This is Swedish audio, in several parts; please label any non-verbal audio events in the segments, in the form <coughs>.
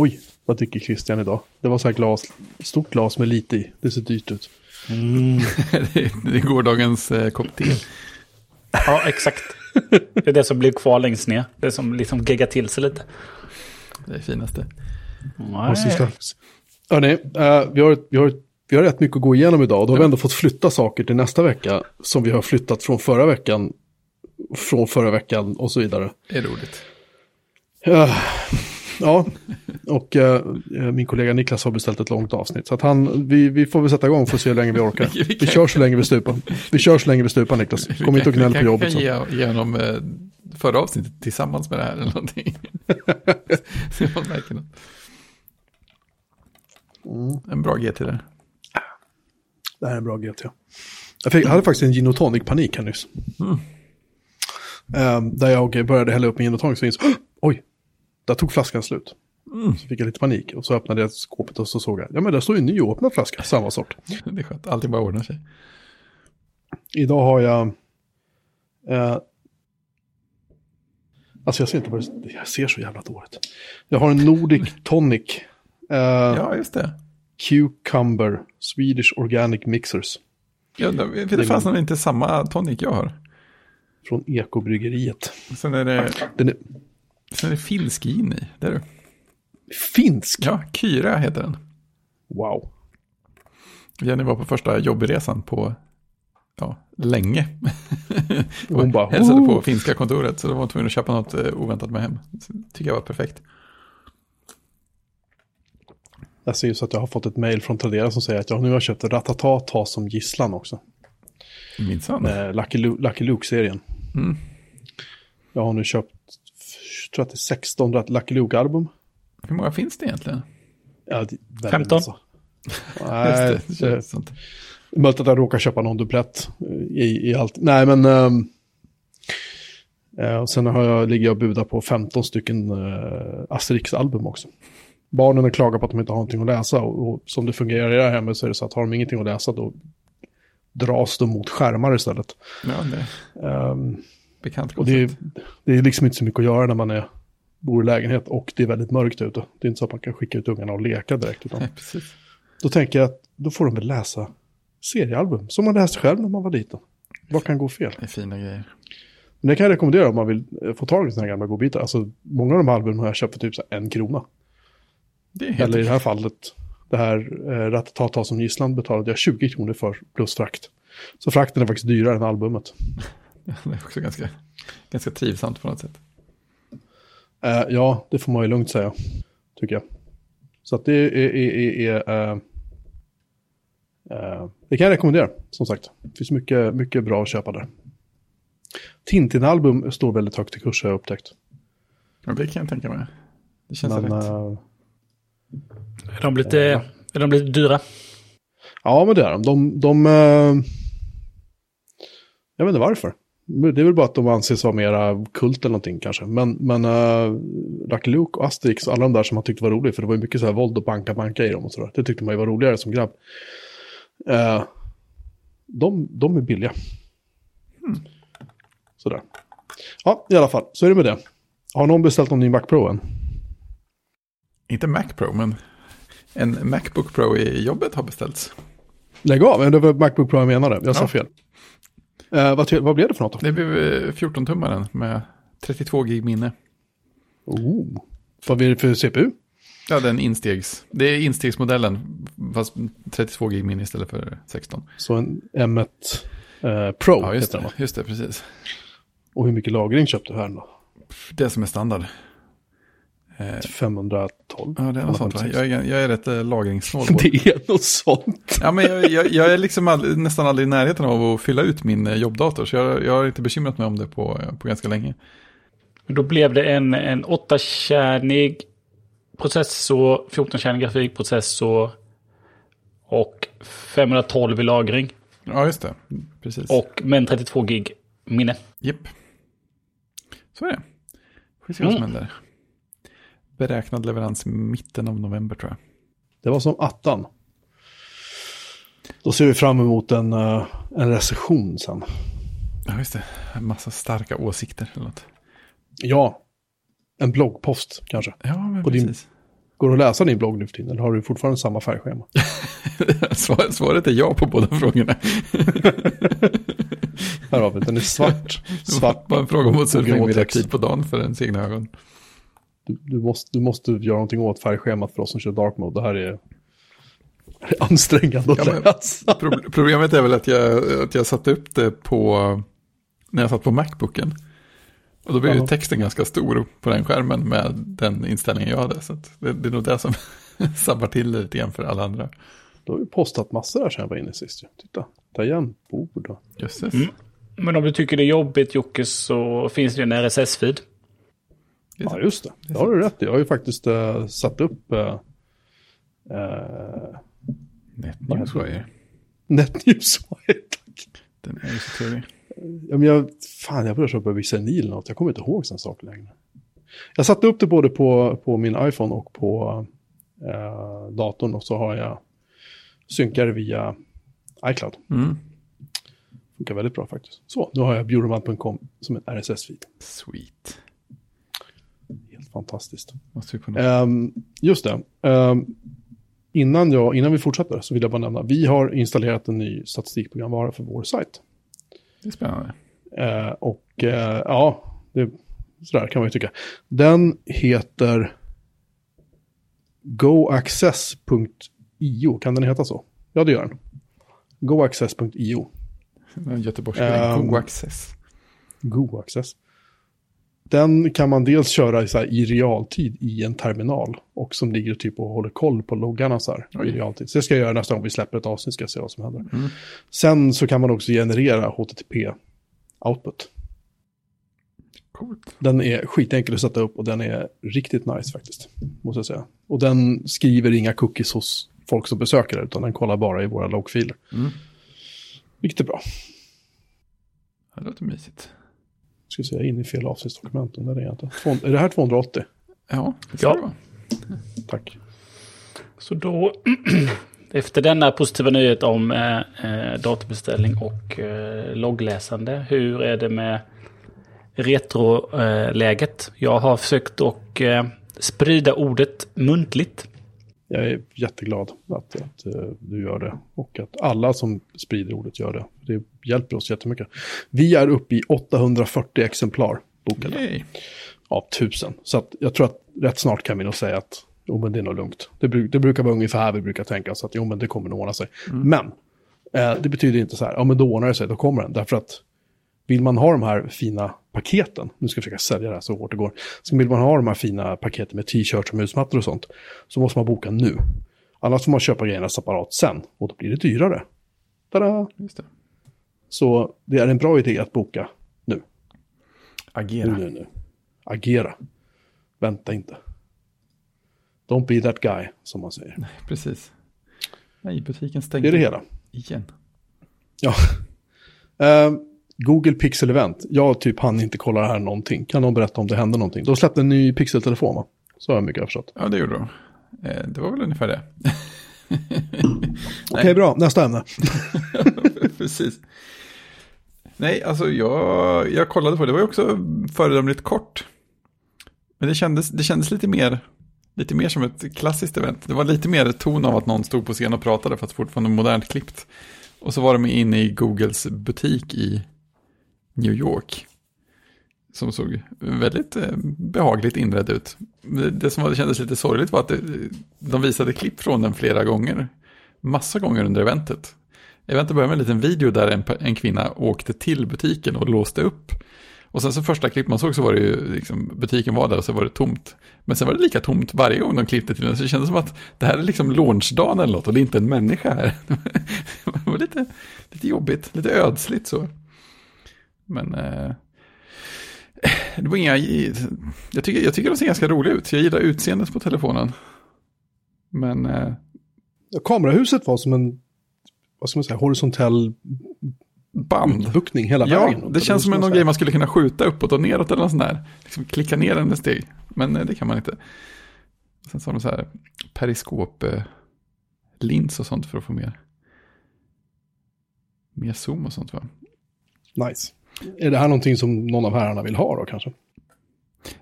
Oj, vad dricker Christian idag? Det var så här glas, stort glas med lite i. Det ser dyrt ut. <laughs> det, är, det är gårdagens eh, kopp te. Ja, exakt. Det är det som blir kvar längst ner. Det som liksom geggar till sig lite. Det är finaste. Hörni, eh, vi, har, vi, har, vi har rätt mycket att gå igenom idag. Då har vi ändå fått flytta saker till nästa vecka. Som vi har flyttat från förra veckan. Från förra veckan och så vidare. Det är roligt. Eh, ja, och eh, min kollega Niklas har beställt ett långt avsnitt. Så att han, vi, vi får väl sätta igång för att se hur länge vi orkar. <laughs> Vi kör så länge vi stupar. Vi kör så länge vi stupar Niklas. Kom inte och gnäll på jobbet. Vi kan ge, honom eh, förra avsnittet tillsammans med det här eller någonting. <laughs> Så man märker något. Mm. En bra GT där. Det här är en bra GT. Jag, fick, jag hade faktiskt en gin och panik här nyss. Eh, där jag började hälla upp min gin och tonic så insåg <gasps> oj, där tog flaskan slut. Så fick jag lite panik och så öppnade jag skåpet och så såg jag, ja men där står ju en nyöppnad flaska, samma sort. <laughs> Det är skönt. Allting bara ordnar sig. Idag har jag... Eh, alltså jag ser inte vad det Jag ser så jävla dåligt. Jag har en Nordic <laughs> Tonic. Eh, Ja, just det. Cucumber Swedish Organic Mixers. Ja, det, det fanns nog inte samma tonic jag har. Från Ekobryggeriet. Sen är det, Den är sen är det finsk in i. Det är det. finsk. Ja, Kyra heter den. Wow. Jenny var på första jobbresan på ja, länge. Och hon bara, <laughs> hälsade på "Oh." finska kontoret. Så då var hon tvungen att köpa något eh, oväntat med hem. Så tycker jag var perfekt. Jag ser ju så att jag har fått ett mail från Tradera som säger att jag nu har köpt Ratata ta som gisslan också. Minsann. Lucky, Lu- Lucky Luke-serien. Mm. Jag har nu köpt, tror att det är 16 Lucky Luke-album. Hur många finns det egentligen? Ja, det är väldigt 15. massa. <laughs> Nej, det, det känns sånt. Möjligt att jag råkar köpa någon duplett eh, i, i allt. Nej, men... eh, och sen har jag, ligger jag och budar på 15 stycken uh, Asterix-album också. Barnen klagar på att de inte har någonting att läsa och, och som det fungerar i det här hemmet så är det så att har de ingenting att läsa då dras de mot skärmar istället. Ja, det Ehm, bekant och det det är liksom inte så mycket att göra när man är, bor i lägenhet och det är väldigt mörkt ute. Det är inte så att man kan skicka ut ungarna och leka direkt. Utan Nej, precis. då tänker jag att då får de väl läsa seriealbum som man läste själv när man var liten. Vad kan gå fel? Det är fina grejer. Men det kan jag rekommendera om man vill eh, få tag i sådana här gamla godbitar. Alltså, många av de här albumen har jag köpt för typ en krona. Det är helt Eller i det här fallet, det här eh, Ratatata som gisslan betalade jag 20 kronor för plus frakt. Så frakten är faktiskt dyrare än albumet. <laughs> Det är också ganska, ganska trivsamt på något sätt. Eh, ja, det får man ju lugnt säga, tycker jag. Så att det är... är, är, är eh, eh, det kan jag rekommendera, som sagt. Det finns mycket, mycket bra att köpa där. Tintin-album står väldigt högt i kurs har jag upptäckt. Ja, det kan jag tänka mig. Det känns Men, rätt. Är de lite, är de lite dyra? Ja, men det är de. De, de jag vet inte varför. Det är väl bara att de anses vara mera kult eller någonting kanske. Men, men uh, Lucky Luke och Asterix och alla de där som man tyckte var roliga, för det var ju mycket så här våld och banka banka i dem och sådär. Det tyckte man ju var roligare som grabb. Eh, de, de är billiga. Sådär. Ja, i alla fall, så är det med det. Har någon beställt någon ny Mac Pro än? Inte Mac Pro, men en Macbook Pro i jobbet har beställts. Lägg av, men det var Macbook Pro jag menade. Jag sa Ja. fel. Eh, vad, vad blev det för något då? Det blev eh, 14-tummaren med 32 gig minne. Oh. Vad blir det för CPU? Ja, den instegs. Det är instegsmodellen, fast 32 gig minne istället för 16. Så en M1 eh, Pro Ja, just heter den det, va? just det, precis. Och hur mycket lagring köpte du här då? Det som är standard. Eh, 512? ja, det är något sånt va? 556. Jag är, jag är rätt eh, lagringssnål. <laughs> det. Är något sånt. Ja, men jag, jag, jag är liksom aldrig, nästan aldrig i närheten av att fylla ut min eh, jobbdator, så jag, jag har inte bekymrat mig om det på, på ganska länge. Då blev det en, en 8-kärnig processor, 14-kärnig grafikprocessor och 512 i lagring. Ja, just det. Precis. Och med en 32 gig minne. Japp. Så är det. Får vi se vad som Mm. händer. Beräknad leverans mitten av november tror jag. Det var som attan. Då ser vi fram emot en, eh, en recension sen. Ja, just det. En massa starka åsikter eller något. Ja, en bloggpost kanske. Ja, men På din- precis. Går det att läsa din blogg nu för tiden eller har du fortfarande samma färgschema? <laughs> Svar- Svaret är ja på båda frågorna. <laughs> Här har vi den är svart. <laughs> svart Bara en fråga om att surfa in vid rätt tid på dagen för ens egna ögon. Du, du, måste, du måste göra någonting åt färgschemat för oss som kör dark mode. Det här är, här ansträngande att Ja, men- läsa. Pro- Problemet är väl att jag, att jag satte upp det på, när jag satt på Macbooken. Och då blev ju texten ganska stor på den skärmen med den inställningen jag hade. Så att det, det är nog det som <laughs> sabbar till det lite grann för alla andra. Du har ju postat massor där sen jag var inne sist. Titta, tangentbord och... Jösses. Mm. Men om du tycker det är jobbigt Jocke så finns det en RSS-feed. Ja, just det. Det har du rätt i. Jag har ju faktiskt eh, satt upp uh, uh, NetNewsWire. NetNewsWire. Tack. Den är ju så trevlig. Ja, men jag, fan, jag börjar köpa Visenil eller något. Jag kommer inte ihåg sådana saker längre. Jag satte upp det både på, på min iPhone och på eh, datorn och så har jag synkar via iCloud. Mm. Funkar väldigt bra faktiskt. Så, nu har jag bjurman.com som en RSS-feed. Sweet. Fantastiskt. Ehm, just det. Ehm, innan, jag, innan vi fortsätter så vill jag bara nämna. Vi har installerat en ny statistikprogramvara för vår sajt. Det är spännande. Eh, och eh, ja, det, sådär kan man ju tycka. Den heter goaccess.io. Kan den heta så? Ja, det gör den. Goaccess.io. En Göteborgsk Ehm. um, access. Den kan man dels köra i, så här, i realtid i en terminal och som ligger typ och håller koll på loggarna så här, i realtid. Så det ska jag göra nästa gång vi släpper ett avsnitt, ska jag se vad som händer. Mm. Sen så kan man också generera HTTP-output. Coolt. Den är skitenkel att sätta upp och den är riktigt nice faktiskt, måste jag säga. Och den skriver inga cookies hos folk som besöker det, utan den kollar bara i våra loggfiler. Mm. Vilket är bra. Det låter mysigt. Ska är inne i fel avsnittsdokument, men där är jag inte. Två- Är det här 280? Ja, det Ja. det. Tack. Så då, <clears throat> efter denna positiva nyhet om eh, eh, datorbeställning och eh, loggläsande, hur är det med retroläget? Jag har försökt att eh, sprida ordet muntligt. Jag är jätteglad att, att eh, du gör det och att alla som sprider ordet gör det. Det hjälper oss jättemycket. Vi är uppe i 840 exemplar bokade Yay. av 1000. Så att jag tror att rätt snart kan vi nog säga att jo, men det är nog lugnt. Det, det brukar vara ungefär här vi brukar tänka så att jo, men det kommer nog ordna sig. Men eh, det betyder inte så här, ja men då ordnar det sig, då kommer den. Därför att vill man ha de här fina paketen, nu ska jag försöka sälja det här så hårt det går, så vill man ha de här fina paketen med t-shirts och musmattor och sånt, så måste man boka nu. Annars får man köpa grejerna separat sen, och då blir det dyrare. Tada! Just det. Så det är en bra idé att boka nu. Nu, Agera. nu, nu. Agera. Vänta inte. Don't be that guy, som man säger. Precis. Nej, butiken Det stängde är det hela. igen. Ja. <laughs> Eh, Google Pixel Event. Jag typ hann inte kolla det här någonting. Kan någon berätta om det hände någonting? De släppte en ny Pixel-telefon va? Så har jag mycket förstått. Ja, det gjorde de. Eh, Det var väl ungefär det. <laughs> Okej, bra. Nästa ämne. <laughs> Precis. Nej, alltså jag, jag kollade på det. Det var ju också föredömligt kort. Men det kändes, det kändes lite mer lite mer som ett klassiskt event. Det var lite mer ton av att någon stod på scen och pratade fast fortfarande modernt klippt. Och så var de inne i Googles butik i New York. Som såg väldigt eh, behagligt inredd ut. Det, som kändes lite sorgligt var att de visade klipp från den flera gånger. Massa gånger under eventet. Eventet började med en liten video där en, en kvinna åkte till butiken och låste upp. Och sen så första klipp man såg så var det ju, liksom, butiken var där och så var det tomt. Men sen var det lika tomt varje gång de klippte till den. Så det kändes som att det här är liksom launchdagen eller något och det är inte en människa här. <laughs> Det var lite, lite jobbigt, lite ödsligt så. Men eh, det var inga, jag tycker, jag tycker de ser ganska roliga ut. Jag gillar utseendet på telefonen. Men eh, Ja, Kamerahuset var som en, vad ska man säga, horisontell band. utbuktning hela Ja, vägen. det känns som en grej man skulle kunna skjuta uppåt och neråt eller något sånt där. Liksom klicka ner en steg. Men eh, det kan man inte. Sen så har de så här periskop eh, lins och sånt för att få mer. Mer zoom och sånt va? Nice. Är det här någonting som någon av herrarna vill ha då kanske?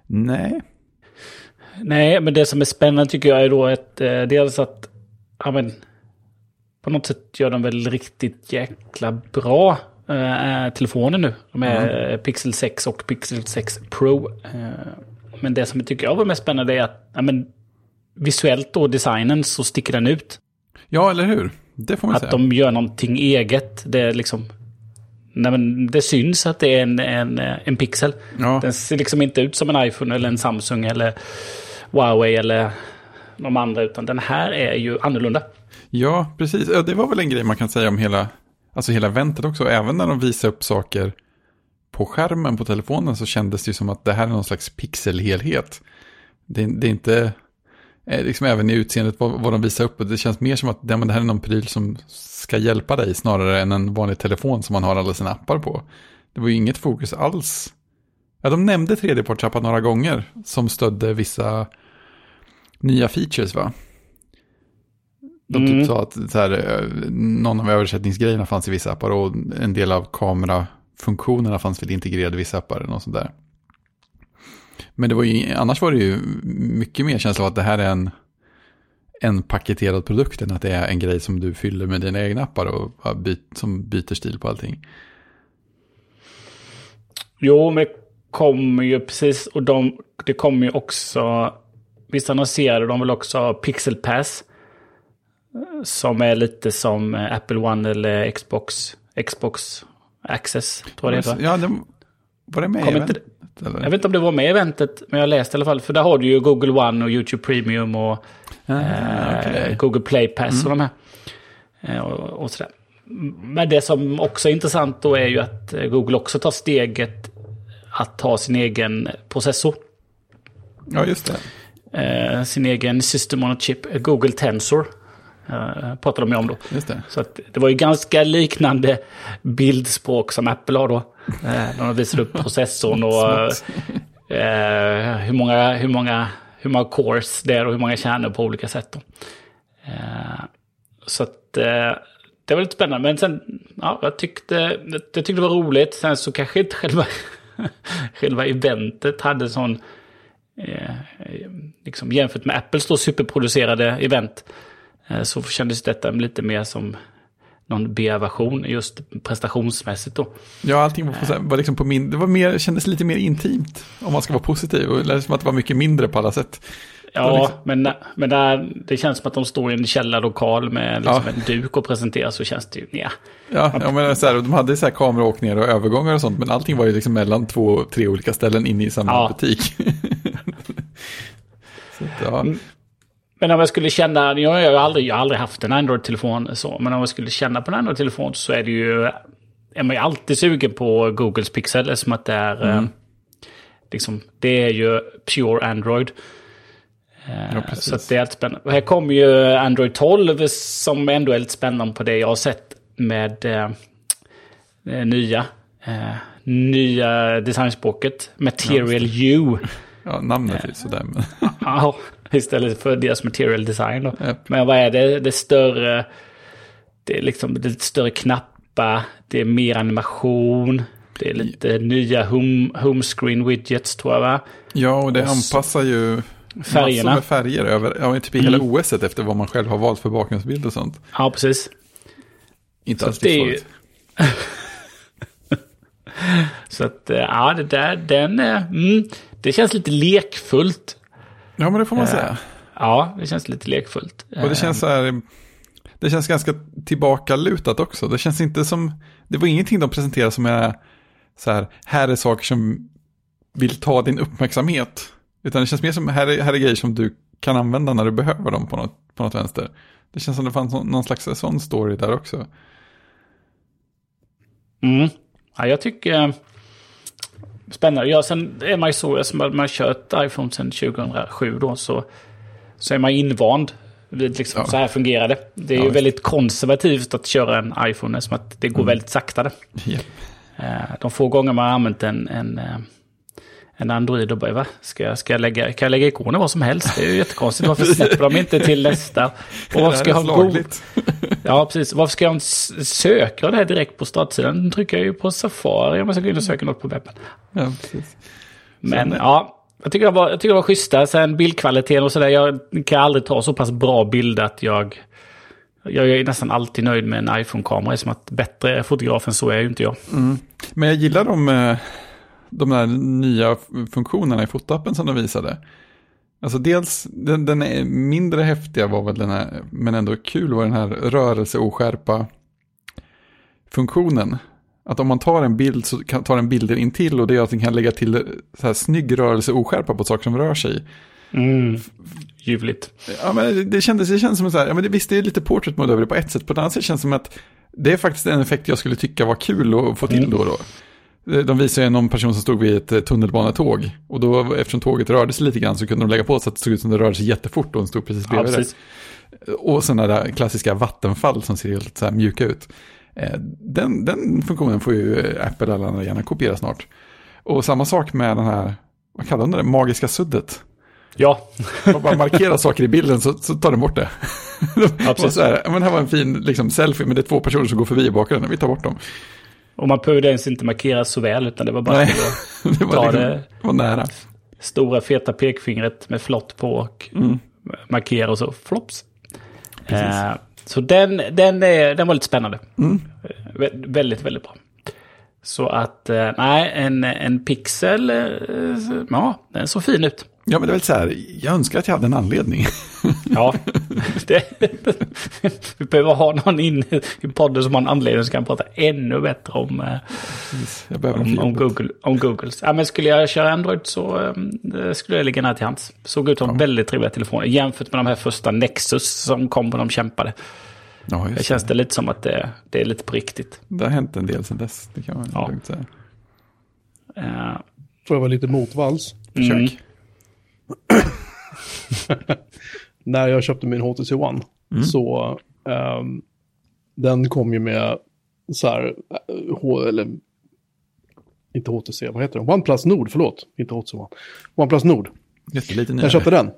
Nej. Nej, men det som är spännande tycker jag är då att eh, dels att ja, men, på något sätt gör de väl riktigt jäkla bra eh, telefoner nu. De är eh, Pixel 6 och Pixel 6 Pro. Eh, men det som jag tycker jag var mest spännande är att ja, men, visuellt och designen så sticker den ut. Ja, eller hur? Det får man Att säga. de gör någonting eget. Det är liksom... Nej, men det syns att det är en, en, en pixel. Ja. Den ser liksom inte ut som en iPhone eller en Samsung eller Huawei eller de andra. Utan den här är ju annorlunda. Ja, precis. Det var väl en grej man kan säga om hela, alltså hela eventet också. Även när de visade upp saker på skärmen på telefonen så kändes det ju som att det här är någon slags pixelhelhet. Det, det är inte, eh, liksom även i utseendet vad, vad de visar upp, och det känns mer som att ja, men det här är någon pryl som ska hjälpa dig snarare än en vanlig telefon som man har alla sina appar på. Det var ju inget fokus alls. Ja, de nämnde tredjepartsappar några gånger som stödde vissa nya features va? De Mm. typ sa att så här, eh, någon av översättningsgrejerna fanns i vissa appar och en del av kamerafunktionerna fanns väl integrerade i vissa appar eller något sånt där. Men det var ju, annars var det ju mycket mer känsla av att det här är en, en paketerad produkt än att det är en grej som du fyller med dina egna appar och byt, som byter stil på allting. Jo, men det kommer ju precis. Och de, det kommer ju också... Visst annonserade de väl också Pixel Pass. Som är lite som Apple One eller Xbox. Xbox Access, tror jag det heter. Ja, det, var det med Kom i inte? Eller? Jag vet inte om det var med i eventet, men jag läste i alla fall. För där har du ju Google One och YouTube Premium och Ah, eh, okej. Google Play Pass och de här. Eh, och, och sådär. Men det som också är intressant då är ju att eh, Google också tar steget att ta sin egen processor. Ja, just det. Eh, sin egen System on a Chip, Google Tensor. Eh, pratade de ju om då. Så att det var ju ganska liknande bildspråk som Apple har då. Eh, när de visade upp <laughs> processorn och eh, hur, många, hur, många, hur många cores det är och hur många kärnor på olika sätt. Eh, så att eh, det var lite spännande. Men sen, ja, jag tyckte, jag tyckte det var roligt. Sen så kanske inte själva, <laughs> själva eventet hade sån, eh, liksom jämfört med Apples då superproducerade event. Eh, Så kändes detta lite mer som någon B-version just prestationsmässigt då. Ja, allting var, var liksom på min, det var mer, kändes lite mer intimt, om man ska vara positiv. Och det som att det var mycket mindre på alla sätt. Ja, liksom- men, men där, det känns som att de står i en källarlokal med liksom Ja. en duk och presenterar så känns det ju, ja. Ja, ja men så här, de hade så här kameraåkningar och övergångar och sånt, men allting var ju liksom mellan två, tre olika ställen inne i samma Ja. butik. <laughs> så ja. Men om jag skulle känna, jag har aldrig, jag har aldrig haft en Android-telefon så, men om jag skulle känna på en Android-telefon så är det ju, är man ju alltid sugen på Googles Pixel, eftersom att det är, eh, liksom, det är ju pure Android. Eh, Ja, så det är helt spännande. Och här kommer ju Android 12 som ändå är lite spännande på det jag har sett med eh, eh, nya, eh, nya designspråket, Material U. ja, namnet är sådär. Men, <laughs> Ja, istället för deras material design då. Japp. Men vad är det? Det är större... Det är liksom det är lite större knappar. Det är mer animation. Det är lite nya home, home screen widgets tror jag va? ja, och det Och anpassar ju Färgerna. massor med färger över, ja, typ i hela Mm. OSet efter vad man själv har valt för bakgrundsbild och sånt. Ja, precis. Inte Så alls det är. <laughs> Så att eh, ja, det där, den... eh, Mm, det känns lite lekfullt. Ja, men det får man säga. Ja, det känns lite lekfullt. Och det känns så här, det känns ganska tillbakalutat också. Det känns inte som, det var ingenting de presenterade som är så här, här är saker som vill ta din uppmärksamhet. Utan det känns mer som, här är, här är grejer som du kan använda när du behöver dem på något, på något vänster. Det känns som det fanns någon någon slags sån story där också. Mm. Ja, jag tycker... Spännande. Ja, sen är man ju så, som man har kört iPhone sedan 2007 då, så, så är man invand vid liksom, Ja. så här fungerar det. Det är Ja, ju väldigt konservativt att köra en iPhone, som att det går Mm. väldigt sakta. Eh, De få gånger man har använt en, en, eh, en Android och bara, va? Ska jag, ska jag lägga, kan jag lägga ikoner vad som helst? Det är ju jättekonstigt. Varför släpper de inte till nästa? Och varför ska jag ha god... Ja, precis. Varför ska jag söka det här direkt på startsidan? Nu trycker jag ju på Safari om jag ska gå in och söka något på webben. Ja, precis. Men Sen- ja, Jag tycker det var, jag tycker det var schyssta. Sen bildkvaliteten och sådär. Jag kan aldrig ta så pass bra bilder att jag... Jag är nästan alltid nöjd med en iPhone-kamera. Som att bättre fotograf än så är ju inte jag. Mm. Men jag gillar de, eh, de där nya funktionerna i fotoappen som de visade. Alltså dels, den, den är mindre häftiga var väl den här, men ändå kul var den här rörelseoskärpa funktionen. Att om man tar en bild så kan, tar den bilden in till och det gör att den kan lägga till så här snygg rörelseoskärpa på saker som rör sig. Mm. Ljuvligt. Ja, men det kändes, det kändes som så här, ja, men det, visst det är lite portrait mode över det på ett sätt, på ett annat sätt känns det som att det är faktiskt en effekt jag skulle tycka var kul att få till mm. då och då. De visade ju någon person som stod vid ett eh, tunnelbanetåg. Och då, eftersom tåget rörde sig lite grann så kunde de lägga på så att det såg ut som det rörde sig jättefort och den stod precis bredvid ja, precis. det. Och sådana där klassiska vattenfall som ser helt så här mjuka ut. Eh, den, den funktionen får ju Apple eller andra gärna kopiera snart. Och samma sak med den här, vad kallar de det, magiska suddet. Ja. Man markerar saker i bilden så, så tar den bort det. Precis. <laughs> Så här, men här var en fin liksom, selfie, men det är två personer som går förbi i bakgrunden, vi tar bort dem. Och man behövde ens inte markera så väl, utan det var bara Nej, att <laughs> det var, ta liksom, det var nära. stora feta pekfingret med flott på och mm. markera och så flops. Eh, så den, den, är, den var lite spännande. Mm. Eh, väldigt, väldigt bra. Så att, eh, nej, en, en pixel, eh, ja, den såg fin ut. Ja, men det är väl så här, jag önskar att jag hade en anledning. Ja, <laughs> det, vi behöver ha någon in i podden som har en anledning som kan prata ännu bättre om, om, om, Google, om Googles. Ja, men skulle jag köra Android så um, skulle jag ligga nära till hands. Såg ut som ja. väldigt trevliga telefoner jämfört med de här första Nexus som kom och de kämpade. Ja, det känns det lite som att det, det, är lite på riktigt. Det har hänt en del sedan dess, det kan man ja. lugnt säga. Uh, Får jag vara lite motvalls? Försök. Mm. <coughs> när jag köpte min HTC One mm. så um, den kom ju med så här, H, eller inte HTC, vad heter det? OnePlus Nord, förlåt, inte HTC One. OnePlus Nord. Jätteliten Jag köpte den.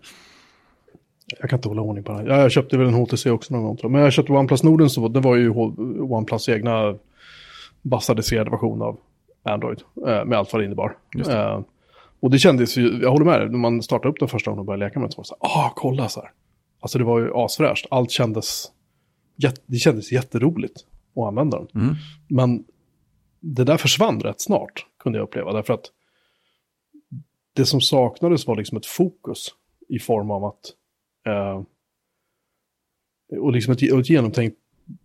Jag kan inte hålla ordning på den. Jag köpte väl en HTC också någon gång. Men jag köpte OnePlus Norden så det var ju OnePlus egna bassadiserade version av Android. Eh, med allt vad det innebar. Det. Och det kändes ju, jag håller med när man startade upp den första gången och började leka med det så var det så här, ah, kolla så här. Alltså det var ju asfräscht, allt kändes, det kändes jätteroligt att använda den. Mm. Men det där försvann rätt snart, kunde jag uppleva, därför att det som saknades var liksom ett fokus i form av att, eh, och liksom ett, ett genomtänkt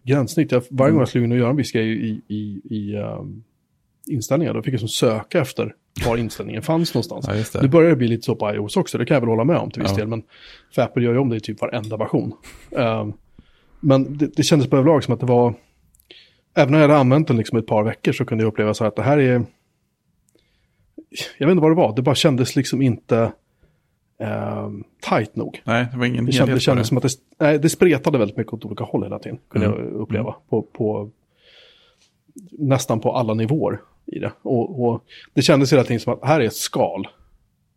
gränssnitt. Jag, varje gång jag skulle in och göra en viss grej i, i, i um, inställningar, då fick jag som söka efter var inställningen fanns någonstans. <laughs> Ja, nu börjar det bli lite så på iOS också, det kan jag väl hålla med om till viss ja. del, men för Apple gör ju om det i typ varenda version. Uh, men det, det kändes på överlag som att det var, även om jag hade använt den liksom ett par veckor så kunde jag uppleva så att det här är, jag vet inte vad det var, det bara kändes liksom inte uh, tight nog. Nej, det var ingen det kändes, det kändes som att det, nej, det spretade väldigt mycket åt olika håll hela tiden, kunde mm. jag uppleva. På, på, nästan på alla nivåer i det. Och, och det kändes hela tiden som att här är ett skal.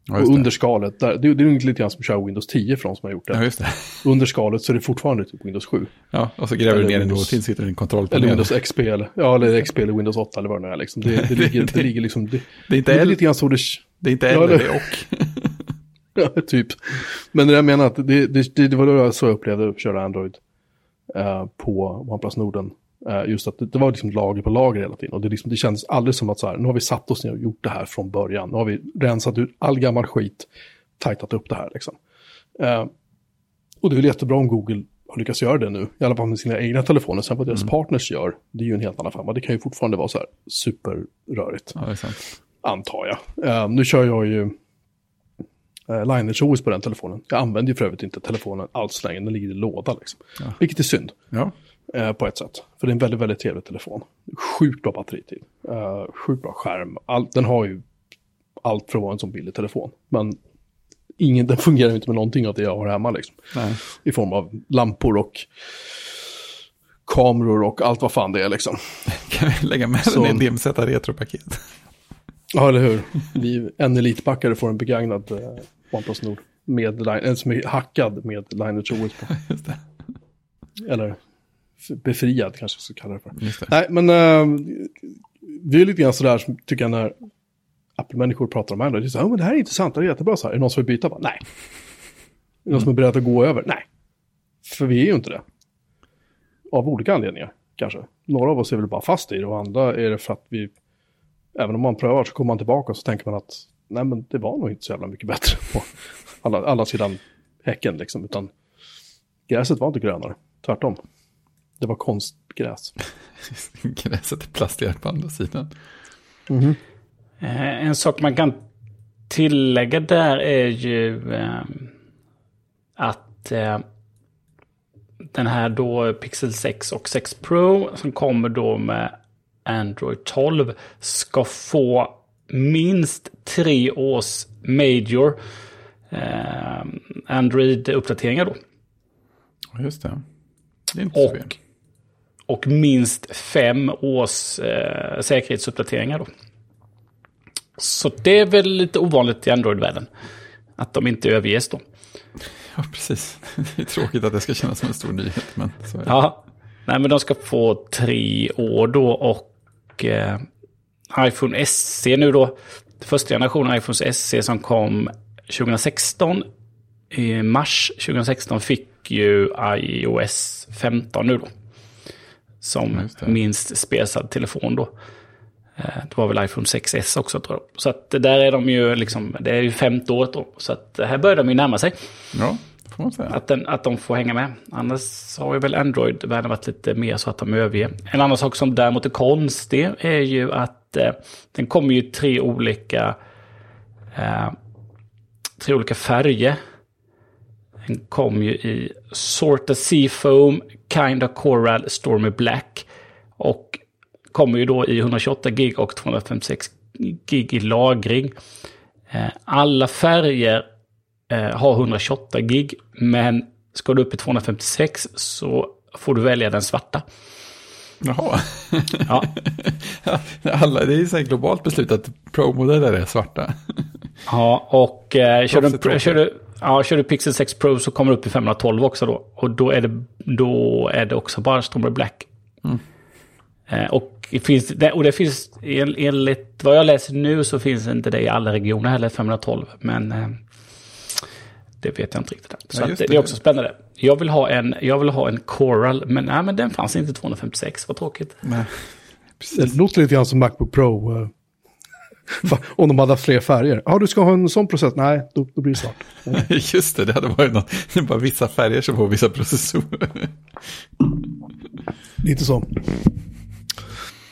Ja, och under skalet, där, det, det är lite grann som kör Windows 10 för de som har gjort det. Ja, det. <laughs> Under skalet så är det fortfarande typ Windows 7. Ja, och så gräver du ner en och till sitter en kontrollpanel. Eller Windows XP, eller, ja, eller XP eller Windows 8 eller vad det nu är. Liksom. Det, det, <laughs> ligger, det, ligger liksom... Det, det är inte det är lite grann så det... Det är inte eller, ja, det är och. <laughs> ja, typ. Men det jag menar att det, det, det, var då så jag upplevde att köra Android uh, på OnePlus Norden Eh, just att det, var liksom lager på lager hela tiden. Och det, liksom, det kändes aldrig som att så här, nu har vi satt oss ner och gjort det här från början. Nu har vi rensat ut all gammal skit, tajtat upp det här liksom. Uh, och det är väl jättebra om Google har lyckats göra det nu, i alla fall med sina egna telefoner. Sen vad deras mm. partners gör, det är ju en helt annan femma. Det kan ju fortfarande vara så här superrörigt. Ja, antar jag. Uh, nu kör jag ju uh, Lineage OS på den telefonen. Jag använder ju för övrigt inte telefonen alls längre, den ligger i låda liksom. Ja. Vilket är synd. Ja. Eh, på ett sätt. För det är en väldigt, väldigt trevlig telefon. Sjukt bra batteritid. Uh, sjukt bra skärm. All, den har ju allt för att vara en sån billig telefon. Men ingen, <laughs> den fungerar inte med någonting av det jag har hemma liksom. Nej. I form av lampor och kameror och allt vad fan det är liksom. <laughs> Kan vi lägga med Så... den i DMZ retropaket? Ja, eller hur. Vi, en elitbackare får en begagnad eh, OnePlus Nord. Med, en som är hackad med Lineage OS på. <laughs> Eller befriad kanske jag ska kalla det för. Det. Nej, men uh, vi är lite grann sådär som tycker jag när Apple-människor pratar om Android. Det är så här, "Ja, men det här är intressant, det är jättebra så här. Är det någon som vill byta? Bara, Nej. Är det någon som är beredd att gå över? Nej. För vi är ju inte det. Av olika anledningar, kanske. Några av oss är väl bara fast i det och andra är det för att vi, även om man prövar så kommer man tillbaka och så tänker man att nej men det var nog inte så jävla mycket bättre på alla, alla sidan häcken liksom, utan gräset var inte grönare, tvärtom. Det var konstgräs. <laughs> Gräset är plastigare på andra sidan. Eh, En sak man kan tillägga där är ju eh, att eh, den här då Pixel 6 och 6 Pro som kommer då med Android 12 ska få minst tre års major eh, Android-uppdateringar då. Just det. Det är inte så fel. Och, minst fem års eh, säkerhetsuppdateringar då. Så det är väl lite ovanligt i Android-världen. Att de inte överges då. Ja, precis. <laughs> Det är tråkigt att det ska kännas som en stor nyhet, men så är det. Ja, nej men de ska få tre år då och eh, iPhone SE nu då. Första generationen iPhone SE som kom 2016. I mars 2016 fick ju iOS 15 nu då. Som minst spesad telefon då. Eh, Det var väl iPhone 6S också tror jag. Så att där är de ju liksom, det är ju femte året då. Så att här börjar de ju närma sig. Ja, får man säga. Att, den, att de får hänga med. Annars har ju väl Android-världen varit lite mer så att de överger. En annan sak som däremot är konstig är ju att eh, den kommer ju tre olika, eh, tre olika färger. Den kom ju i Sorta Seafoam, Kinda Coral, Stormy Black. Och kommer ju då i 128 gig och 256 gig i lagring. Eh, alla färger eh, har 128 gig, men ska du upp i 256 så får du välja den svarta. Jaha. Ja, <laughs> Alla, det är ju så här globalt beslut att Pro-modeller är svarta. ja och eh, kör, du, kör, du, ja, kör du Pixel 6 Pro så kommer du upp i 512 också då. Och då är det, då är det också bara Stormer Black. Eh, och, det finns, det, och det finns, en- enligt vad jag läser nu så finns inte det i alla regioner heller, 512. Men eh, det vet jag inte riktigt. Så Ja, det, det. det är också spännande. Jag vill ha en, jag vill ha en Coral, men, nej, men den fanns inte 256, vad tråkigt. Nej, Det precis. låter lite grann som Macbook Pro. <laughs> Om de hade haft fler färger. Ja, du ska ha en sån process. Nej, då, då blir det svart. <laughs> Just det, det hade varit något. <laughs> Det är bara vissa färger som får vissa processorer. Lite så.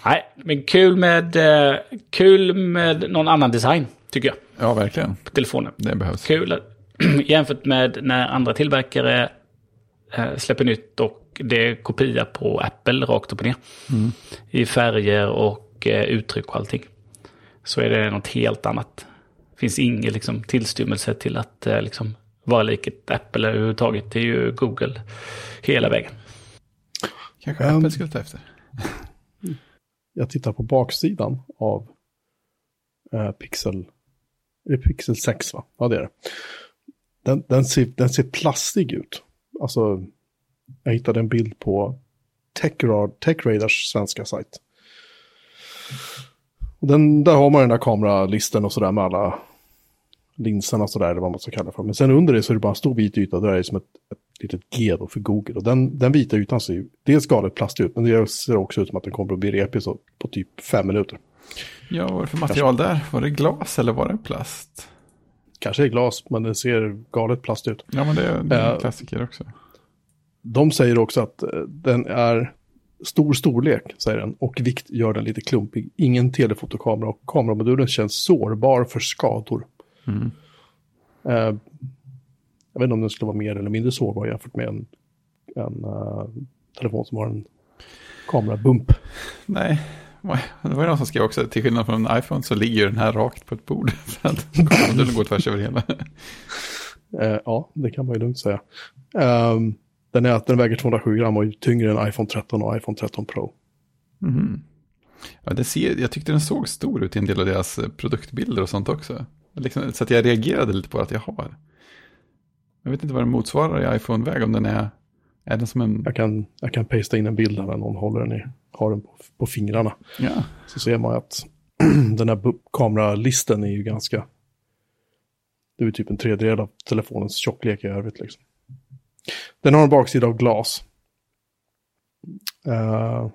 Nej, men kul med, eh, kul med någon annan design, tycker jag, Ja, verkligen. på telefonen. Det behövs. Kul <clears throat> jämfört med när andra tillverkare eh, släpper nytt och det är kopia på Apple rakt upp och ner. I färger och eh, uttryck och allting. Så är det något helt annat. Det finns ingen liksom, tillstymmelse till att eh, liksom, vara lik ett Apple överhuvudtaget. Det är ju Google hela vägen. Kanske Ehm. Apple skulle ta efter. <laughs> Jag tittar på baksidan av eh, Pixel. Är det Pixel 6 va? Ja det är det. Den, den, ser, den ser plastig ut. Alltså, jag hittade en bild på TechRad, TechRadars svenska sajt. Den, där har man den där kameralisten och sådär med alla linserna och sådär, eller vad man ska kalla det för. Men sen under det så är det bara en stor vit yta, där är det som ett, ett litet G då för Google. Och den, den vita ytan ser ju dels galet plastig ut, men det ser också ut som att den kommer att bli repig så på typ fem minuter. Ja, vad var det för material där? Var det glas eller var det plast? Kanske är glas, men den ser galet plastig ut. Ja, men det, är- det är en Ja. klassiker också. De säger också att eh, den är stor storlek, säger den, och vikt gör den lite klumpig. Ingen telefotokamera och kameramodulen känns sårbar för skador. Mm. Eh, jag vet inte om den skulle vara mer eller mindre sårbar jämfört med en, en eh, telefon som har en kamerabump. Nej, det var ju någon som skrev också, till skillnad från en iPhone så ligger den här rakt på ett bord. <laughs> Att kameran går tvärs över hela. Eh, ja, det kan man ju lugnt säga. Ehm, den, är, den väger 207 gram och är tyngre än iPhone 13 och iPhone 13 Pro. Mhm. Ja, det ser, jag tyckte den såg stor ut i en del av deras eh, produktbilder och sånt också. Liksom, så att jag reagerade lite på att jag har. Jag vet inte vad den motsvarar i iPhone-väg, om den är, är den som en, Jag kan, jag kan pasta in en bild här när någon håller den i, har den på, på fingrarna. ja, Så ser man att <clears throat> den här kameralisten är ju ganska, det är typ en tredjedel av telefonens tjocklek i övrigt liksom. Den har en baksida av glas. Uh,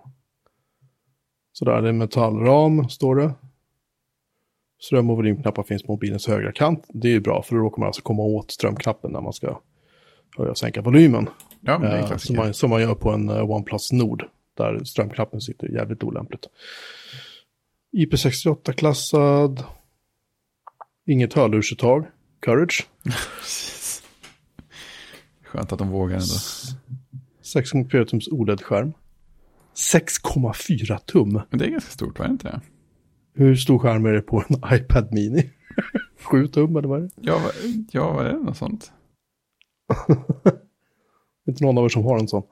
sådär, det är metallram, står det. Ström och volymknappar finns på mobilens högra kant. Det är ju bra, för då råkar man alltså komma åt strömknappen när man ska höja och sänka volymen. Ja, det är klassiker. som, man, som man gör på en eh, OnePlus Nord, där strömknappen sitter jävligt olämpligt. IP68-klassad, inget hörlursuttag, Courage. <laughs> Skönt att de vågar ändå. 6,4 tums OLED-skärm. 6,4 tum. Men det är ganska stort, var det inte det? Hur stor skärm är det på en <laughs> iPad Mini? 7 tum eller vad är det? Ja, ja vad är det? Något sånt? <laughs> Inte någon av er som har en sån.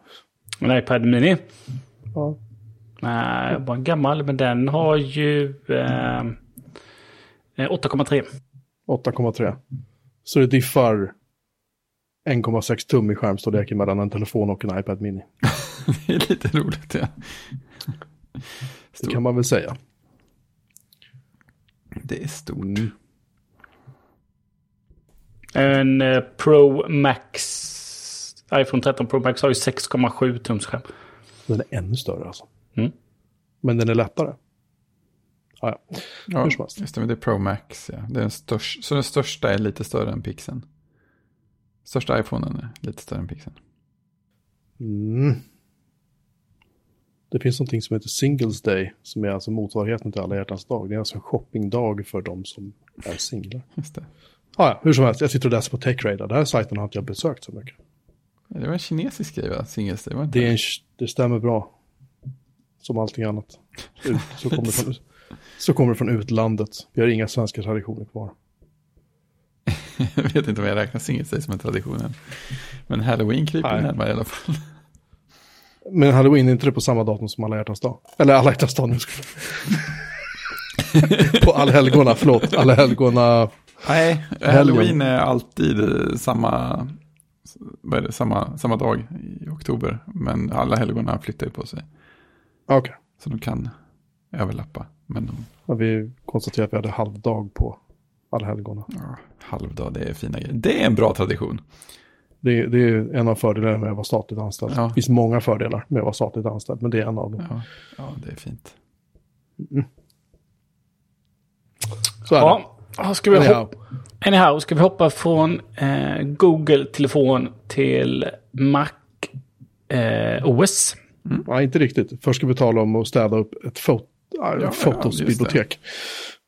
En iPad Mini. Ja. Nej, bara en gammal, men den har ju eh, eh, 8,3. 8,3. Så det diffar 1,6 tum i skärmstorleken mellan en telefon och en iPad Mini. <laughs> Det är lite roligt, ja. Det Stort. kan man väl säga. Det är stort. Mm. En eh, Pro Max. iPhone 13 Pro Max har ju 6,7 tums skärm. Den är ännu större alltså. Mm. Men den är lättare. Ja, ja. Ja, Hur som helst. just det, men det är Pro Max, ja. Det är den största, så den största är lite större än pixeln. Största iPhonen är lite större än pixeln. Mm. Det finns någonting som heter Singles Day, som är alltså motsvarigheten till alla hjärtans dag. Det är alltså en shoppingdag för de som är singlar. Just det. Ah, ja, hur som helst, jag sitter och läser på TechRadar. Den här sajten har inte jag besökt så mycket. Det var en kinesisk grej, va? Singles Day, var det Det, en, det stämmer bra. Som allting annat. <laughs> Ut, så, kommer från, så kommer det från utlandet. Vi har inga svenska traditioner kvar. <laughs> Jag vet inte om jag räknar Singles Day som en tradition än. Men Halloween kryper närmare i alla fall. Men Halloween är inte det på samma datum som alla hjärtans dag? Eller alla hjärtans dag nu. jag- <laughs> på allhelgona, förlåt. Allhelgona. Nej, Halloween är alltid samma, vad är det, samma, samma dag i oktober. Men alla helgona flyttar ju på sig. Okej. Så de kan överlappa. Men de, Ja, vi konstaterar att vi hade halvdag på allhelgona. ja, halvdag, det är fina grejer. Det är en bra tradition. Det, det är en av fördelarna med att vara statligt anställd. Ja. Det finns många fördelar med att vara statligt anställd, men det är en av dem. Ja, ja det är fint. Så är det. Ja, ja, ska vi Anyhow. hoppa, anyhow, ska vi hoppa från eh, Google-telefon till Mac eh, OS? Ja, inte riktigt. Först ska vi tala om att städa upp ett fot ja, ja, Fotos just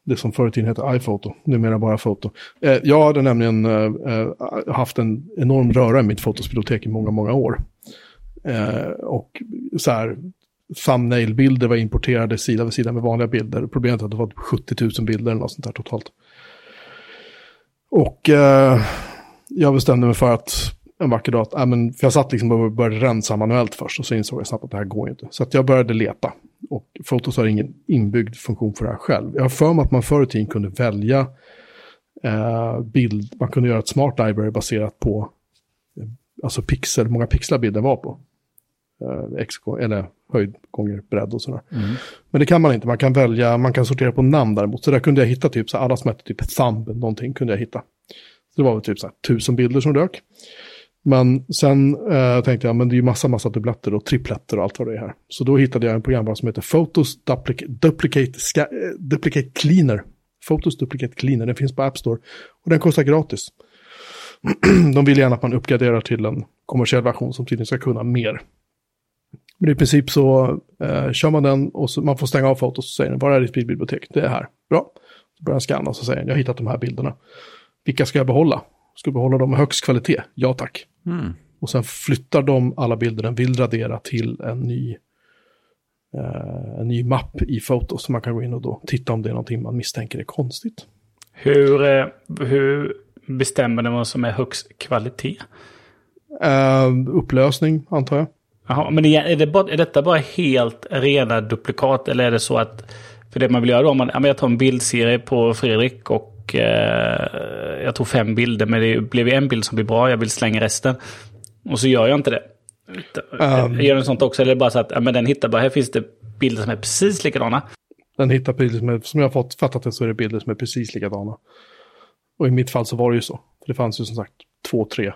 det. som förr i tiden hette iPhoto, numera bara Foto. Eh, jag hade nämligen eh, eh haft en enorm röra i mitt Fotos-bibliotek i många, många år. Eh, och så här, thumbnail-bilder var importerade sida vid sida med vanliga bilder. Problemet var att det var typ 70 000 bilder eller något sånt där totalt. Och eh, jag bestämde mig för att en vacker dag, att, äh, men, för jag satt liksom och började rensa manuellt först och så insåg jag snabbt att det här går inte. Så att jag började leta. Och Fotos har ingen inbyggd funktion för det här själv. Jag har för mig att man förr i tiden kunde välja eh, bild, man kunde göra ett smart library baserat på eh, alltså pixel, hur många pixlar bilden var på. Eh, x, eller höjd gånger bredd och sådär. Men det kan man inte, man kan välja, man kan sortera på namn däremot. Så där kunde jag hitta typ, så alla som hette typ thumb, någonting kunde jag hitta. Så det var väl typ så här tusen bilder som dök. Men sen eh, tänkte jag, men det är ju massa, massa dubbletter och tripletter och allt vad det är här. Så då hittade jag en programvara som heter Photos Duplicate, Duplicate, Sca- eh, Duplicate Cleaner. Photos Duplicate Cleaner, den finns på App Store. Och den kostar gratis. <clears throat> De vill gärna att man uppgraderar till en kommersiell version som tydligen ska kunna mer. Men i princip så eh, kör man den och så, man får stänga av fotot och så säger den, var är ditt bildbibliotek? Det är här. Bra. Så börjar den scanna och så säger den, jag har hittat de här bilderna. Vilka ska jag behålla? Ska jag behålla dem med högst kvalitet? Ja tack. Mm. Och sen flyttar de alla bilder den vill radera till en ny, eh, en ny mapp i Photos. Så man kan gå in och då titta om det är någonting man misstänker är konstigt. Hur, eh, hur bestämmer den vad som är högst kvalitet? Eh, upplösning antar jag. Jaha, men är, det bara, är detta bara helt rena duplikat? Eller är det så att... För det man vill göra då, om man, jag tar en bildserie på Fredrik och eh, jag tog fem bilder, men det blev en bild som blir bra, jag vill slänga resten. Och så gör jag inte det. Um. Gör den sånt också? Eller är det bara så att ja, men den hittar bara, här finns det bilder som är precis likadana. Den hittar bilder som, är, som jag har fått fattat det så är det bilder som är precis likadana. Och i mitt fall så var det ju så. För det fanns ju som sagt två, tre,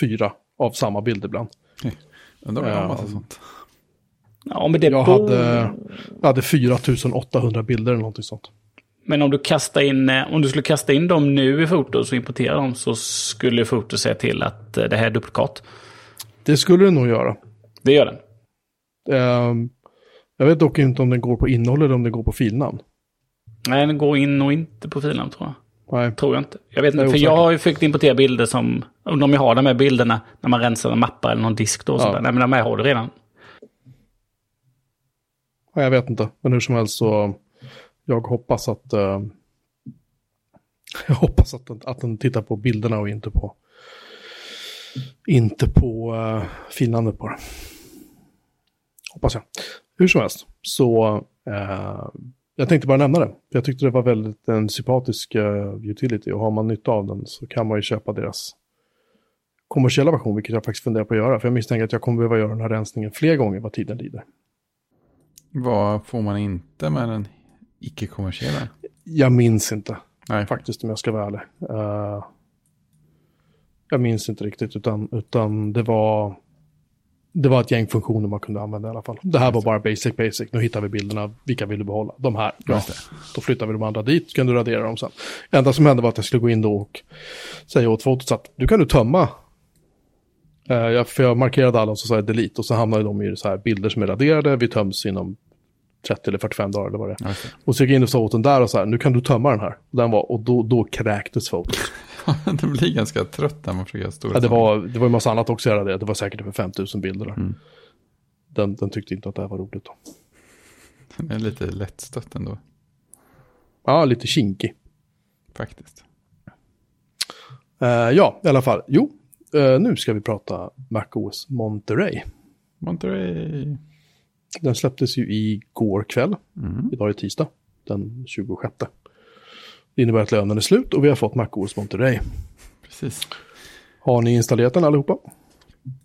fyra av samma bild ibland. <laughs> Undrar om jag har massa Ja. sånt. Ja, men det Jag hade, jag hade 4800 bilder eller någonting sånt. Men om du, kastar in, eh, om du skulle kasta in dem nu i Fotos och importera dem så skulle Fotos säga till att eh, det här är duplikat. Det skulle det nog göra. Det gör den. Ehm, jag vet dock inte om den går på innehåll eller om den går på filnamn. Nej, den går in och inte på filen tror jag. Nej. Tror jag inte. Jag vet inte, för jag har ju försökt importera bilder som, om jag har de här bilderna när man rensar en mappa eller någon disk då. Ja. sådär. Nej, men de här har du redan. Ja, jag vet inte, men hur som helst så jag hoppas att uh, jag hoppas att den, att den tittar på bilderna och inte på inte på eh, uh, filnamnet på det. Hoppas jag. Hur som helst, så uh, jag tänkte bara nämna det. För Jag tyckte det var väldigt en sympatisk uh, utility och har man nytta av den så kan man ju köpa deras kommersiella version, vilket jag faktiskt funderar på att göra. För jag misstänker att jag kommer behöva göra den här rensningen fler gånger vad tiden lider. Vad får man inte med den icke-kommersiella? Jag minns inte. Nej, faktiskt om jag ska vara ärlig. Eh, jag minns inte riktigt utan, utan det var det var ett gäng funktioner man kunde använda i alla fall. Det här var bara basic basic. Nu hittar vi bilderna. Vilka vill du behålla? De här. Det. Då flyttar vi de andra dit. kan du radera dem sen. Det enda som hände var att jag skulle gå in då och säga åt fotot att du kan du tömma. Eh, jag, för jag markerade alla och så sa jag delete och så hamnade de i så här bilder som är raderade. Vi töms inom 30 eller 45 dagar eller vad det är. Det. Och så gick jag in och sa åt den där och så här, nu kan du tömma den här. Och, den var, och då, då kräktes fotot. <laughs> det blir ganska trött när man försöker göra stora Ja, det, var, det var en massa annat också jag hade. Det var säkert över 5000 bilder där. Mm. Den, den tyckte inte att det här var roligt då. Det är lite lättstött ändå, Ja, lite kinkig. faktiskt. Eh, ja, i alla fall. Jo, eh, nu ska vi prata MacOS Monterey. Monterey. Den släpptes ju igår kväll. Mm. Idag är tisdag, den 26. Det innebär att lönen är slut och vi har fått MacOS Monterey. Precis. Har ni installerat den allihopa?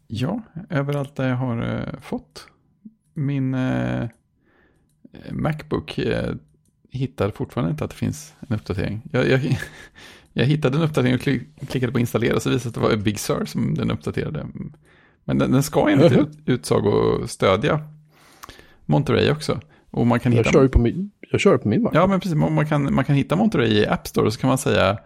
Ja, överallt där jag har eh, fått. Min eh, Macbook eh, hittar fortfarande inte att det finns en uppdatering. Jag, jag, <laughs> jag hittade en uppdatering och klick, klickade på installera så visade det att det var Big Sur som den uppdaterade. Men den, den ska enligt <laughs> ut, utsago stödja Monterey också. Och man kan Jag hitta... kör på min, jag kör på min Mac. Ja, men precis. Man kan, man kan hitta Monterey i App Store och så kan man säga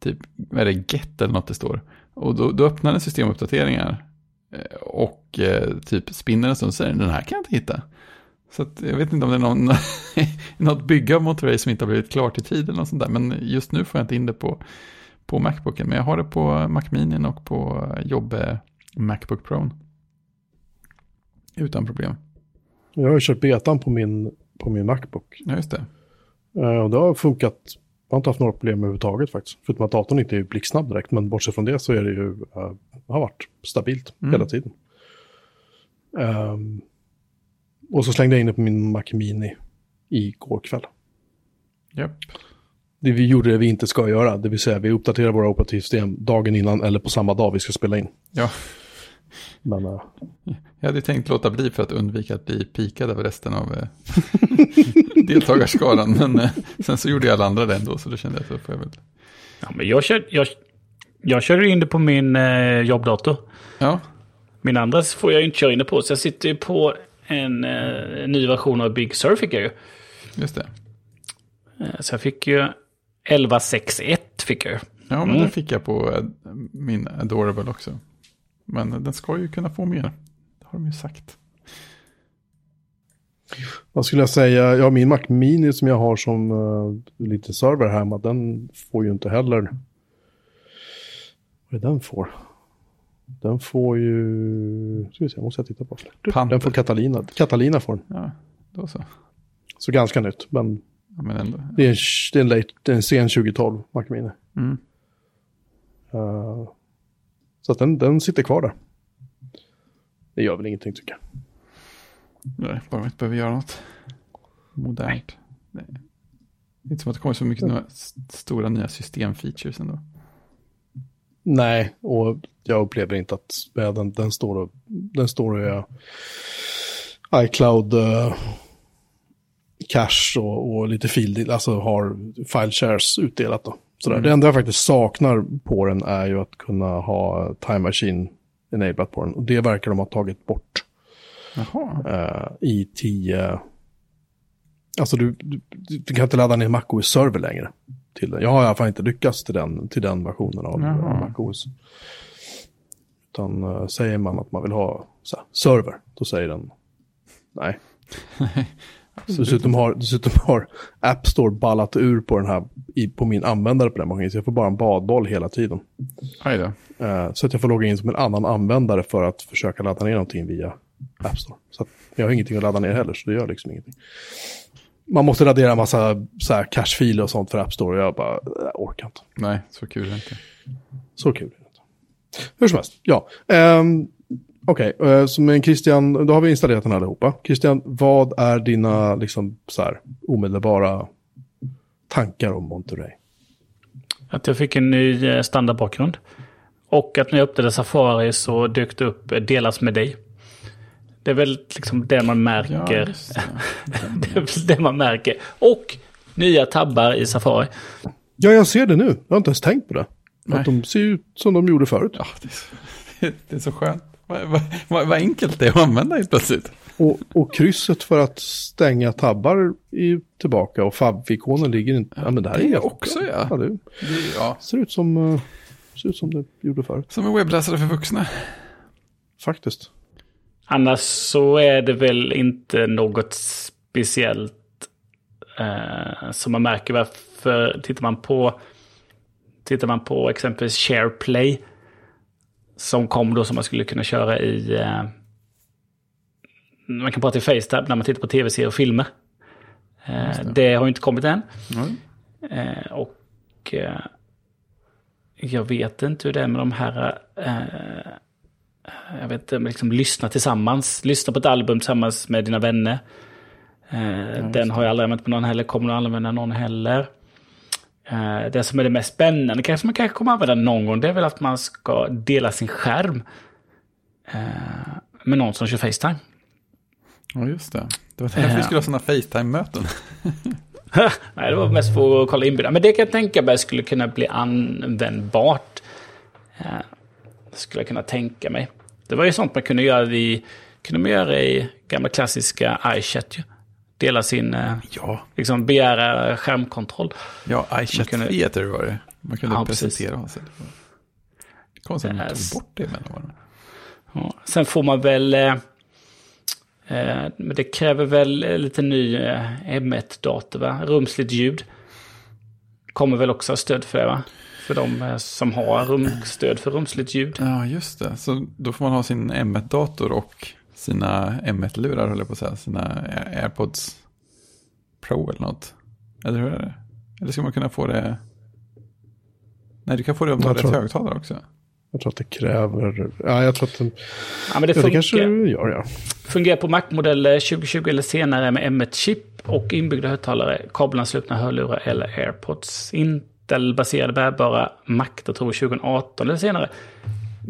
typ, är det, get eller något det står. Och då, då öppnar den systemuppdateringar eh, och eh, typ spinner en stund och säger den här kan jag inte hitta. Så att, jag vet inte om det är någon, <laughs> något bygge av Monterey som inte har blivit klart i tid eller något sånt där. Men just nu får jag inte in det på, på Macbooken. Men jag har det på Mac Mini och på jobb Macbook Pro. Utan problem. Jag har ju kört betan på min, på min Macbook. Ja, just det. Eh, och det har funkat. Jag har inte haft några problem överhuvudtaget faktiskt. Förutom att datorn inte är blixtsnabb direkt. Men bortsett från det så är det ju, eh, har varit stabilt Mm. hela tiden. Ehm, och så slängde jag in det på min Mac Mini igår kväll. Japp. Det vi gjorde det vi inte ska göra, det vill säga vi uppdaterar våra operativsystem dagen innan eller på samma dag vi ska spela in. Ja. Men eh, Jag hade tänkt låta bli för att undvika att bli pikad av resten av eh, <laughs> deltagarskaran. Men eh, sen så gjorde ju alla andra det ändå, så då kände jag att då får jag väl. Ja, men jag, kör, jag, jag kör in det på min eh, jobbdator. Ja, Min andra får jag inte köra in det på. Så jag sitter ju på en eh, ny version av Big Sur fick jag ju. just det. Eh, så jag fick ju 1161 fick jag ju. Ja, men Mm. det fick jag på min Adorable också. Men den ska ju kunna få mer. Det har de ju sagt. vad skulle jag säga, ja min Mac Mini som jag har som eh, lite server hemma, den får ju inte heller, vad är det den får? Den får ju, ska vi se, måste jag titta på. Panther. Den får Catalina, Catalina får den. Ja, då så. Så ganska nytt, men Ja, men ändå. det är en, det är en, late, det är en sen 2012 Mac Mini. Mm. Eh, så att den, den sitter kvar där. Det gör väl ingenting tycker jag. Nej, bara vi inte behöver göra något modernt. Nej. Det är inte som att det kommer så mycket nya, stora nya systemfeatures ändå. Nej, och jag upplever inte att ja, den, den står och, den står och är iCloud, uh, cache och, och lite fil, alltså har file shares utdelat då. Sådär. Det enda jag faktiskt saknar på den är ju att kunna ha Time Machine enablat på den. Och det verkar de ha tagit bort Jaha. eh, i 10. Alltså du, du, du kan inte ladda ner MacOS server längre. Till den. Jag har i alla fall inte lyckats till den, till den versionen av Jaha. av MacOS. Utan eh, säger man att man vill ha här, server, då säger den nej. <laughs> Så dessutom har, dessutom har App Store ballat ur på den här, i, på min användare på den maskinen. Så jag får bara en badboll hela tiden. Aj då. Eh, så att jag får logga in som en annan användare för att försöka ladda ner någonting via App Store. Så jag har ingenting att ladda ner heller, så det gör liksom ingenting. Man måste radera en massa så här cache-filer och sånt för App Store och jag bara jag orkar inte. Nej, så kul är det inte. Så kul är det inte. Hur som helst, ja. Um, Okej, eh, så men Christian, då har vi installerat den allihopa. Christian, vad är dina liksom så här omedelbara tankar om Monterey? Att jag fick en ny eh, standardbakgrund. Och att när jag öppnade Safari så dök det upp eh, delas med dig. Det är väl liksom det man Ja, märker. just det. <laughs> det är väl det man märker. Och nya tabbar i Safari. Ja, jag ser det nu. Jag har inte ens tänkt på det. Nej. Att de ser ut som de gjorde förut. Ja, det är så, <laughs> det är så skönt. Vad, vad, vad, enkelt det är att använda helt plötsligt. Och, och krysset för att stänga tabbar är tillbaka och fav-ikonen ligger inte... Ja, men det här det är helt- också, ja. ja. Det Det, ja. ser ut som, eh, ser ut som det gjorde förut. Som en webbläsare för vuxna. Faktiskt. Annars så är det väl inte något speciellt eh, som man märker. Varför tittar man på tittar man på exempelvis SharePlay som kom då som man skulle kunna köra i eh, man kan prata i FaceTime när man tittar på tv-serier och filmer. Eh, det. har ju inte kommit än. Mm. Eh, och eh, jag vet inte hur det är med de här... Eh, jag vet inte, liksom lyssna tillsammans. Lyssna på ett album tillsammans med dina vänner. Eh, den har jag aldrig använt på någon heller, kommer att använda någon heller. Eh, det som är det mest spännande, kanske man kanske kommer använda någon gång, det är väl att man ska dela sin skärm eh, med någon som kör Facetime. Ja, just det. Det var därför vi skulle ha sådana Facetime-möten. <laughs> Nej, det var mest för att kolla inbjudan. Men det kan jag tänka mig skulle kunna bli användbart. Eh, skulle jag kunna tänka mig. Det var ju sånt man kunde göra i, kunde man göra i gamla klassiska iChat. Ju. Dela sin, eh, Ja, liksom begära skärmkontroll. ja iChat kunde- det var det. Man kunde Ja, presentera sig. Konstigt att man tog bort det emellan. Ja. Sen får man väl... Eh, eh, men det kräver väl eh, lite ny eh, M1-dator, va? Rumsligt ljud. Kommer väl också ha stöd för det, va? För de som har rum, stöd för rumsligt ljud. Ja, just det. Så då får man ha sin M1-dator och sina M1-lurar, höll jag på att säga. Sina AirPods Pro eller något. Eller hur är det? Eller ska man kunna få det... Nej, du kan få det om du har rätt högtalare också. Jag tror att det kräver... Ja, jag tror att det, Ja, men det ja, det funkar. kanske det gör, ja. Fungerar på Mac-modeller 2020 eller senare med M1-chip och inbyggda högtalare, kabelanslutna hörlurar eller AirPods. Intel-baserade bärbara Mac-datorer 2018 eller senare.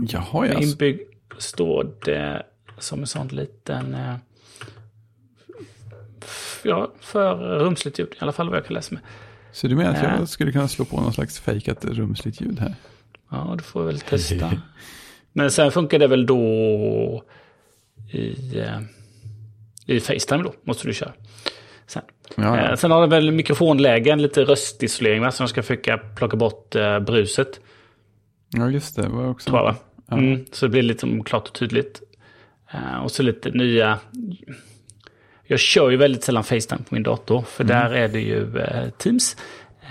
Jaha, ja. Med inbyggd står det som en sån liten... eh, Ja, för rumsligt ljud. I alla fall vad jag kan läsa med. Så du menar att Ja. jag skulle kunna slå på någon slags fejkat rumsligt ljud här? Ja, du får väl testa. <laughs> Men sen funkar det väl då i, eh, i Facetime då, måste du köra. Sen. Ja, Eh, ja. sen har den väl mikrofonlägen, lite röstisolering va? Så de ska försöka plocka bort eh, bruset. ja just det. Var också... Tror jag, va? Ja. Mm, så det blir lite klart och tydligt. Eh, och så lite nya... Jag kör ju väldigt sällan Facetime på min dator. För Mm. där är det ju eh, Teams.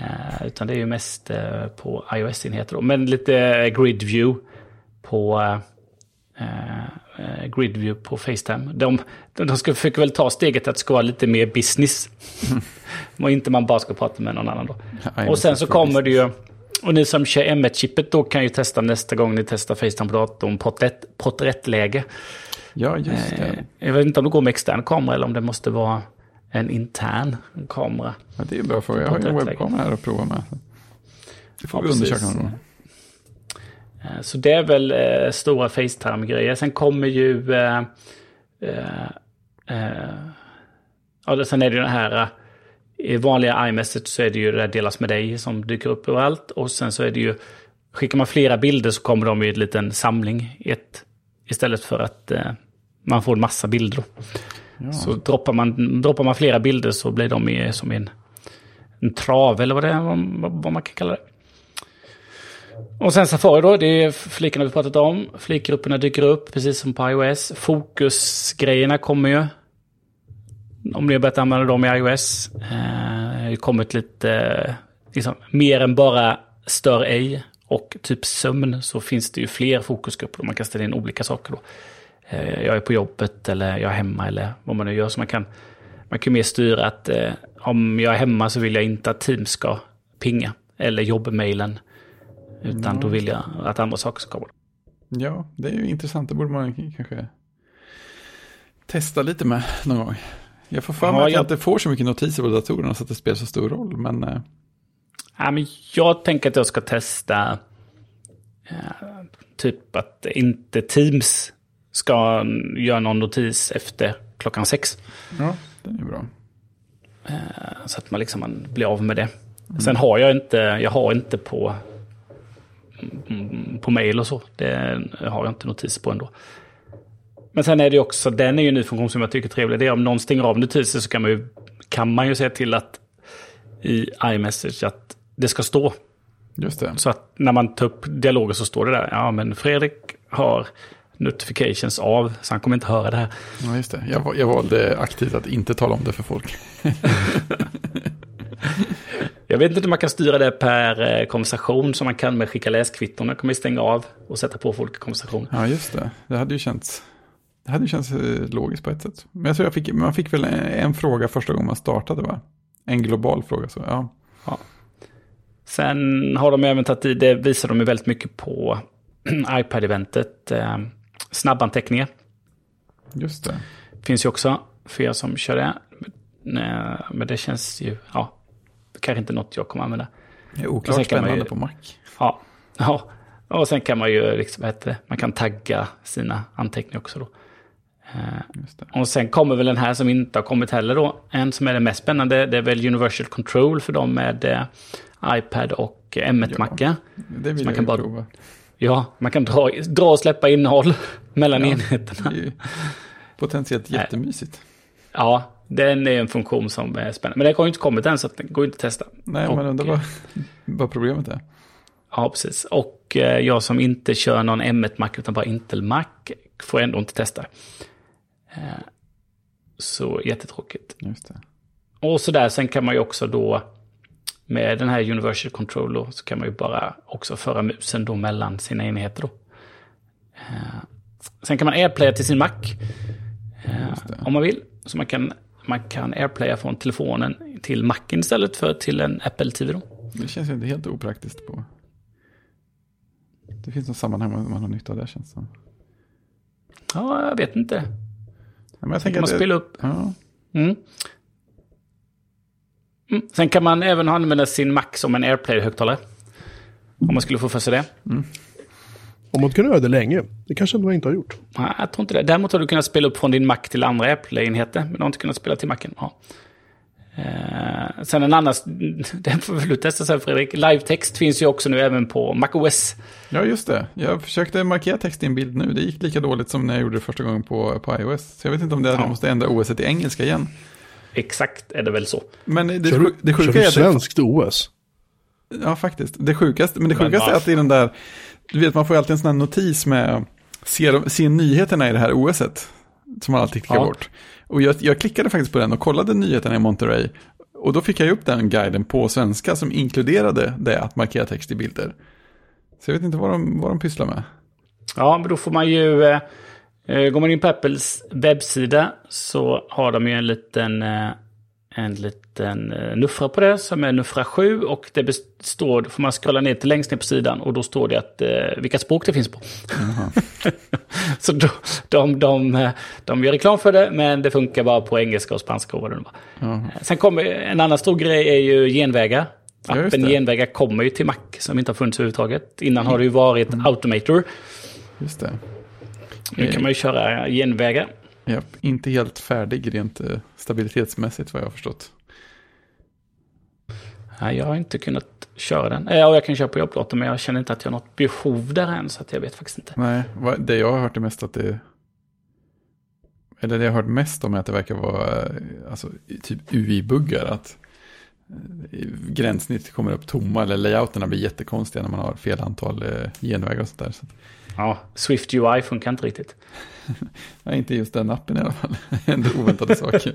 Eh, utan det är ju mest på iOS-enheter. Men lite eh, grid view på... Eh, eh, grid view på Facetime. De, de, de ska försöka väl ta steget att det ska vara lite mer business. <laughs> och inte man bara ska prata med någon annan då. Ja, Och sen så kommer det business. ju... Och ni som kör M1-chippet då kan ju testa nästa gång ni testar Facetime på datorn porträtt, porträttläge. Ja, just Eh, det. Jag vet inte om det går med extern kamera eller om det måste vara en intern kamera. Ja, det är en bra fråga. Jag har ju en webbkamera här att prova med. Det får Ja, vi undersöka någon gång. Eh, Så det är väl eh, stora Facetime-grejer. Sen kommer ju... Eh, eh, eh, Ja, sen är det ju den här, eh, i vanliga iMessage så är det ju det där delas med dig som dyker upp överallt. Och sen så är det ju, skickar man flera bilder så kommer de i en liten samling ett, istället för att eh, man får en massa bilder. Ja. Så droppar man, droppar man flera bilder så blir de i, som en, en trav eller vad, det är, vad, vad man kan kalla det. Och sen Safari då, det är flikarna vi pratat om. Flikgrupperna dyker upp, precis som på iOS. Fokusgrejerna kommer ju. Om ni har börjat använda dem i iOS. Eh, det har kommit lite, eh, liksom, mer än bara stör ej och typ sömn så finns det ju fler fokusgrupper. Man kan ställa in olika saker då. Eh, jag är på jobbet eller jag är hemma eller vad man nu gör. Så man kan, man kan mer styra att eh, om jag är hemma så vill jag inte att Teams ska pinga. Eller jobbmailen. Utan då vill jag att andra saker ska komma. Ja, det är ju intressant. Det borde man kanske testa lite med någon gång. Jag får för mig Ja, att jag jag- inte får så mycket notiser på datorerna så att det spelar så stor roll. Men eh, Ja, men jag tänker att jag ska testa eh, typ att inte Teams ska göra någon notis efter klockan sex. ja, det är bra. Eh, Så att man liksom man blir av med det. Sen har jag inte, jag har inte på, mm, på mail och så. Det har jag inte notis på ändå. Men sen är det också, den är ju en ny funktion som jag tycker är trevlig. Det är om någon stänger av notiser så kan man ju, kan man ju säga till att i iMessage att det ska stå. Just det. Så att när man tar upp dialoger så står det där, ja men Fredrik har notifications av, så han kommer inte höra det här. Ja, just det. Jag, jag valde aktivt att inte tala om det för folk. <laughs> Jag vet inte om man kan styra det per eh, konversation som man kan med skicka läskvitton. Jag kommer stänga av och sätta på folk i konversation. Ja, just det. Det hade ju känts, det hade ju känts eh, logiskt på ett sätt. Men jag tror jag fick, man fick väl en, en fråga första gången man startade, va? En global fråga, så ja. Sen har de även tagit i, det visar de ju väldigt mycket på <clears throat> iPad-eventet, eh, snabbanteckningar. Just det. Finns ju också för er som kör det. Men, eh, Men det känns ju, ja, kanske inte något jag kommer använda. Det är oklart spännande ju- på Mac. Ja, ja. Och sen kan man ju, liksom, vad heter det, man kan tagga sina anteckningar också då. Eh. Och sen kommer väl den här som inte har kommit heller då. En som är det mest spännande, det är väl Universal Control för dem med eh, iPad och eh, M1-macka. Det vill man jag kan bara- prova. Ja, man kan dra, dra och släppa innehåll mellan Ja. enheterna. Det är potentiellt jättemysigt. Ja, den är en funktion som är spännande. Men den har ju inte kommit än så att den går inte att testa. Nej, Och, men undrar vad, vad problemet är. Ja, precis. Och eh, jag som inte kör någon M1-Mac utan bara Intel-Mac får ändå inte testa. Eh, så jättetråkigt. Just det. Och så där, sen kan man ju också då med den här Universal Controller så kan man ju bara också föra musen då mellan sina enheter då. Eh, Sen kan man airplaya till sin Mac eh, om man vill. Så man kan, man kan airplaya från telefonen till Macen istället för till en Apple TV då. Det känns ju inte helt opraktiskt på. Det finns något sammanhang man har nytta av det känns som. Ja, jag vet inte. Ja, Men jag tänker man att det, spela upp ja, Mm. Mm. Sen kan man även använda sin Mac som en AirPlay-högtalare. Om man skulle få för sig det. Om man kunde göra det länge. Det kanske ändå inte har gjort. Nej, jag tror inte det. Däremot har du kunnat spela upp från din Mac till andra AirPlay-enheter. Men du har inte kunnat spela till Macen. Ja. Eh, sen en annan, <laughs> den får väl du testa sen Fredrik. Live-text finns ju också nu även på MacOS. ja, just det. Jag försökte markera text i en bild nu. Det gick lika dåligt som när jag gjorde det första gången på, på iOS. Så jag vet inte om det är att Ja. jag måste ändra OS till engelska igen. Exakt är det väl så. Men det, Kör du, det kör sjuka du är att det, svenskt OS? Ja, faktiskt. Det sjukaste, men det Men sjukaste är varför? att är den där, du vet man får ju alltid en sån här notis med, se, se nyheterna i det här OSet. Som man alltid klickar Ja. bort. Och jag, jag klickade faktiskt på den och kollade nyheterna i Monterey. Och då fick jag upp den guiden på svenska som inkluderade det att markera text i bilder. Så jag vet inte vad de, vad de pysslar med. Ja, men då får man ju... Eh, går man in på Apples webbsida så har de ju en liten, eh, en liten eh, nuffra på det som är nuffra 7. Och det består, får man scrolla ner till längst ner på sidan och då står det att, vilka språk det finns på. <laughs> så de, de, eh, de gör reklam för det, men det funkar bara på engelska och spanska och vad det nu var. Ja, Sen kommer en annan stor grej är ju genvägar. Ja, Appen det. genvägar kommer ju till Mac som inte har funnits överhuvudtaget. Innan har det ju varit Automator. just det. Nu kan man ju köra genvägar. Japp, inte helt färdig rent eh, stabilitetsmässigt vad jag har förstått. Nej, jag har inte kunnat köra den. Ja, jag kan köra på jobbdatorn, men jag känner inte att jag har något behov där än, så att jag vet faktiskt inte. Nej, det jag har hört är mest att det... Eller det jag har hört mest om är att det verkar vara eh, alltså, typ UI-buggar. Att eh, gränssnitt kommer upp tomma eller layouterna blir jättekonstiga när man har fel antal eh, genvägar och sånt där. Så Ja, Swift UI funkar inte riktigt. <laughs> nej, inte just den appen i alla fall. <laughs> Ändå oväntade saker.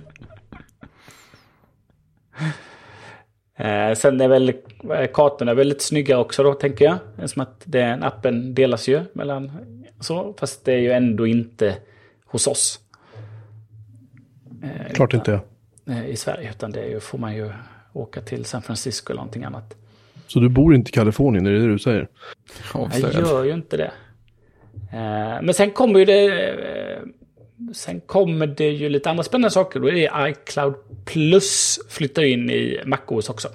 Eh, sen är väl eh, kartorna är väl lite snyggare också då, tänker jag. Som att den appen delas ju mellan så, fast det är ju ändå inte hos oss. Eh, Klart inte jag. eh, I Sverige, utan det är ju, får man ju åka till San Francisco eller någonting annat. Så du bor inte i Kalifornien, är det det du säger? Jag gör ju inte det. Eh, Men sen kommer ju det... eh, Sen kommer det ju lite andra spännande saker. Då är det iCloud Plus flyttar in i MacOS också.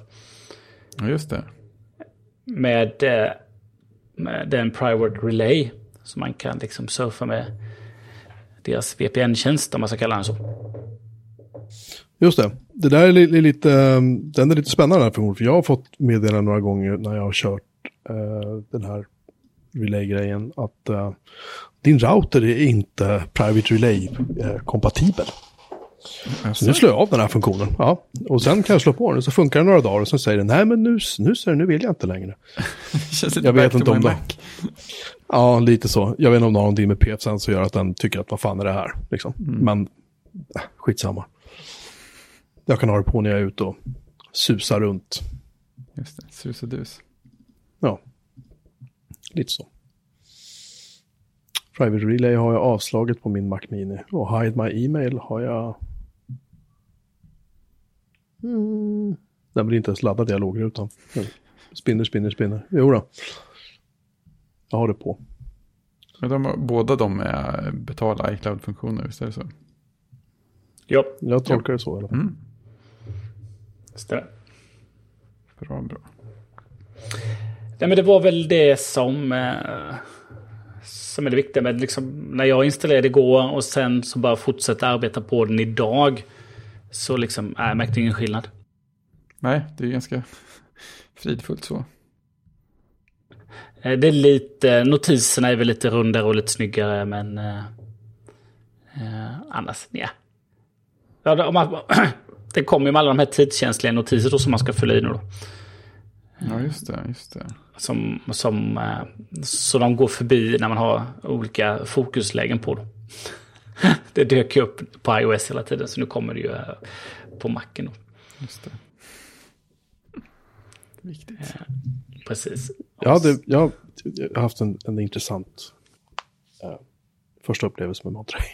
Ja, just det. Med, eh, med den Private Relay. Så man kan liksom surfa med deras VPN-tjänst om man ska kalla den så. Just det. Det där är li- li- lite, den är lite spännande här. För jag har fått meddela några gånger när jag har kört eh, den här relay-grejen att eh, din router är inte Private Relay-kompatibel. Så nu slår jag av den här funktionen. Ja. Och sen kan jag slå på den så funkar det några dagar och så säger den nej men nu, nu, ser nu vill jag inte längre. <laughs> Jag vet inte om det. <laughs> Ja, lite så. Jag vet inte om det har någonting med PFSen som gör att den tycker att vad fan är det här? Liksom. Men äh, skitsamma. Jag kan ha det på när jag är ute och susar runt. Just det, sus och dus. Ja, lite så. Private Relay har jag avslaget på min Mac Mini. Och Hide My Email har jag... Mm. Den blir inte ens laddad dialogrutan. Spinner, spinner, spinner. Jo då. Jag har det på. Men de, båda de är betala iCloud-funktioner, visst är det så? Ja, Jag tolkar det så i alla fall. Mm. stämmer. Bra, bra. Nej, men det var väl det som, eh, som är det viktiga med liksom, när jag installerade igår och sen så bara fortsätter arbeta på den idag. Så liksom, äh, jag märkte ingen skillnad. Nej, det är ganska fridfullt så. Eh, Det är lite, notiserna är väl lite rundare och lite snyggare men eh, eh, annars, ja. ja det, man, <clears throat> det kommer ju med alla de här tidskänsliga notiser då som man ska fylla i nu då. Ja, just det, just det. Som, som, eh, så de går förbi när man har olika fokuslägen på dem. <laughs> Det dök ju upp på iOS hela tiden så nu kommer det ju eh, på Macen då. Just det. Viktigt. Precis. Jag, hade, jag, jag har haft en, en intressant eh, första upplevelse med Monterey.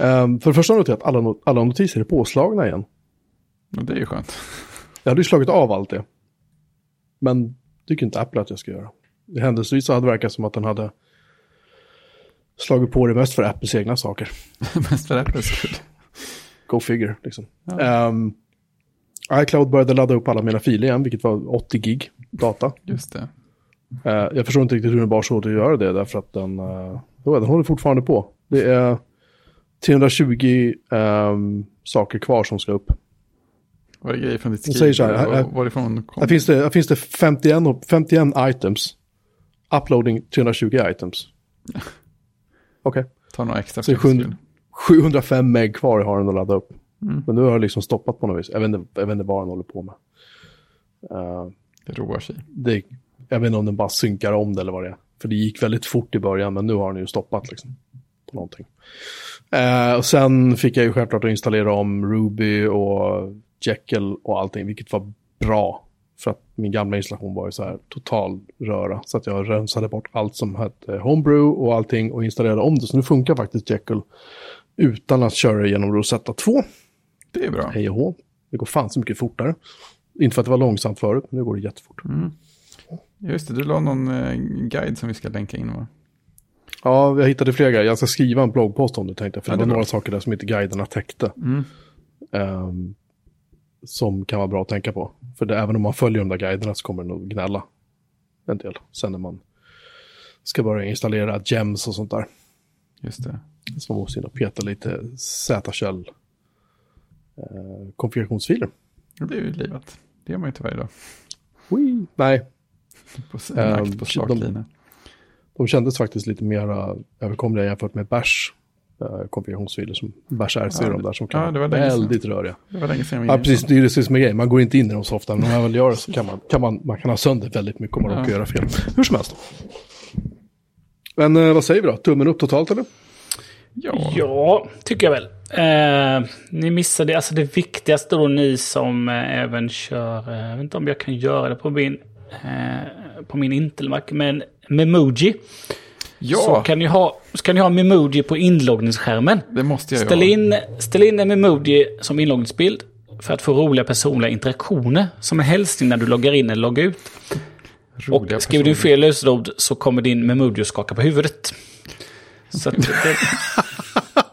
um, <laughs> för det första har jag noterat att alla, alla notiser är påslagna igen. Det är ju skönt. Jag hade ju slagit av allt det. Men tycker inte Apple att jag ska göra. I händelsevis så hade det verkat som att den hade slagit på det mest för Apples egna saker. <laughs> Mest för Apples skull. Go figure, liksom. Ehm, iCloud började ladda upp alla mina filer igen, vilket var 80 gig data. Just det. Eh, jag förstår inte riktigt hur den bar åt att göra det, därför att den, uh, den håller fortfarande på. Det är 320 ehm, saker kvar som ska upp. Var det grejer från ditt Jag säger skriv? så här, Var- här- Varifrån kom Här finns det, här finns det 51, och- 51 items. Uploading 320 items. <laughs> Okej. Ta några extra Så det är för ditt 700 skull. 705 meg kvar har den att ladda upp. Men nu har jag liksom stoppat på något vis. Jag vet inte, jag vet inte vad den håller på med. Eh, Det roar sig. det, jag vet inte om den bara synkar om det eller vad det är. För det gick väldigt fort i början, men nu har den ju stoppat liksom. På någonting. Eh, och sen fick jag ju självklart att installera om Ruby och Jekyll och allting, vilket var bra. För att min gamla installation var ju så här total röra. Så att jag rensade bort allt som hette Homebrew och allting och installerade om det. Så nu funkar faktiskt Jekyll utan att köra genom Rosetta 2. Det är bra. Hej och hå. Det går fan så mycket fortare. Inte för att det var långsamt förut, men nu går det jättefort. Just det, du la någon eh, guide som vi ska länka in va? Ja, jag hittade fler grejer. Jag ska skriva en bloggpost om det tänkte jag. För Ja, det var några saker där som inte guiderna täckte. Mm. ehm, som kan vara bra att tänka på. För det, även om man följer de där guiderna så kommer det nog gnälla en del. Sen när man ska börja installera gems och sånt där. Just det. Så man måste in och peta lite Z-shell eh, konfigurationsfiler. Det är ju livat. Det gör man ju inte varje dag. Wii. Nej, <laughs> På, på slak de- lina. de kändes faktiskt lite mer överkomliga jämfört med Bash eh, konfigurationsfiler som Bash RC Ja, där som kan ja, det var vara sedan. väldigt röriga. Det var länge sedan Ja, precis. Det är ju det som är grejen. Man går inte in i dem så ofta, men om man väl gör det så kan man, kan man, man kan ha sönder väldigt mycket om man Ja. råkar göra fel. Hur som helst. Men eh, vad säger vi då? Tummen upp totalt eller? Ja, Ja, tycker jag väl. Eh, ni missade alltså det viktigaste då ni som eh, även kör, eh, jag vet inte om jag kan göra det på min, eh, på min Intel-Mac, men Memoji. Så ja kan ni ha, så kan ni ha Memoji på inloggningsskärmen. det måste jag Ställ in, ställ in en Memoji som inloggningsbild för att få roliga personliga interaktioner. Som en hälsning när du loggar in eller loggar ut. Roliga Och skriver du fel lösenord så kommer din Memoji att skaka på huvudet. Så att det,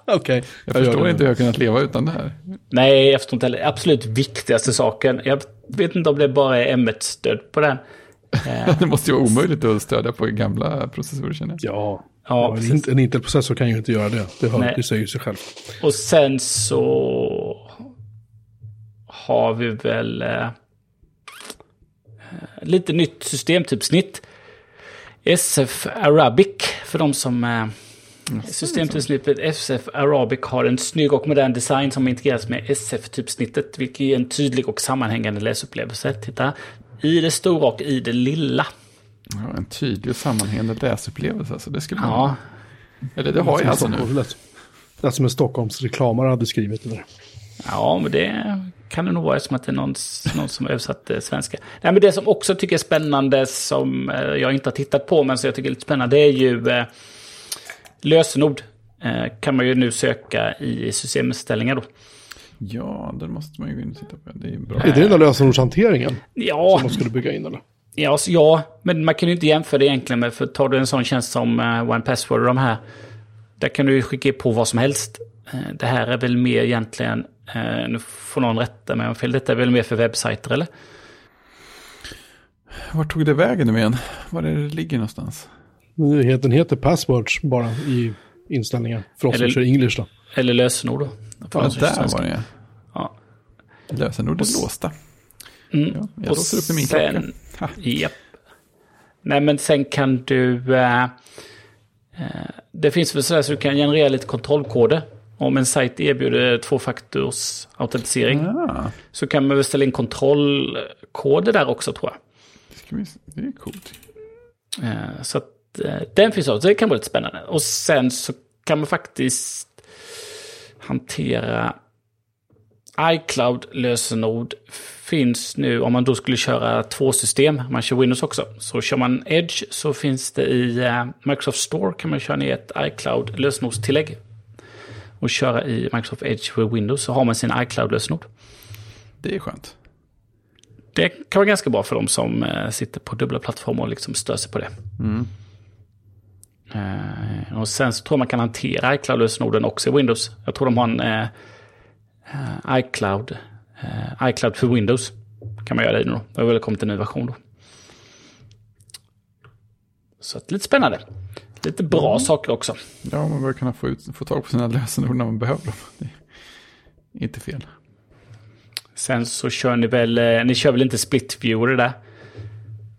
<laughs> Okej. Jag förstår inte hur jag har kunnat leva utan det här. Nej, jag förstår inte heller. Absolut viktigaste saken. Jag vet inte om det bara är M1-stöd på den. Eh, <laughs> Det måste ju vara omöjligt att stödja på gamla processorer känner jag. Ja, Ja, en, precis. in- en Intel-processor kan ju inte göra det. Det, hör, det säger ju sig själv. och sen så har vi väl eh, lite nytt systemtypsnitt. SF Arabic för de som eh, Systemtypsnittet SF Arabic har en snygg och modern design som integreras med SF-typsnittet, vilket ger en tydlig och sammanhängande läsupplevelse. Titta, i det stora och i det lilla. Ja, en tydlig och sammanhängande läsupplevelse. Alltså, det skulle man... Ja, Eller det har jag alltså nu. Stockholm- Lät, som en Stockholms reklamare hade skrivit det där. Ja, men det kan det nog vara som att det är någon, någon som har översatt eh, svenska. Nej, men det som också tycker är spännande som eh, jag inte har tittat på men som jag tycker är lite spännande det är ju eh, lösenord. Eh, kan man ju nu söka i systeminställningar då. Ja, den måste man ju gå in och titta på. Det är bra. Är det den där lösenordshanteringen Ja, som de skulle bygga in eller? ja, så ja, men man kan ju inte jämföra det egentligen med, för tar du en sån tjänst som eh, One Password och de här, där kan du ju skicka på vad som helst. Eh, det här är väl mer egentligen, eh, nu får någon rätta mig om fel, detta är väl mer för webbsajter eller? Var tog det vägen nu igen? Var är det ligger någonstans? Den heter Passwords bara i inställningar. För oss Eller- som kör English då. Eller lösenord då. För Ja, där svenska. var det Ja. Lösenordet låsta. Mm. Ja, jag Och låser upp i min sen, klocka. Japp. Nej, men sen kan du... eh, det finns väl sådär så du kan generera lite kontrollkoder. Om en sajt erbjuder tvåfaktors autentisering Ja, så kan man väl ställa in kontrollkoder där också tror jag. det, vi, är coolt. Eh, Så att den finns också, det kan vara lite spännande. Och sen så kan man faktiskt hantera iCloud-lösenord finns nu, om man då skulle köra två system, man kör Windows också. Så kör man Edge så finns det i eh, Microsoft Store kan man köra ner ett iCloud-lösenordstillägg. Och köra i Microsoft Edge för Windows så har man sin iCloud-lösenord. Det är skönt. Det kan vara ganska bra för de som eh, sitter på dubbla plattformar och liksom stör sig på det. Eh, och sen så tror jag man kan hantera iCloud-lösenorden också i Windows. Jag tror de har en eh, eh, iCloud, eh, iCloud för Windows. Kan man göra det nu då. Det har väl kommit en ny version då. Så att, lite spännande. Lite bra saker också. Ja, man bör kunna få, ut, få tag på sina <laughs> lösenord när man behöver dem. Det är inte fel. Sen så kör ni väl, eh, ni kör väl inte split view det där?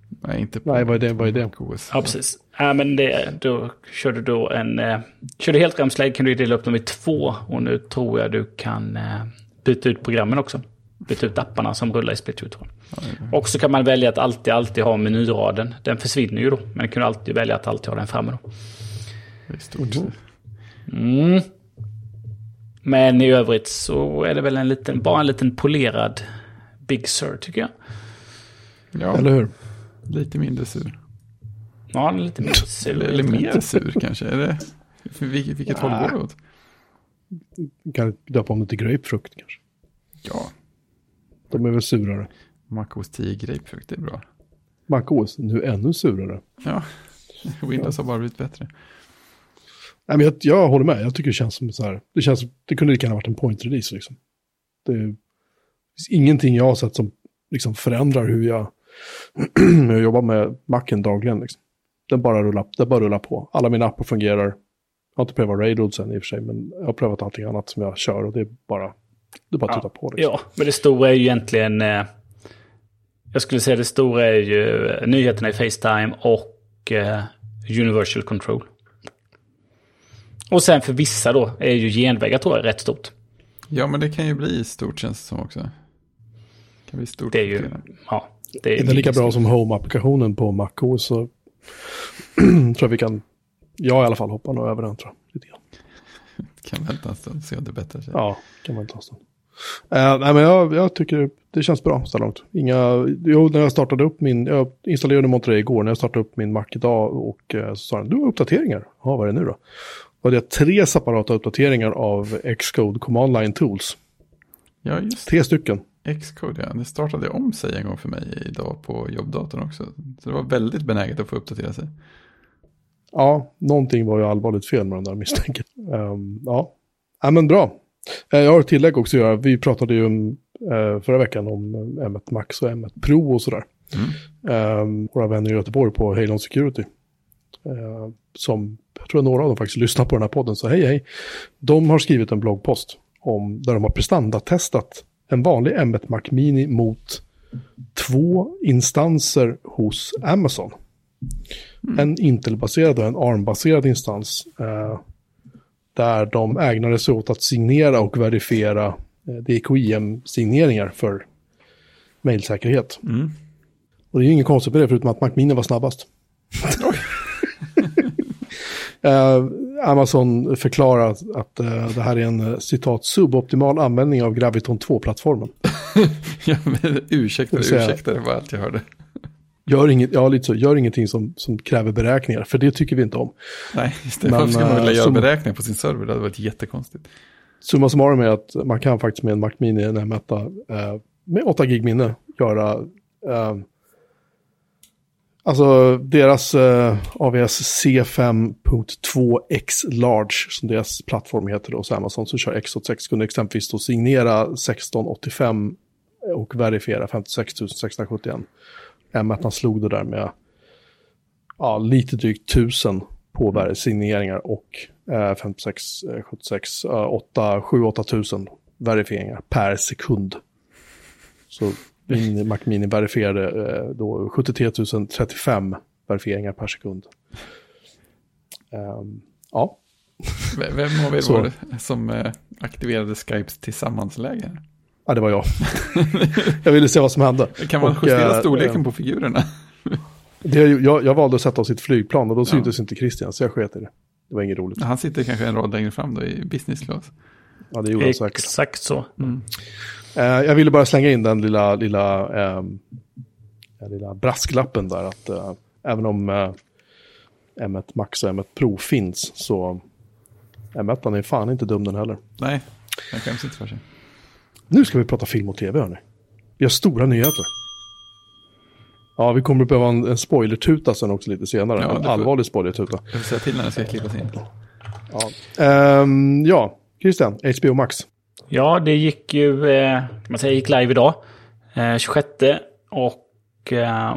Nej, inte på Nej, vad är det? Vad är det? OS. Ja, precis. Ja, men det, då kör du då en... Eh, kör du helt ramslägg kan du dela upp dem i två. Och nu tror jag du kan eh, byta ut programmen också. Byta ut apparna som rullar i split tror jag. Och så kan man välja att alltid, alltid ha menyraden. Den försvinner ju då. Men du kan alltid välja att alltid ha den framme då. Det är stort. Mm. Men i övrigt så är det väl en liten, bara en liten polerad Big Sur tycker jag. Ja, Eller hur? lite mindre sur. Ja, lite mer sur. Eller, eller mer sur kanske. Är det, vilket vilket håll går det åt? Kan döpa om det till grapefrukt kanske. Ja, De är väl surare. MacOS 10 grapefrukt, det är bra. MacOS, nu ännu surare. Ja, <laughs> Windows har bara blivit bättre. Nej, men jag, jag håller med, jag tycker det känns som så här. Det känns det kunde lika gärna varit en point release liksom. Det finns ingenting jag har sett som liksom förändrar hur jag, <clears throat> hur jag jobbar med Macen dagligen. Liksom. Den bara rullar, den bara rullar på. Alla mina appar fungerar. Jag har inte prövat Railroad sen i och för sig, men jag har prövat allting annat som jag kör och det är bara, det är bara att titta på. Liksom. Ja, men det stora är ju egentligen... Eh, jag skulle säga det stora är ju nyheterna i Facetime och eh, Universal Control. Och sen för vissa då är ju genvägar tror jag rätt stort. Ja, men det kan ju bli stort känns det som också. Det kan bli stort. Det är ju, ja. Det är, är det lika bra som Home-applikationen på MacOS så <clears throat> tror jag vi kan, jag i alla fall hoppar nog över den tror jag. Lite grann. Kan vänta en stund, se om det bättrar sig. Ja, kan vänta en stund. Uh, nej, men jag, jag, tycker det känns bra så långt. Inga, jo, när jag startade upp min, jag installerade Monterey igår, när jag startade upp min Mac idag och uh, så sa den, du har uppdateringar. Ja, vad är det nu då? Då hade jag tre separata uppdateringar av Xcode Command Line Tools. Ja, just Tre stycken. Xcode, ja. Det startade om sig en gång för mig idag på jobbdatorn också. Så det var väldigt benäget att få uppdatera sig. Ja, någonting var ju allvarligt fel med den där misstänker. Um, ja. ja, men bra. Eh, jag har ett tillägg också att göra. Vi pratade ju uh, förra veckan om M1 Max och M1 Pro och sådär. Mm. Um, våra vänner i Göteborg på Halon Security. Uh, som, jag tror några av dem faktiskt lyssnar på den här podden, så hej hej. De har skrivit en bloggpost om, där de har prestandatestat en vanlig M1 Mac Mini mot två instanser hos Amazon. Mm. En Intel-baserad och en ARM-baserad instans. Eh, där de ägnade sig åt att signera och verifiera eh, DKIM-signeringar för mejlsäkerhet. Mm. Och det är ju inget konstigt med det förutom att Mac Mini var snabbast. Uh, <laughs> Amazon förklarar att, uh, det här är en uh, citat suboptimal användning av Graviton 2-plattformen. <laughs> ja, men ursäkta, ursäkta, det var allt jag hörde. Gör, inget, ja, lite så, gör ingenting som, som kräver beräkningar, för det tycker vi inte om. Nej, just det. Men, Varför ska man vilja göra som, beräkningar på sin server? Det hade varit jättekonstigt. Summa summarum är att man kan faktiskt med en Mac Mini, en M1, med 8 gig minne, göra Alltså deras eh, AVS C5.2X Large, som deras plattform heter då hos Amazon, som kör X86 kunde exempelvis då signera 1685 och verifiera 56 671. M1 slog det där med ja, lite drygt 1000 på signeringar och eh, 56, 76, 8, 7, 8000 verifieringar per sekund. Så min Mac Mini verifierade eh, då 73 035 verifieringar per sekund. Um, ja. Vem av er var det som eh, aktiverade Skypes tillsammansläge? Ja, det var jag. <laughs> jag ville se vad som hände. Kan man och, justera äh, storleken äh, på figurerna? det, jag, jag valde att sätta oss i ett flygplan och då syntes ja. inte Christian, så jag sket i det. Det var inget roligt. Han sitter kanske en rad längre fram då i business class. Ja, det gjorde han säkert. Exakt så. Mm. Eh, jag ville bara slänga in den lilla, lilla, eh, lilla brasklappen där att eh, även om eh, M1 Max och M1 Pro finns så M1 är fan inte dum den heller. Nej, den skäms inte för sig. Nu ska vi prata film och tv hörni. Vi har stora nyheter. Ja, vi kommer att behöva en, en spoilertuta sen också lite senare. Ja, en allvarlig spoilertuta. Jag får säga till när den ska klippas in. Ja, um, ja Christian, HBO Max. Ja, det gick ju, eh, kan man säga, gick live idag. Eh, 26. Och eh,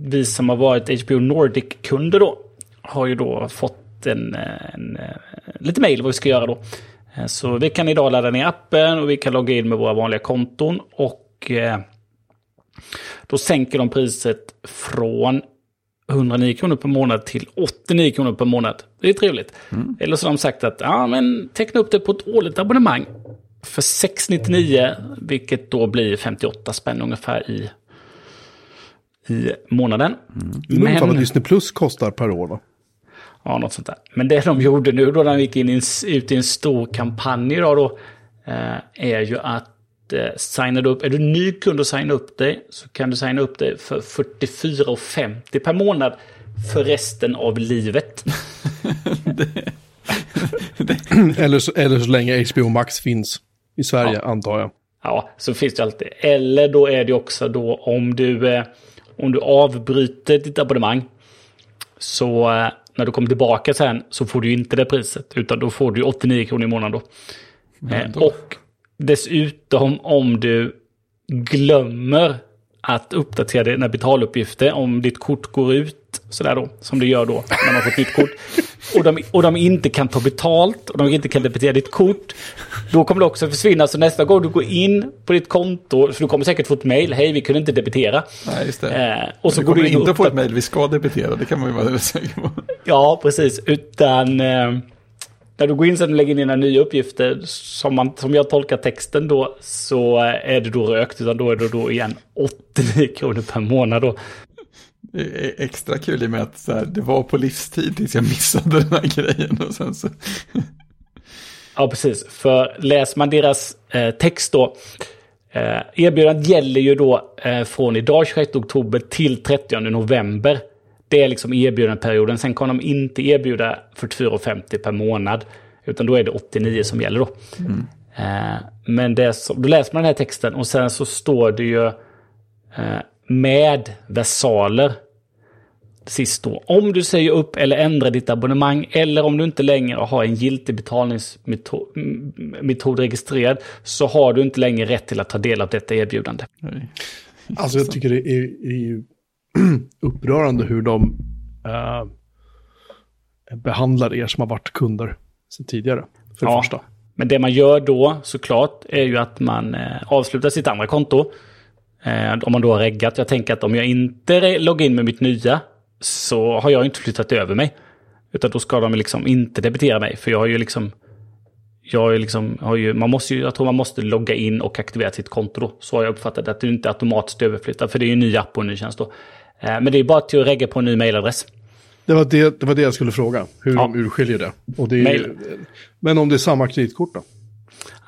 vi som har varit HBO Nordic-kunder då har ju då fått en, eh, en, lite mail vad vi ska göra då. Eh, så vi kan idag ladda ner appen och vi kan logga in med våra vanliga konton. Och eh, då sänker de priset från 109 kronor per månad till 89 kronor per månad. Det är trevligt. Mm. Eller så har de sagt att ja, men teckna upp det på ett årligt abonnemang för 699, vilket då blir 58 spänn ungefär i, i månaden. Mm. Det är ungefär vad Disney Plus kostar per år va? Ja, något sånt där. Men det de gjorde nu då när de gick in i, ut i en stor kampanj idag då, eh, är ju att eh, signa upp, är du ny kund och signa upp dig så kan du signa upp dig för 44,50 per månad för resten av livet. <laughs> det, <laughs> det. eller, så, eller så länge HBO Max finns. I Sverige ja. antar jag. Ja, så finns det alltid. Eller då är det också då om du, eh, om du avbryter ditt abonnemang. Så eh, när du kommer tillbaka sen så får du inte det priset. Utan då får du 89 kronor i månaden då. Eh, och dessutom om du glömmer att uppdatera dina betaluppgifter. Om ditt kort går ut Sådär då, som det gör då när man får ett nytt kort. Och de, och de inte kan ta betalt och de inte kan debitera ditt kort. Då kommer det också försvinna. Så nästa gång du går in på ditt konto, för du kommer säkert få ett mail, hej vi kunde inte debitera. Nej, just det. Eh, och så du går du in inte få ett mejl, vi ska debitera, det kan man ju vara <laughs> säker på. Ja, precis. Utan eh, när du går in sen och lägger in dina nya uppgifter, som, man, som jag tolkar texten då, så eh, är det då rökt. Utan då är det då igen 89 kronor per månad då. Extra kul i och med att så här, det var på livstid tills jag missade den här grejen. Och sen så... Ja, precis. För läser man deras eh, text då, eh, erbjudandet gäller ju då eh, från idag 26 oktober till 30 november. Det är liksom erbjudandeperioden. Sen kan de inte erbjuda 44,50 per månad. Utan då är det 89 som gäller då. Eh, men det är så, då läser man den här texten och sen så står det ju eh, med versaler sist då. Om du säger upp eller ändrar ditt abonnemang eller om du inte längre har en giltig betalningsmetod registrerad så har du inte längre rätt till att ta del av detta erbjudande. Nej. Alltså jag tycker det är, är ju <clears throat> upprörande hur de eh, behandlar er som har varit kunder sedan tidigare. För det Ja. första. Men det man gör då såklart är ju att man eh, avslutar sitt andra konto. Eh, om man då har reggat. Jag tänker att om jag inte loggar in med mitt nya så har jag inte flyttat över mig. Utan då ska de liksom inte debitera mig. För jag har ju liksom... Jag har ju liksom, har ju, man måste ju, jag tror man måste logga in och aktivera sitt konto då. Så har jag uppfattat det, att du inte automatiskt överflyttar. För det är ju en ny app och en ny tjänst då. Eh, men det är bara till att regga på en ny mailadress. Det var det, det var det jag skulle fråga, hur Ja. de urskiljer det. Och det är, men om det är samma kreditkort då?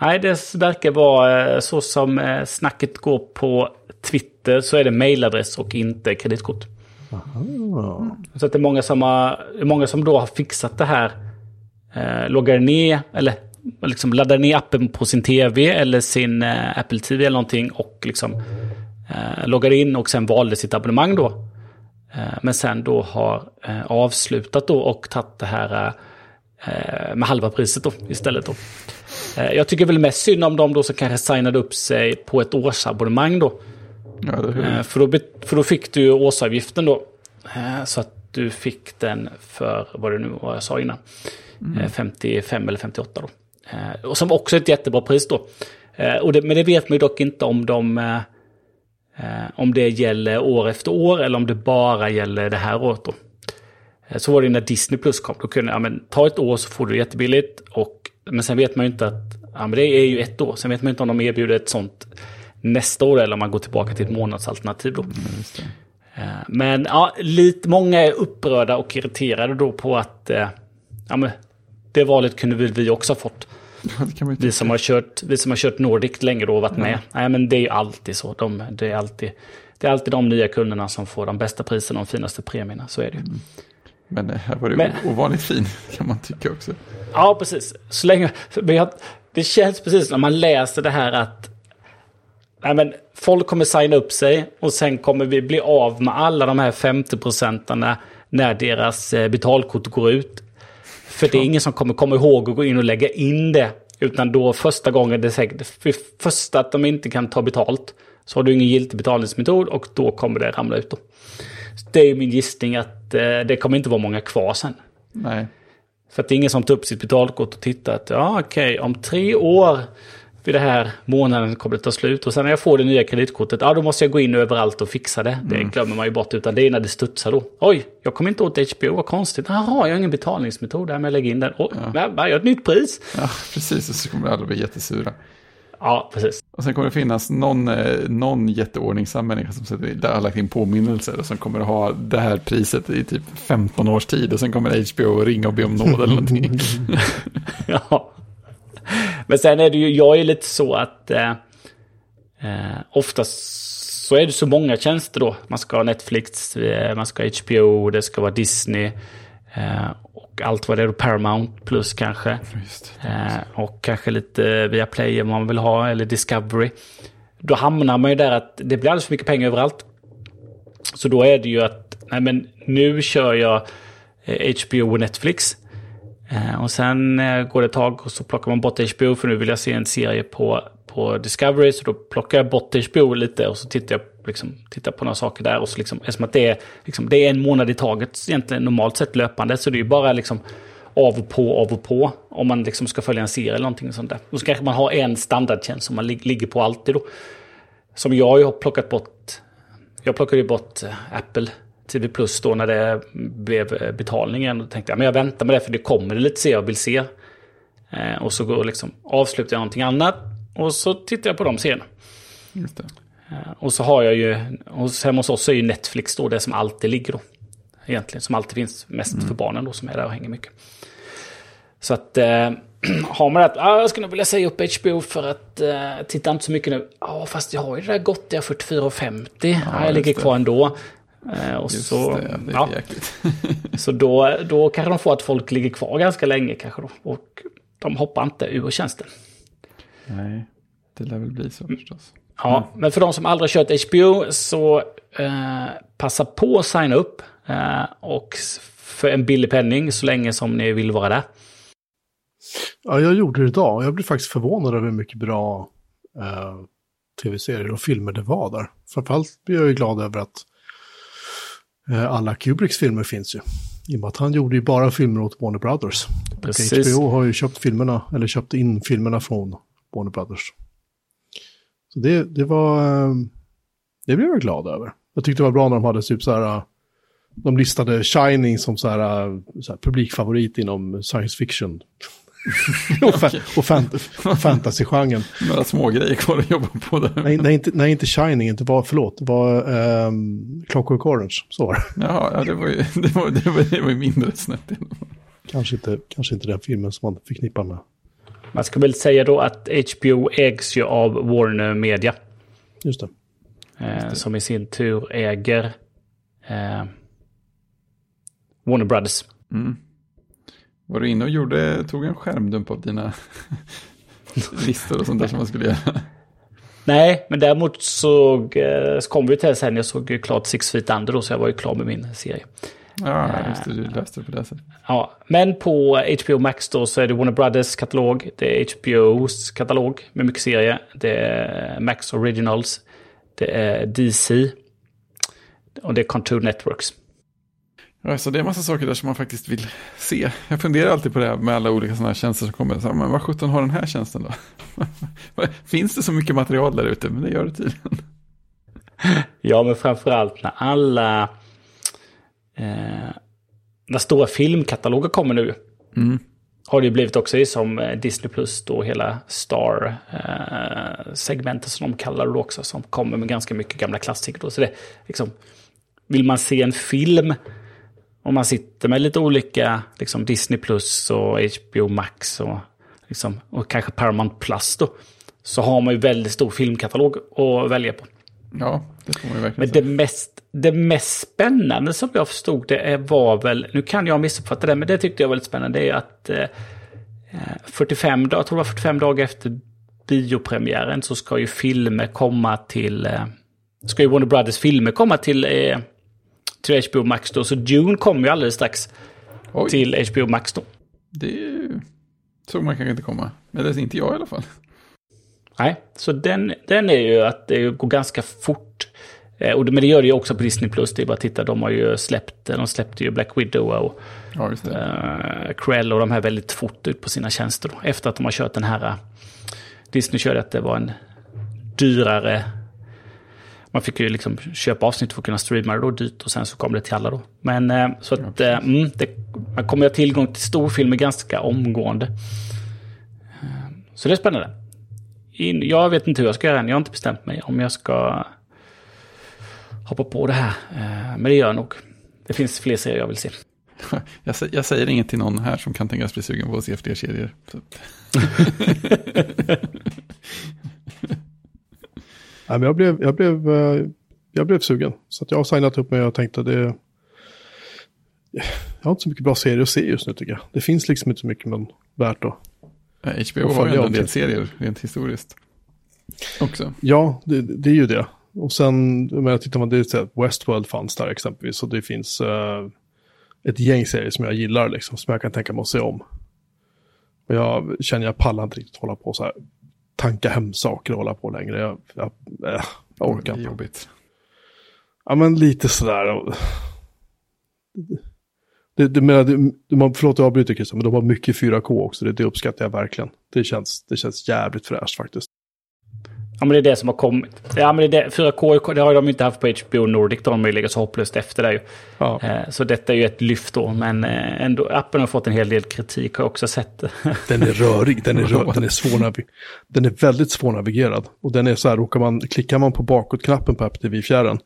Nej, det verkar vara eh, så som snacket går på Twitter så är det mailadress och inte kreditkort. Så att det är många är många som då har fixat det här. Eh, loggar ner, eller liksom laddar ner appen på sin tv eller sin eh, Apple TV eller någonting och liksom eh, loggar in och sen valde sitt abonnemang då. Eh, men sen då har eh, avslutat då och tagit det här eh, med halva priset då istället då. Jag tycker väl mest synd om de då som kanske signade upp sig på ett årsabonnemang då. Ja? Eh, För då, för då fick du ju årsavgiften då. Eh, Så att du fick den för, vad det nu var jag sa innan, eh, 55 eller 58 då. Eh, Och som också är ett jättebra pris då. Eh, Och det, men det vet man ju dock inte om de... eh, eh, Om det gäller år efter år eller om det bara gäller det här året då. Eh, Så var det när Disney Plus kom. Då kunde ja, men, ta ett år så får du jättebilligt. Och, men sen vet man ju inte att ja, men det är ju ett år. Sen vet man ju inte om de erbjuder ett sånt nästa år eller om man går tillbaka till ett månadsalternativ då. Eh, Men ja, lite, många är upprörda och irriterade då på att eh, ja, men, det valet kunde väl vi också ha fått. <laughs> Vi som har kört, vi som har kört Nordic länge då och varit med. Nej, men det är ju alltid så. De, det, är alltid, det är alltid de nya kunderna som får de bästa priserna och de finaste premierna. Så är det ju. Men eh, här var det Men- ovanligt fin, <laughs> kan man tycka också. Ja, precis. Så länge, men jag, det känns precis när man läser det här att nej, men folk kommer signa upp sig och sen kommer vi bli av med alla de här 50 procentarna när deras eh, betalkort går ut. För det är ingen som kommer komma ihåg att gå in och lägga in det. Utan då första gången det är säkert, för första att de inte kan ta betalt så har du ingen giltig betalningsmetod och då kommer det ramla ut. Då. Det är min gissning att eh, det kommer inte vara många kvar sen. Nej, För att det är ingen som tar upp sitt betalkort och tittar att ja okej, om tre år vid det här månaden kommer det ta slut. Och sen när jag får det nya kreditkortet, ja då måste jag gå in överallt och fixa det. Det glömmer man ju bort, utan det är när det studsar då. Oj, jag kommer inte åt HBO, vad konstigt. Jaha, jag har ingen betalningsmetod där, men lägger in den. Oj, ja. jag har ett nytt pris. ja, precis. Och så kommer alla bli jättesura. Ja, precis. Och sen kommer det finnas någon, eh, någon jätteordningsam människa som sätter, har lagt in påminnelser och som kommer att ha det här priset i typ 15 års tid. Och sen kommer HBO ringa och be om nåd eller någonting. <laughs> <laughs> ja. Men sen är det ju, jag är lite så att eh, eh, oftast så är det så många tjänster då. Man ska ha Netflix, eh, man ska ha HBO, det ska vara Disney eh, och allt vad det är då, Paramount plus kanske. Just. Eh, och kanske lite via Play om man vill ha, eller Discovery. Då hamnar man ju där att det blir alldeles för mycket pengar överallt. Så då är det ju att, nej men nu kör jag eh, HBO och Netflix. Eh, och sen eh, går det ett tag och så plockar man bort HBO för nu vill jag se en serie på, på Discovery. Så då plockar jag bort HBO lite och så tittar jag liksom, tittar på några saker där. Och så liksom, eftersom att det är, liksom, det är en månad i taget egentligen normalt sett löpande. Så det är ju bara liksom av och på, av och på. Om man liksom ska följa en serie eller någonting sånt där. Och så kanske man har en standardtjänst som man lig ligger på alltid då. Som jag har plockat bort. Jag plockade ju bort eh, Apple TV Plus då när det blev eh, betalningen. Och tänkte jag, men jag väntar med det för det kommer lite se jag vill se. Eh, och så går liksom, avslutar jag någonting annat. Och så tittar jag på de serierna. Eh, och så har jag ju, och hemma hos oss är ju Netflix då det som alltid ligger då. Egentligen, som alltid finns mest mm. för barnen då som är där och hänger mycket. Så att eh, <clears throat> har man att ah, jag skulle nog vilja säga upp HBO för att eh, titta inte så mycket nu. Ja, ah, fast jag har ju det där gottiga 44,50. Ja, ah, jag ligger kvar ändå. Eh, och Just så, det, det är ja. jäkligt. <laughs> så då, då kanske de får att folk ligger kvar ganska länge kanske då. Och de hoppar inte ur tjänsten. Nej, det lär väl bli så förstås. Ja, men för de som aldrig kört HBO så eh, passa på att signa upp. Eh, och för en billig penning så länge som ni vill vara där. Ja, jag gjorde det idag. Jag blev faktiskt förvånad över hur mycket bra eh, tv-serier och filmer det var där. Framförallt blir jag ju glad över att alla Kubricks filmer finns ju. I och med att han gjorde ju bara filmer åt Warner Brothers. Precis. HBO har ju köpt filmerna, eller köpt in filmerna från Warner Brothers. Så det, det var, eh, det blev jag glad över. Jag tyckte det var bra när de hade typ så här, eh, de listade Shining som så här, eh, så här publikfavorit inom science fiction. <laughs> och, fa och fant fantasy-genren. Några små grejer kvar att jobba på där. Nej, nej, inte, nej, inte Shining, inte var, förlåt, det var um, Clockwork Orange, så var det. Jaha, ja, det var ju, <laughs> det var, det var, det var ju mindre snett. Kanske inte, kanske inte den filmen som man förknippar med. Man ska väl säga då att HBO ägs ju av Warner Media. Just det. Eh, som i sin tur äger eh, Warner Brothers. Mm. Var du inne och gjorde, tog en skärmdump av dina <laughs> listor och sånt där som man skulle göra? Nej, men däremot såg, eh, så kom vi till det sen, jag såg ju klart Six Feet Under då, så jag var ju klar med min serie. Ja, just det, du läste det på det sättet. Ja, men på HBO Max då så är det Warner Brothers katalog, det är HBOs katalog med mycket serier, det är Max Originals, det är DC och det är Contour Networks. Ja, så det är en massa saker där som man faktiskt vill se. Jag funderar alltid på det här med alla olika sådana här tjänster som kommer. Så här, men vad sjutton har den här tjänsten då? <laughs> Finns det så mycket material där ute? Men det gör det tydligen. Ja, men framförallt när alla... Eh, när stora filmkataloger kommer nu. Mm. Har det ju blivit också som eh, Disney Plus då hela Star-segmentet eh, som de kallar det också. Som kommer med ganska mycket gamla klassiker. Då. Så det liksom... Vill man se en film om man sitter med lite olika, liksom Disney Plus och HBO Max och, liksom, och kanske Paramount Plus då, så har man ju väldigt stor filmkatalog att välja på. Ja, det får man ju verkligen Men det mest, det mest spännande som jag förstod det var väl, nu kan jag missuppfatta det, men det tyckte jag var väldigt spännande, det är att eh, 45 dagar, jag tror det var 45 dagar efter biopremiären så ska ju filmer komma till, eh, ska ju Warner Brothers filmer komma till eh, till HBO Max då. Så Dune kommer ju alldeles strax Oj. till HBO Max då. Det såg man kanske inte komma. Men det är inte jag i alla fall. Nej, så den, den är ju att det går ganska fort. Eh, och, men det gör det ju också på Disney+. Plus. Det är bara att titta, de har ju släppt, de släppte ju Black Widow och ja, uh, Krell och de här väldigt fort ut på sina tjänster. Då, efter att de har kört den här, Disney körde att det var en dyrare man fick ju liksom köpa avsnitt för att kunna streama det då dyrt och sen så kom det till alla då. Men eh, så att ja, mm, det, man kommer ha tillgång till storfilmer ganska omgående. Eh, så det är spännande. In, jag vet inte hur jag ska göra än. Jag har inte bestämt mig om jag ska hoppa på det här. Eh, men det gör jag nog. Det finns fler serier jag vill se. <laughs> Jag, jag säger inget till någon här som kan tänkas bli sugen på att se fler serier. <laughs> <laughs> Nej, men jag, blev, jag, blev, eh, jag blev sugen. Så jag har signat upp mig och tänkte att det... Jag har inte så mycket bra serier att se just nu tycker jag. Det finns liksom inte så mycket men värt att... HBO har ju en del serier rent historiskt. Också. Ja, det, det är ju det. Och sen, men jag tittar man, det är så Westworld fanns där exempelvis. Och det finns uh, ett gäng serier som jag gillar liksom, som jag kan tänka mig att se om. Och jag känner jag pallar inte riktigt hålla på så här tanka hem saker och hålla på längre. Jag, jag, äh, jag orkar inte. Jobbigt. Ja, men lite sådär. Det, det menar, det, de förlåt jag avbryter Christian, men de har mycket 4K också. Det, det uppskattar jag verkligen. Det känns, det känns jävligt fräscht faktiskt. Ja, men det är det som har kommit. Ja, men det är det. 4K det har de inte haft på HBO Nordic. De har ju legat så hopplöst efter det. Ja. Eh, så detta är ju ett lyft då. Men eh, ändå, appen har fått en hel del kritik har jag också sett. <laughs> Den är rörig, den är, rör, den är svårnavigerad. Den är väldigt svårnavigerad. Och den är så här, råkar man, klickar man på bakåtknappen på Apple TV-fjärren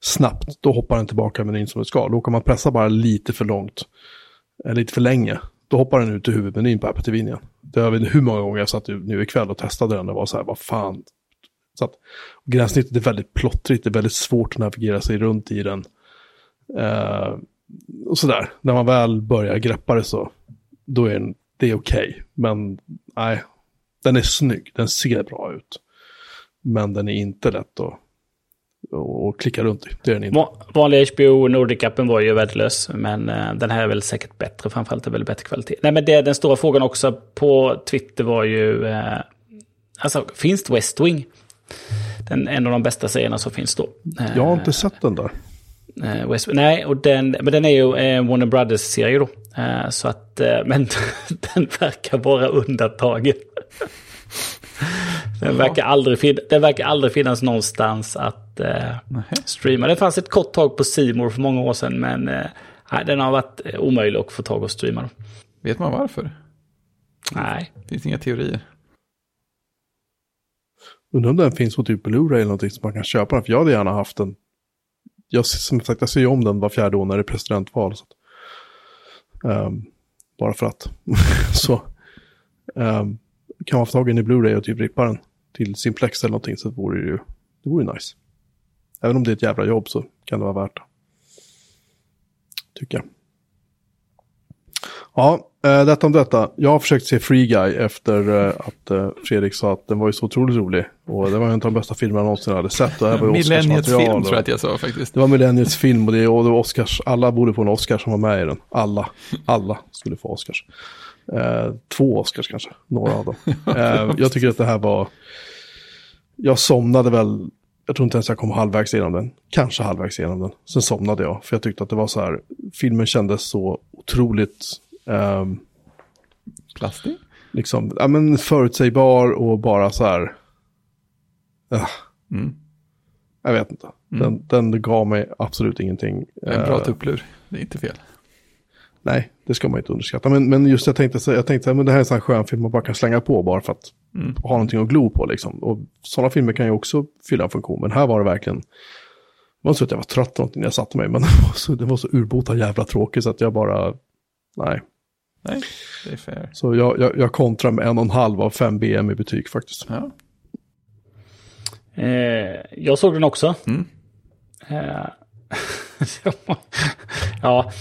snabbt, då hoppar den tillbaka menyn som det ska. Råkar man pressa bara lite för långt, eller lite för länge, då hoppar den ut i huvudmenyn på Apple TV igen. Det har vi hur många gånger jag satt nu ikväll och testade den och var så här, vad fan, så att gränssnittet är väldigt plottrigt, det är väldigt svårt att navigera sig runt i den. Eh, och sådär, när man väl börjar greppa det så, då är den, det är okej. Okay. Men nej, den är snygg, den ser bra ut. Men den är inte lätt att och klicka runt i. Det är den inte. Vanliga HBO Nordic-appen var ju värdelös. Men eh, den här är väl säkert bättre. Framförallt är väl bättre kvalitet. Nej men det, den stora frågan också på Twitter var ju... Eh, alltså finns det West Wing? Den, en av de bästa serierna som finns då. Jag har inte sett den där. Uh, West, nej, och den, men den är ju en Warner Brothers-serie då. Uh, så att, uh, <laughs> men den verkar vara undantagen. den, verkar aldrig den verkar aldrig finnas någonstans att streama. Det fanns ett kort tag på Simor för många år sedan, men nej, den har varit omöjlig att få tag och streama. Då. Vet man varför? Nej. Det finns inga teorier. Undrar om den finns på typ Blu-ray eller någonting som man kan köpa den. För jag hade gärna haft den. Jag, som sagt, jag ser ju om den var fjärde år när det är presidentval. Så um, bara för att. <laughs> så um, kan man få tag i den i Blu-ray och typ rippa den till Simplex eller någonting så vore det ju det vore nice. Även om det är ett jävla jobb så kan det vara värt det. Tycker jag. Ja, Uh, detta om detta. Jag har försökt se Free Guy efter uh, att uh, Fredrik sa att den var ju så otroligt rolig. Och det var en av de bästa filmerna jag någonsin hade sett. Millenniets film tror jag att jag sa faktiskt. Det var Millenniets film och det, och det var Oscars. Alla borde få en Oscar som var med i den. Alla. Alla skulle få Oscars. två Oscars kanske. Några av dem. <laughs> jag tycker att det här var... Jag somnade väl jag tror inte ens jag kom halvvägs igenom den. Kanske halvvägs igenom den. Sen somnade jag. För jag tyckte att det var så här. Filmen kändes så otroligt Um, Plastig? Liksom, ja men förutsägbar och bara så här. Uh, mm. Jag vet inte. Mm. Den, den gav mig absolut ingenting. En bra uh, tupplur, det är inte fel. Nej, det ska man inte underskatta. Men, men just jag tänkte, jag tänkte att det här är en sån här skön film man bara kan slänga på bara för att mm. ha någonting att glo på. Liksom. Och sådana filmer kan ju också fylla en funktion. Men här var det verkligen, det var så att jag var trött någonting när jag satte mig, men <laughs> det var så, det var så urbota jävla tråkigt så att jag bara, nej. Nej, det är fair. Så jag, jag, jag kontrar med en och en halv av fem BM i betyg faktiskt. Ja. Eh, jag såg den också. Mm. Eh, <laughs> ja,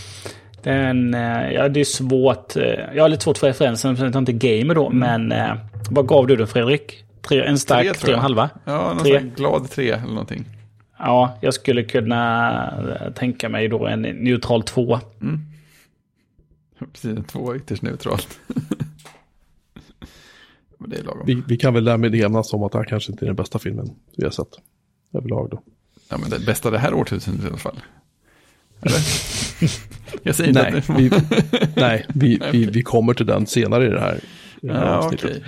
den, eh, ja, det är svårt. Eh, jag har lite svårt för referensen, för jag är inte gamer då. Mm. Men eh, vad gav du den Fredrik? Tre, en stark tre, tre och en halva? Ja, någon tre. glad tre eller någonting. Ja, jag skulle kunna tänka mig då en neutral två. Mm. <laughs> Precis, en två ytterst neutralt. <laughs> Det är lagom. Vi, vi, kan väl därmed enas om att det här kanske inte är den bästa filmen vi har sett överlag då. Ja, men det bästa det här årtusendet i alla fall. Eller? <laughs> Jag säger nej, inte vi, nej, vi, vi, vi kommer till den senare i det här, i det här ja, avsnittet. Okay.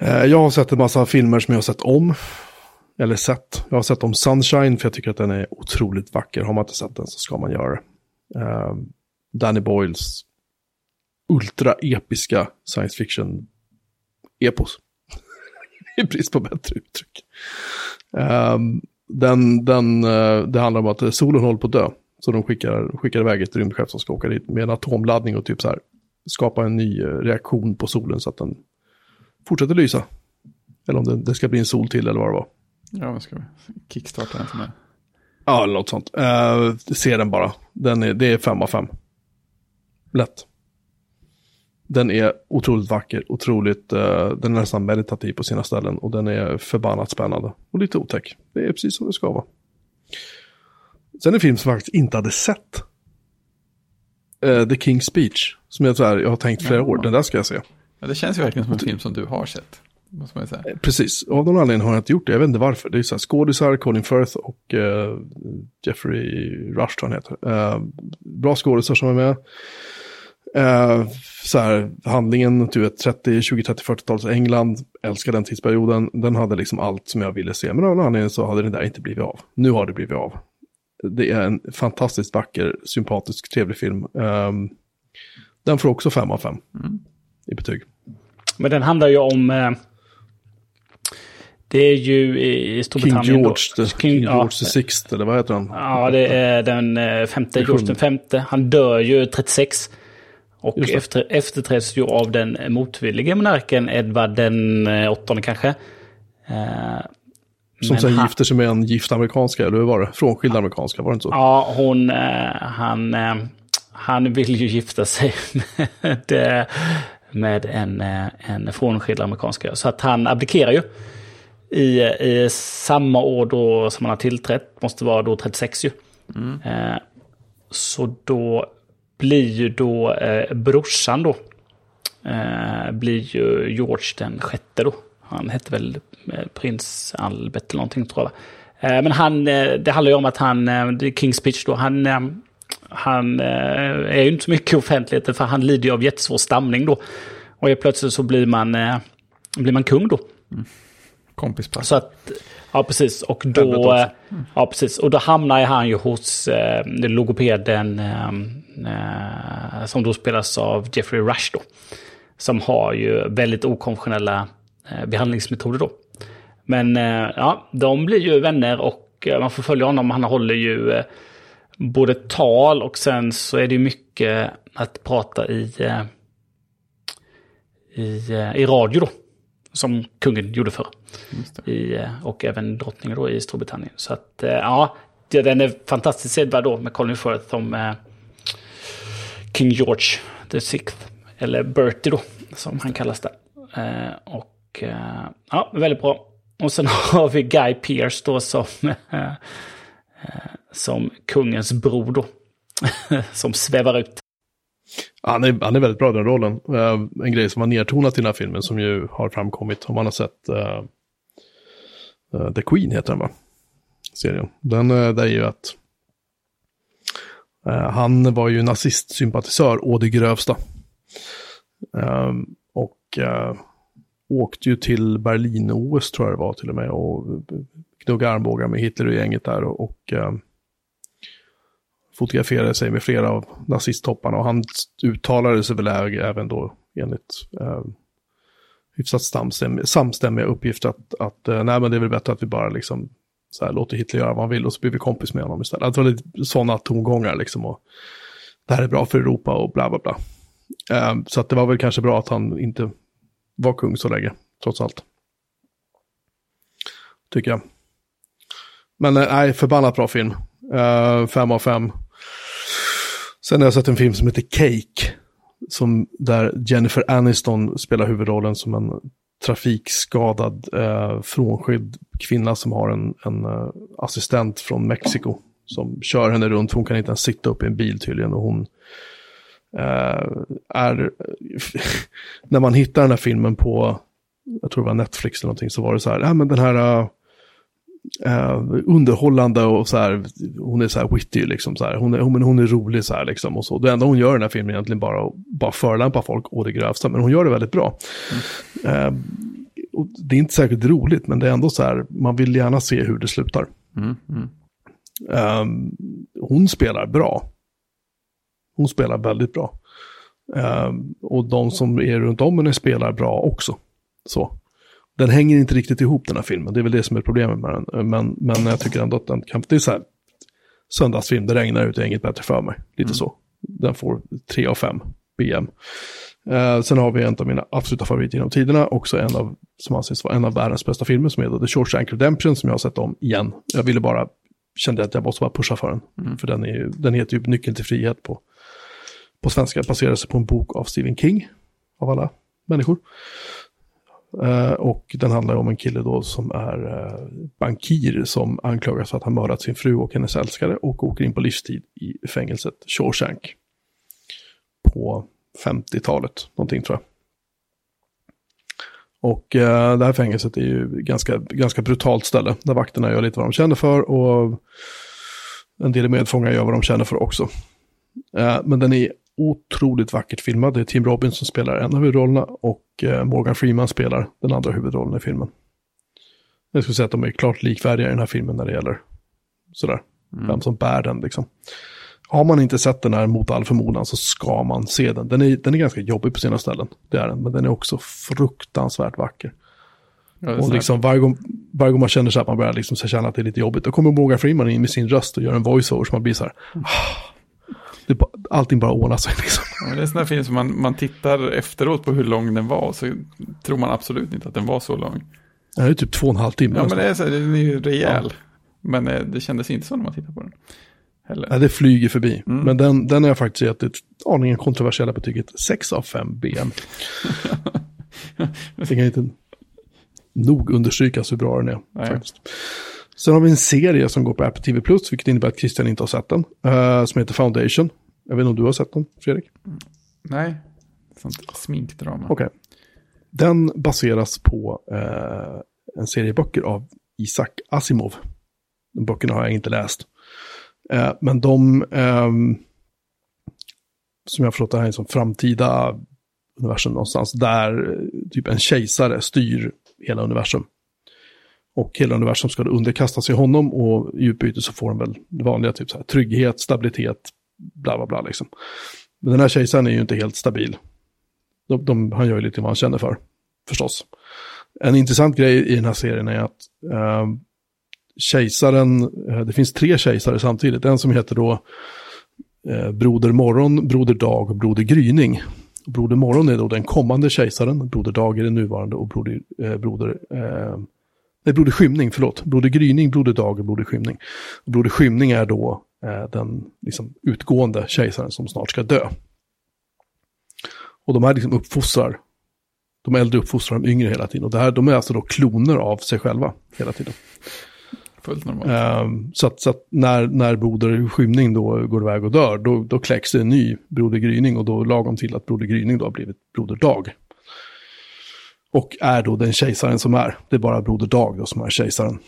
Ja, ja. Jag har sett en massa filmer som jag har sett om. Eller sett. Jag har sett om Sunshine för jag tycker att den är otroligt vacker. Har man inte sett den så ska man göra det. Danny Boyles ultra-episka science fiction-epos. <laughs> I brist på bättre uttryck. Um, den, den, uh, det handlar om att solen håller på att dö. Så de skickar, skickar iväg ett rymdskepp som ska åka dit med en atomladdning och typ så här skapa en ny uh, reaktion på solen så att den fortsätter lysa. Eller om det, det ska bli en sol till eller vad det var. Ja, vad ska vi kickstarta den för mig? Ja, eller något sånt. Uh, se den bara. Den är, det är fem av fem. Lätt. Den är otroligt vacker, otroligt, uh, den är nästan meditativ på sina ställen och den är förbannat spännande och lite otäck. Det är precis som det ska vara. Sen en film som jag faktiskt inte hade sett. Uh, The King's Speech, som jag, så här, jag har tänkt flera år, den där ska jag se. Ja, det känns ju verkligen som en film som du har sett. Måste man säga. Eh, precis, av någon anledning har jag inte gjort det. Jag vet inte varför. Det är så här skådisar, Colin Firth och uh, Jeffrey Rush tror han heter. Uh, bra skådisar som är med. Uh, så här, handlingen, du vet, 30, 20, 30, 40-talets England, älskar den tidsperioden. Den hade liksom allt som jag ville se, men av någon anledning så hade det där inte blivit av. Nu har det blivit av. Det är en fantastiskt vacker, sympatisk, trevlig film. Um, den får också 5 av 5 mm. i betyg. Men den handlar ju om... Eh, det är ju i Storbritannien. King George, då, King, King George ja, the Sixth, eller vad heter han? Ja, det är den eh, femte, George den femte. Han dör ju 36. Och efter, efterträds ju av den motvillige monarken Edvard den eh, åttonde kanske. Eh, som sen han, gifter sig med en gift amerikanska, eller hur var det? Frånskild amerikanska, var det inte så? Ja, hon, eh, han, eh, han vill ju gifta sig <laughs> med, med en, eh, en frånskild amerikanska. Så att han abdikerar ju. I, I samma år då som han har tillträtt, måste vara då 36 ju. Mm. så då blir ju då eh, brorsan då, eh, blir ju George den sjätte då. Han hette väl eh, prins Albert eller någonting tror jag. Eh, men han, eh, det handlar ju om att han, eh, Kings Pitch då, han, eh, han är ju inte så mycket i offentligheten för han lider ju av jättesvår stamning då. Och plötsligt så blir man, blir man kung då. Mm. Kompispass. Så att, Ja, precis. Och då, mm. ja, precis. Och då hamnar han ju hos eh, logopeden eh, eh, som då spelas av Jeffrey Rush då. Som har ju väldigt okonventionella eh, behandlingsmetoder då. Men eh, ja, de blir ju vänner och eh, man får följa honom. Han håller ju både tal och sen så är det mycket att prata i, i, i radio då. Som kungen gjorde förr. I, eh, och även drottningen då i Storbritannien. Så att eh, ja, den är fantastiskt sedvärd då med Colin Firth som eh, King George the Sixth. Eller Bertie då, som han kallas där. Och ja, väldigt bra. Och sen <laughs> har vi Guy Pearce då som, <laughs> som kungens bror då. <laughs> som svävar ut. Han är, han är väldigt bra i den rollen. Uh, en grej som har nedtonat i den här filmen som ju har framkommit om man har sett uh, uh, The Queen heter den va? Serien. Den uh, är ju att han var ju nazistsympatisör å det grövsta. och åkte ju till Berlin-OS tror jag det var till och med och gnuggade armbågar med Hitler och gänget där och, och fotograferade sig med flera av nazisttopparna och han uttalade sig väl även då enligt eh, hyfsat samstämmiga, samstämmiga uppgifter att, att eh, nej men det är väl bättre att vi bara liksom så här, låter Hitler göra vad han vill och så blir vi kompis med honom istället. Alltså, det var lite sådana tongångar liksom och det här är bra för Europa och bla bla bla. Eh, så att det var väl kanske bra att han inte var kung så länge, trots allt. Tycker jag. Men eh, nej, förbannat bra film. Uh, fem av fem. Sen har jag sett en film som heter Cake. Som, där Jennifer Aniston spelar huvudrollen som en trafikskadad eh, frånskild kvinna som har en, en uh, assistent från Mexiko. Som kör henne runt, hon kan inte ens sitta upp i en bil tydligen. Och hon uh, är, <laughs> när man hittar den här filmen på, jag tror det var Netflix eller någonting, så var det så här, ja men den här uh, Uh, underhållande och så här, hon är så här witty liksom så här, hon är, hon, hon är rolig så här liksom och så. Det enda hon gör i den här filmen är egentligen bara bara förolämpa folk och det grövsta, men hon gör det väldigt bra. Mm. Och det är inte särskilt roligt, men det är ändå så här, man vill gärna se hur det slutar. Mm. Mm. Uh, hon spelar bra. Hon spelar väldigt bra. och de som är runt om henne spelar bra också. Så den hänger inte riktigt ihop den här filmen. Det är väl det som är problemet med den. Men, men jag tycker ändå att den kan, det är så här, söndagsfilm, det regnar ut, det är inget bättre för mig. Lite mm. så. Den får 3 av 5 BM. Uh, sen har vi en av mina absoluta favoriter genom tiderna, också en av, som anses vara en av världens bästa filmer, som heter The Shawshank Redemption, som jag har sett om igen. Jag ville bara, kände att jag måste bara pusha för den. Mm. För den, är, den heter ju Nyckeln till frihet på, på svenska, baserar sig på en bok av Stephen King, av alla människor. Uh, och den handlar om en kille då som är uh, bankir som anklagas för att ha mördat sin fru och hennes älskare och åker in på livstid i fängelset Shawshank. På 50-talet, någonting tror jag. Och eh, det här fängelset är ju ganska, ganska brutalt ställe där vakterna gör lite vad de känner för och en del medfångar gör vad de känner för också. Men den är otroligt vackert filmad. Det är Tim Robbins som spelar en av huvudrollerna och eh, Morgan Freeman spelar den andra huvudrollen i filmen. Jag skulle säga att de är klart likvärdiga i den här filmen när det gäller sådär, mm. vem som bär den liksom. Har man inte sett den här mot all förmodan så ska man se den. Den är, den är ganska jobbig på sina ställen, det är den, men den är också fruktansvärt vacker. Ja, och liksom varje gång, varje gång man känner sig att man börjar liksom känna att det är lite jobbigt, då kommer Morgan Freeman in med sin röst och gör en voiceover som man blir så här, mm. Det allting bara ordnar sig liksom. Ja, det är en sån här film som man, man tittar efteråt på hur lång den var, så tror man absolut inte att den var så lång. Ja, det är typ två och en halv timme. Ja, men det är, så, den är ju rejäl. Ja. Men eh, det kändes inte så när man tittar på den. Heller. Ja, det flyger förbi. Mm. Men den, den har jag faktiskt gett ett aningen kontroversiella betyget 6 av 5 BM. <laughs> det kan inte nog understrykas hur bra den är. Nej. Faktiskt. Sen har vi en serie som går på Apple TV+, vilket innebär att Christian inte har sett den. Uh, som heter Foundation. Jag vet inte om du har sett den, Fredrik? Mm. Nej, sånt sminkdrama. Okej. Okay. Den baseras på uh, en serie böcker av Isaac Asimov. De böckerna har jag inte läst. Uh, men de, um, som jag förstått det här är som framtida universum någonstans, där typ en kejsare styr hela universum. Och hela universum ska underkasta sig honom och i utbyte så får han väl det vanliga, typ så här, trygghet, stabilitet, bla bla bla liksom. Men den här kejsaren är ju inte helt stabil. De, de, han gör ju lite vad han känner för, förstås. En intressant grej i den här serien är att eh, kejsaren, eh, det finns tre kejsare samtidigt. En som heter då eh, Broder Morgon, Broder Dag och Broder Gryning. Broder Morgon är då den kommande kejsaren, Broder Dag är den nuvarande och Broder, eh, broder, eh, nej, Broder Skymning, förlåt. Broder Gryning, Broder Dag och Broder Skymning. Och broder Skymning är då eh, den liksom, utgående kejsaren som snart ska dö. Och de här liksom uppfostrar, de äldre uppfostrar de yngre hela tiden. Och det här, de är alltså då kloner av sig själva hela tiden. Fullt normalt. Um, så att, så att, när, när Broder Skymning då går iväg och dör, då, då kläcks det en ny Broder Gryning och då lagom till att Broder Gryning då har blivit Broder Dag. Och är då den kejsaren som är. Det är bara Broder Dag då som är kejsaren.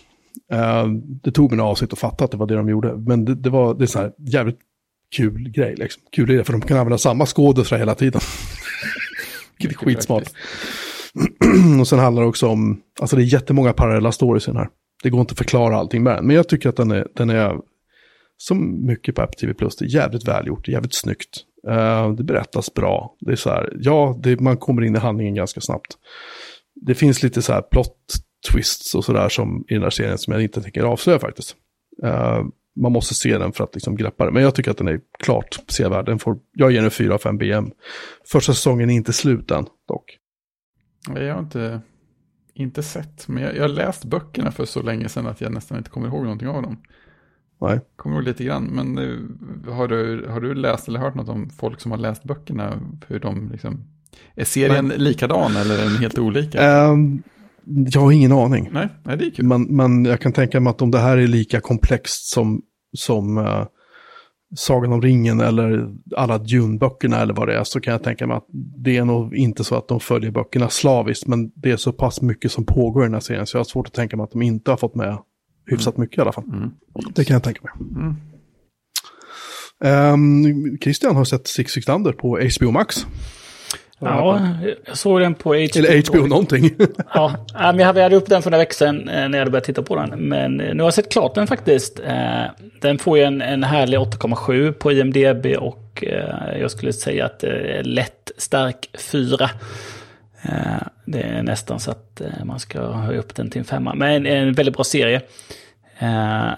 Uh, det tog mig några avsnitt att fatta att det var det de gjorde. Men det, det var det är så här jävligt kul grej liksom. Kul idé för de kan använda samma skådespelare hela tiden. <laughs> det är skitsmart. <clears throat> och sen handlar det också om, alltså det är jättemånga parallella stories i den här. Det går inte att förklara allting med den. Men jag tycker att den är, den är som mycket på Apple TV Plus, det är jävligt välgjort, jävligt snyggt. Uh, det berättas bra. Det är så här, ja, det, man kommer in i handlingen ganska snabbt. Det finns lite så här plot twists och sådär som i den här serien som jag inte tänker avslöja faktiskt. Uh, man måste se den för att liksom greppa det. Men jag tycker att den är klart sevärd. Den får, jag ger den 4 av 5 BM. Första säsongen är inte slut än dock. Jag har inte inte sett, men jag, jag har läst böckerna för så länge sedan att jag nästan inte kommer ihåg någonting av dem. Nej. Kommer ihåg lite grann, men har, du, har du läst eller hört något om folk som har läst böckerna? Hur de liksom, är serien nej. likadan eller är den helt olika? Um, jag har ingen aning. Nej, nej det är kul. Men, men jag kan tänka mig att om det här är lika komplext som, som uh, Sagan om ringen eller alla Dune-böckerna eller vad det är så kan jag tänka mig att det är nog inte så att de följer böckerna slaviskt men det är så pass mycket som pågår i den här serien så jag har svårt att tänka mig att de inte har fått med hyfsat mm. mycket i alla fall. Mm. Det kan jag tänka mig. Mm. Um, Christian har sett Six Six Thunder på HBO Max. Ja, jag såg den på HBO. Eller HBO någonting. <laughs> ja, men jag hade upp den för några veckor sedan eh, när jag hade börjat titta på den. Men eh, nu har jag sett klart den faktiskt. Eh, den får ju en, en härlig 8,7 på IMDB och jag skulle säga att det är lätt stark 4. Eh, det är nästan så att eh, man ska höja upp den till en femma. Men en väldigt bra serie eh,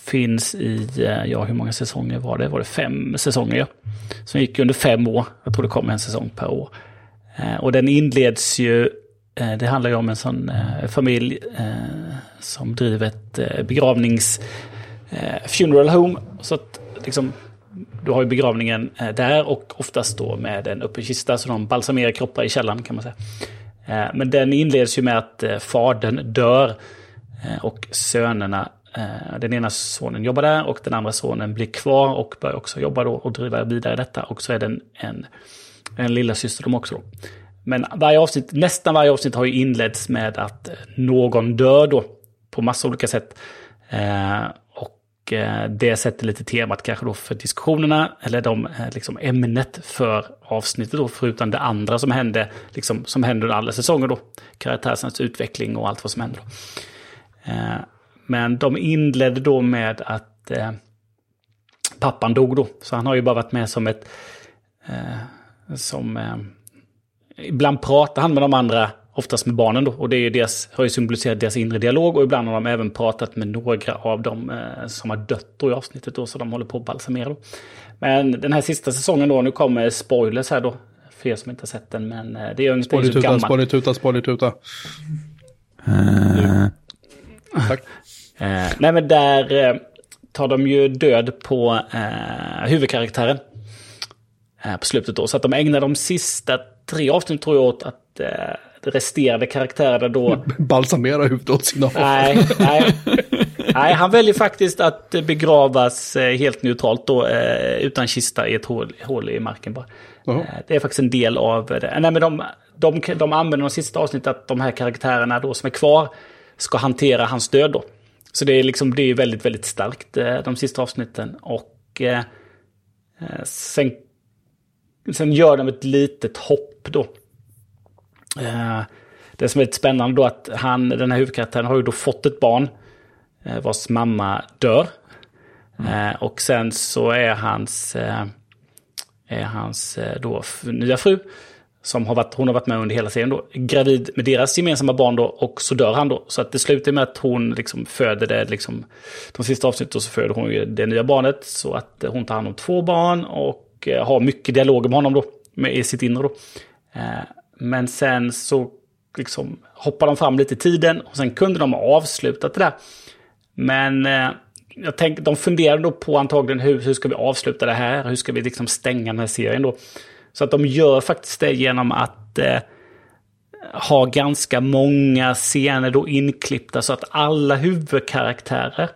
finns i, ja hur många säsonger var det? Var det fem säsonger? Ja. Som gick under fem år. Jag tror det kom en säsong per år. Och den inleds ju, det handlar ju om en sån familj som driver ett begravnings funeral home. Så att liksom, du har ju begravningen eh, där och oftast då med en öppen kista så de balsamerar kroppar i källaren kan man säga. Eh, men den inleds ju med att eh, fadern dör och sönerna den ena sonen jobbar där och den andra sonen blir kvar och börjar också jobba då och driva vidare detta. Och så är det en, en, en lilla syster de också. Då. men varje avsnitt, nästan varje avsnitt har ju inletts med att någon dör då. På massa olika sätt. Och det sätter lite temat kanske då för diskussionerna. Eller de, eh, liksom ämnet för avsnittet då. Förutom det andra som hände. Liksom, som hände under alla säsonger då. Karaktärernas utveckling och allt vad som hände. då. Eh, men de inledde då med att eh, pappan dog då. Så han har ju bara varit med som ett... Eh, som... Eh, ibland pratar han med de andra, oftast med barnen då. Och det är deras, har ju symboliserat deras inre dialog. Och ibland har de även pratat med några av dem eh, som har dött då i avsnittet då. Så de håller på att balsamera då. Men den här sista säsongen då, nu kommer spoilers här då. För er som inte har sett den, men eh, det är ju Spoiler tuta, spoiler tuta, spoiler tuta. Eh, Tack. <laughs> Eh, nej men där eh, tar de ju död på eh, huvudkaraktären. Eh, på slutet då. Så att de ägnar de sista tre avsnitten tror jag åt att eh, resterande karaktärerna då... <laughs> Balsamera huvudet åt sina nej, nej. <laughs> Nej, han väljer faktiskt att begravas eh, helt neutralt då. Eh, utan kista i ett hål, hål i marken bara. Eh, Det är faktiskt en del av det. Nej, men de, de, de använder de sista avsnittet att de här karaktärerna då som är kvar ska hantera hans död då. Så det är liksom, det är väldigt, väldigt starkt de sista avsnitten. Och eh, sen, sen gör de ett litet hopp då. Eh, det som är lite spännande då att han, den här huvudkaraktären har ju då fått ett barn eh, vars mamma dör. Mm. och sen så är hans, är hans då nya fru, som har varit, hon har varit med under hela serien då, gravid med deras gemensamma barn då och så dör han då. Så att det slutar med att hon liksom föder det, liksom, de sista avsnitten så föder hon ju det nya barnet. Så att hon tar hand om två barn och har mycket dialoger med honom då, med, i sitt inre då. Men sen så liksom hoppar de fram lite i tiden och sen kunde de ha avslutat det där. Men eh, jag tänkte, de funderade då på antagligen hur, hur ska vi avsluta det här? Hur ska vi liksom stänga den här serien då? Så att de gör faktiskt det genom att eh, ha ganska många scener då inklippta så att alla huvudkaraktärer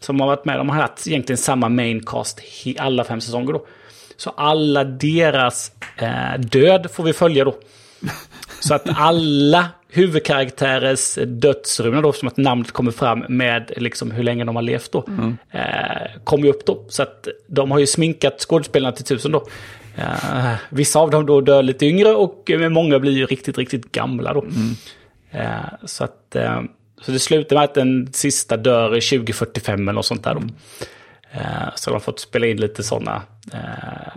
som har varit med, de har haft egentligen samma maincast i alla fem säsonger då. Så alla deras eh, död får vi följa då. Så att alla huvudkaraktärers dödsruna då, som att namnet kommer fram med liksom hur länge de har levt då, eh, kommer ju upp då. Så att de har ju sminkat skådespelarna till tusen då. Eh, vissa av dem då dör lite yngre och eh, många blir ju riktigt, riktigt gamla då. Eh, så att eh, så det slutar med att den sista dör 2045 eller något sånt där då. Eh, så de har fått spela in lite sådana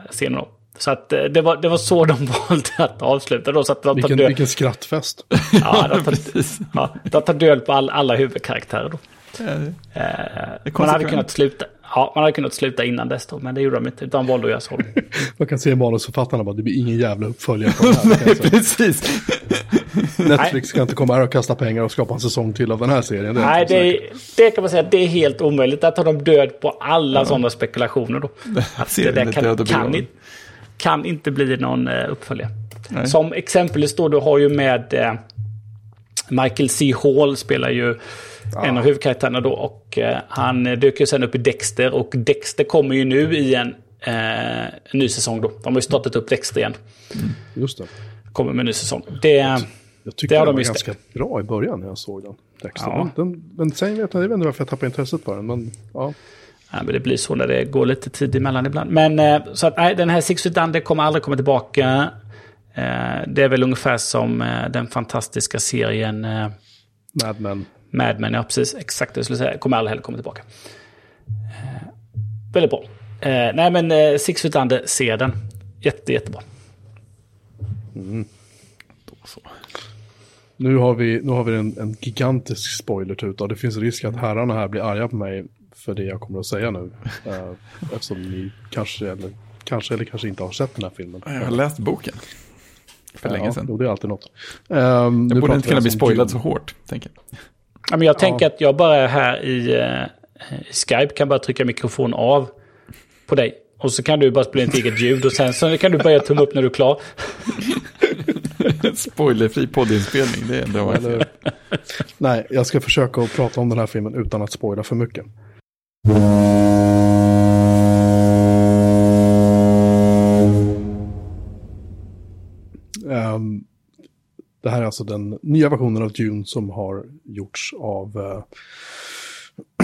scener då. Så att eh, det var, det var så <laughs> de valde att avsluta då. Så att de tar Vilken, död, vilken skrattfest. <laughs> ja, de tar, precis. ja, de tar död på all, alla huvudkaraktärer då. Eh, man hade kunnat sluta. Ja, man hade kunnat sluta innan dess då, men det gjorde de inte. Utan valde att göra så. <laughs> Man kan se manusförfattarna bara, det blir ingen jävla uppföljare på det här. säga. Precis. Netflix kan inte komma här och kasta pengar och skapa en säsong till av den här serien. Det Nej, inte det, det kan man säga att det är helt omöjligt. Där tar de död på alla sådana spekulationer då. Att det där är kan, död och kan, begravd. Kan inte bli någon uh, uppföljare. Nej. Som exempelvis då, du har ju med eh, Michael C. Hall spelar ju en av huvudkaraktärerna då. Och eh, han eh, dök ju sen upp i Dexter. Och Dexter kommer ju nu i en, eh, ny säsong då. De har ju startat upp Dexter igen. Just det. Kommer med en ny säsong. Det, Jag Det tyckte har den de var ganska bra i början när jag såg den. Dexter. Ja. Den, men sen vet jag, jag vet inte varför jag tappade intresset på den. Men ja, Ja, men det blir så när det går lite tid emellan ibland. Men eh, så att nej, den här Six Feet Under kommer aldrig komma tillbaka. Eh, det är väl ungefär som eh, den fantastiska serien Mad Men. Mad Men. Ja, precis. Exakt det jag skulle säga. Kommer aldrig heller komma tillbaka. Väldigt bra. Nej, men Six Feet Under, se den. Jätte, jättebra. Så. Nu har vi, nu har vi en, en gigantisk spoilertuta det finns risk att herrarna här blir arga på mig för det jag kommer att säga nu. <laughs> Eh, eftersom ni kanske eller, kanske eller kanske inte har sett den här filmen. Jag har läst boken. För länge Ja, sedan. jo, det är alltid något. Um, Jag borde inte kunna bli spoilad så hårt, tänker jag. Ja, men jag tänker att jag bara här i, i Skype kan bara trycka mikrofon av på dig. Och så kan du bara spela ett eget ljud och sen så kan du börja tumma upp när du är klar. <laughs> Spoilerfri poddinspelning, det är ändå vad jag nej, jag ska försöka att prata om den här filmen utan att spoila för mycket. Ehm, Det här är alltså den nya versionen av Dune som har gjorts av uh,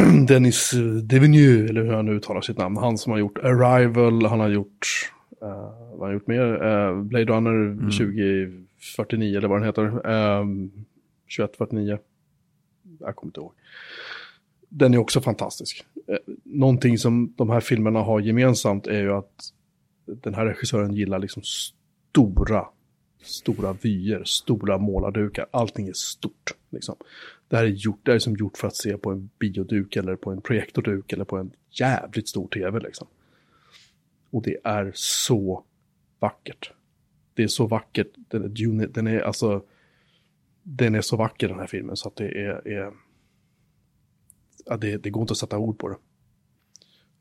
<clears throat> Dennis Devenue, eller hur han nu uttalar sitt namn. Han som har gjort Arrival, han har gjort, uh, vad har han gjort mer? Uh, Blade Runner mm. 2049 eller vad den heter. Um, 2149. Jag kommer inte ihåg. Den är också fantastisk. Eh, någonting som de här filmerna har gemensamt är ju att den här regissören gillar liksom stora, stora vyer, stora målardukar. Allting är stort. Liksom. Det här är, gjort, det här är som gjort för att se på en bioduk eller på en projektorduk eller på en jävligt stor tv. Liksom. Och det är så vackert. Det är så vackert. Den är, den är, alltså, den är så vacker den här filmen så att det är, är ja, det, det går inte att sätta ord på det.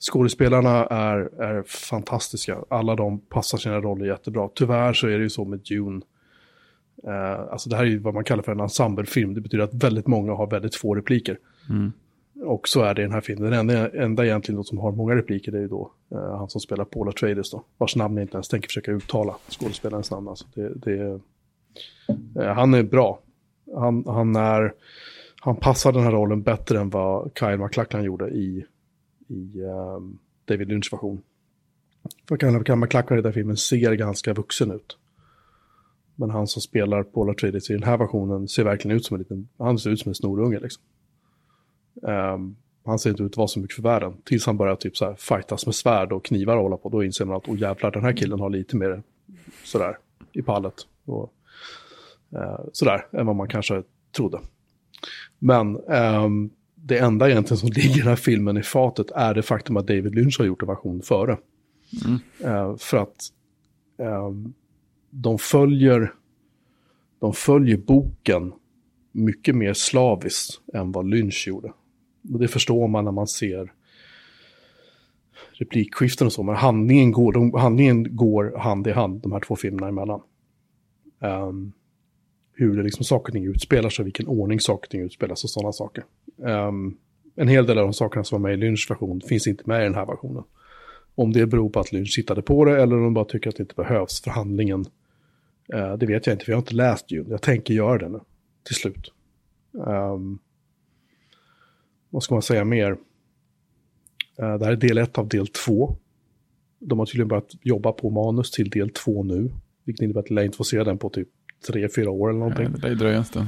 Skådespelarna är, är fantastiska. Alla de passar sina roller jättebra. Tyvärr så är det ju så med Dune. Uh, alltså det här är ju vad man kallar för en ensemblefilm. Det betyder att väldigt många har väldigt få repliker. Mm. Och så är det i den här filmen. Den enda, enda egentligen som har många repliker det är ju då uh, han som spelar Paula Traders då. Vars namn jag inte ens tänker försöka uttala. Skådespelarens namn alltså. Det, det, uh, han är bra. Han, han, är, han passar den här rollen bättre än vad Kyle MacLachlan gjorde i i um, David Lynch version. För Kyle MacLachlan i den filmen ser ganska vuxen ut. Men han som spelar Paul Atreides i den här versionen ser verkligen ut som en liten, han ser ut som en snorunge liksom. Um, han ser inte ut att vara så mycket för världen. Tills han börjar typ så här fightas med svärd och knivar och hålla på. Då inser man att, oh jävlar, den här killen har lite mer sådär i pallet. Och, uh, sådär, än vad man kanske trodde. Men um, det enda egentligen som <laughs> ligger i den här filmen i fatet är det faktum att David Lynch har gjort en version före. Mm. Uh, för att uh, de följer de följer boken mycket mer slaviskt än vad Lynch gjorde. Och det förstår man när man ser replikskiften och så, men handlingen går, de, handlingen går hand i hand, de här två filmerna emellan. Um, hur det liksom saker och ting utspelar sig, vilken ordning saker och ting utspelas och sådana saker. Um, en hel del av de sakerna som var med i Lynchs version finns inte med i den här versionen. Om det beror på att Lynch hittade på det eller om de bara tycker att det inte behövs för handlingen. Uh, eh, det vet jag inte, för jag har inte läst Dune. Jag tänker göra det nu, till slut. Um, vad ska man säga mer? Uh, det här är del 1 av del 2. De har tydligen börjat jobba på manus till del 2 nu. Vilket innebär att jag inte får se den på typ tre, fyra år eller någonting. Ja, det dröjer en stund.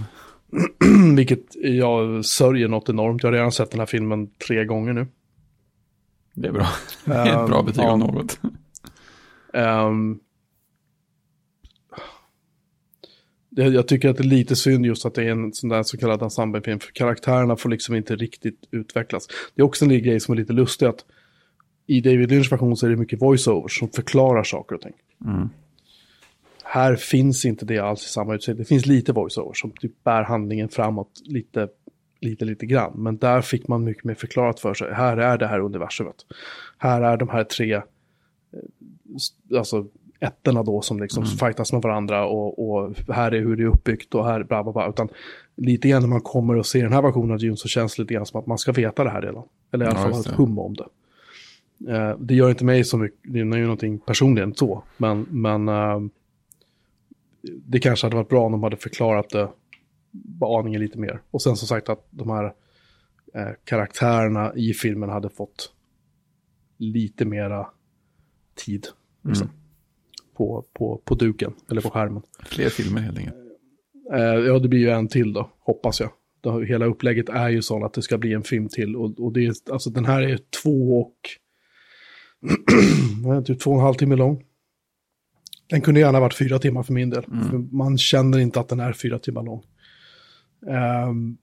<clears throat> Vilket jag sörjer något enormt. Jag har redan sett den här filmen tre gånger nu. Det är bra. <laughs> Det är ett bra betyg um, av något. Um, det, jag tycker att det är lite synd just att det är en sån där så kallad ensemblefilm. För karaktärerna får liksom inte riktigt utvecklas. Det är också en grej som är lite lustig att i David Lynch version så är det mycket voiceovers som förklarar saker och ting. Mm. Här finns inte det alls i samma utsträckning. Det finns lite voiceover som typ bär handlingen framåt lite, lite, lite grann. Men där fick man mycket mer förklarat för sig. Här är det här universumet. Här är de här tre, eh, alltså ettorna då som liksom mm. fightas med varandra och, och, här är hur det är uppbyggt och här bla bla bla. Utan lite grann när man kommer och ser den här versionen av Dune så känns det lite grann som att man ska veta det här redan. Eller i alla fall ha ett hum om det. Uh, det gör inte mig så mycket, det är ju någonting personligen så, men, men uh, det kanske hade varit bra om de hade förklarat det aningen lite mer. Och sen som sagt att de här eh, karaktärerna i filmen hade fått lite mera tid. Liksom, mm. på, på, på duken, eller på skärmen. Fler filmer helt enkelt. Eh, ja, det blir ju en till då, hoppas jag. Det, hela upplägget är ju så att det ska bli en film till. Och, och det är, alltså den här är två och... <clears throat> typ två och en halv timme lång. Den kunde gärna varit fyra timmar för min del. Mm. För man känner inte att den är fyra timmar lång. Um,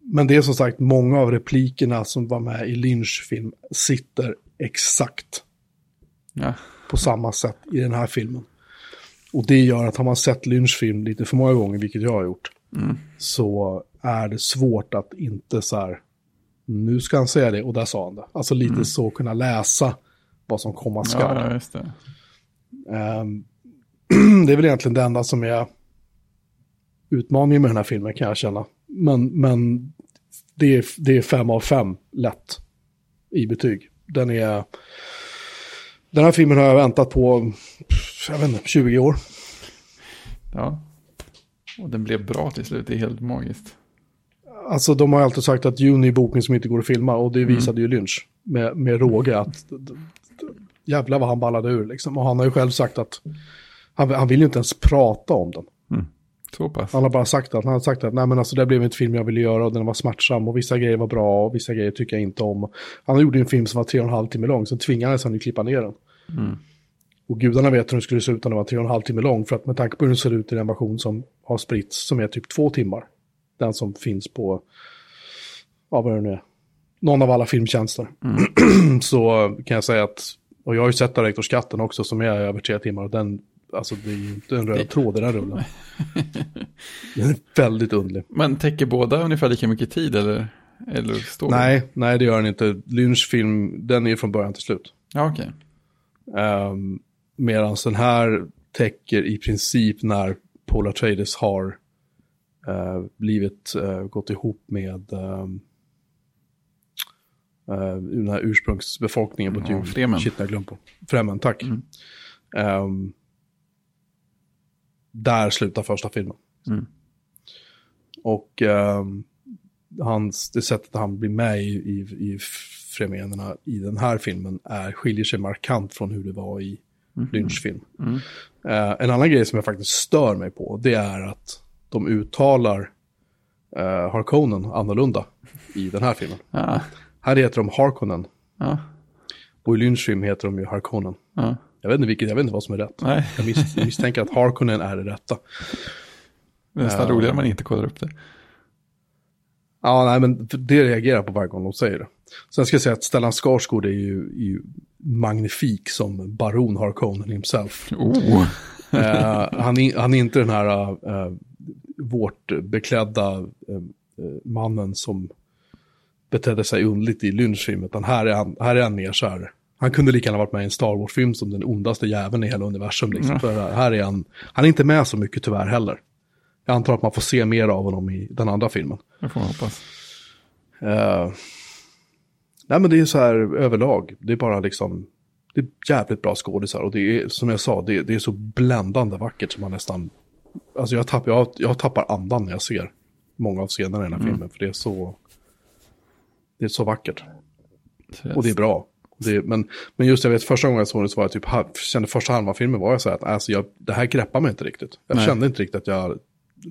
men det är som sagt många av replikerna som var med i Lynch film sitter exakt ja. på samma sätt i den här filmen. Och det gör att har man sett Lynch film lite för många gånger, vilket jag har gjort, mm. så är det svårt att inte så här, nu ska han säga det och där sa han det. Alltså lite mm. så kunna läsa vad som komma skall. Ja, det. <clears throat> Um, det är väl egentligen det enda som är utmaningen med den här filmen kan jag känna. Men, men det, är, det är fem av fem lätt i betyg. Den är... Den här filmen har jag väntat på, jag vet inte, 20 år. Ja. Och den blev bra till slut, det är helt magiskt. Alltså de har alltid sagt att Juni är boken som inte går att filma och det visade ju Lynch med, med råge att jävlar vad han ballade ur liksom. Och han har ju själv sagt att han, han vill ju inte ens prata om den. Så pass. Han har bara sagt att, han har sagt att nej men alltså det blev inte film jag ville göra och den var smärtsam och vissa grejer var bra och vissa grejer tycker jag inte om. Han gjorde en film som var tre och en halv timme lång, så tvingades han ju klippa ner den. Och gudarna vet hur den skulle se ut när den var tre och en halv timme lång, för att med tanke på hur den ser ut i den version som har spritts, som är typ två timmar, den som finns på, ja vad det nu är, någon av alla filmtjänster, <clears throat> så kan jag säga att, och jag har ju sett Directorskatten också som är över tre timmar, och den, alltså det är ju inte en röd tråd i den rullen. <laughs> den är väldigt underlig. Men täcker båda ungefär lika mycket tid eller? eller står det? Nej, nej det gör den inte. Lynch film, den är från början till slut. Ja, okej. Um, Medan den här täcker i princip när Paul Atreides har eh, blivit, eh, gått ihop med um, eh, den här ursprungsbefolkningen på Ja, Dune. Fremen. Shit, jag glömde på. Fremen, tack. Mm. Ehm, där slutar första filmen. Mm. Och ehm, hans, det sättet han blir med i, i, i fremenerna i den här filmen är, skiljer sig markant från hur det var i Lynch film. Mm. Eh, en annan grej som jag faktiskt stör mig på, det är att de uttalar uh, Harkonnen annorlunda i den här filmen. Ja, Här heter de Harkonnen, ja, och i Lynch film heter de ju Harkonnen. ja. Jag vet inte vilket, jag vet inte vad som är rätt. Nej, Jag mis misstänker att Harkonnen är det rätta. det är nästan Ja. roligare om man inte kollar upp det. Ja, nej, men det reagerar på varje gång de säger det. Sen ska jag säga att Stellan Skarsgård är ju, är ju magnifik som baron Harkonnen himself. Oh, Eh, han, är, han är inte den här uh, vårtbeklädda uh, mannen som betedde sig underligt i Lynch-film, utan här är han, här är han mer så här. Han kunde lika gärna varit med i en Star Wars-film som den ondaste jäveln i hela universum. Liksom. Ja. För här är han, han är inte med så mycket tyvärr heller. Jag antar att man får se mer av honom i den andra filmen. det får man hoppas. Eh, nej men det är så här överlag, det är bara liksom, det är jävligt bra skådisar och det är som jag sa, det, det är så bländande vackert som man nästan, alltså jag, tapp, jag, jag tappar andan när jag ser många av scenerna i den här filmen, för det är så, det är så vackert och det är bra. Det, men, men just jag vet första gången jag såg det så var jag typ, kände första halvan filmen var jag så här att alltså jag, det här greppar mig inte riktigt. Jag Nej. kände inte riktigt att jag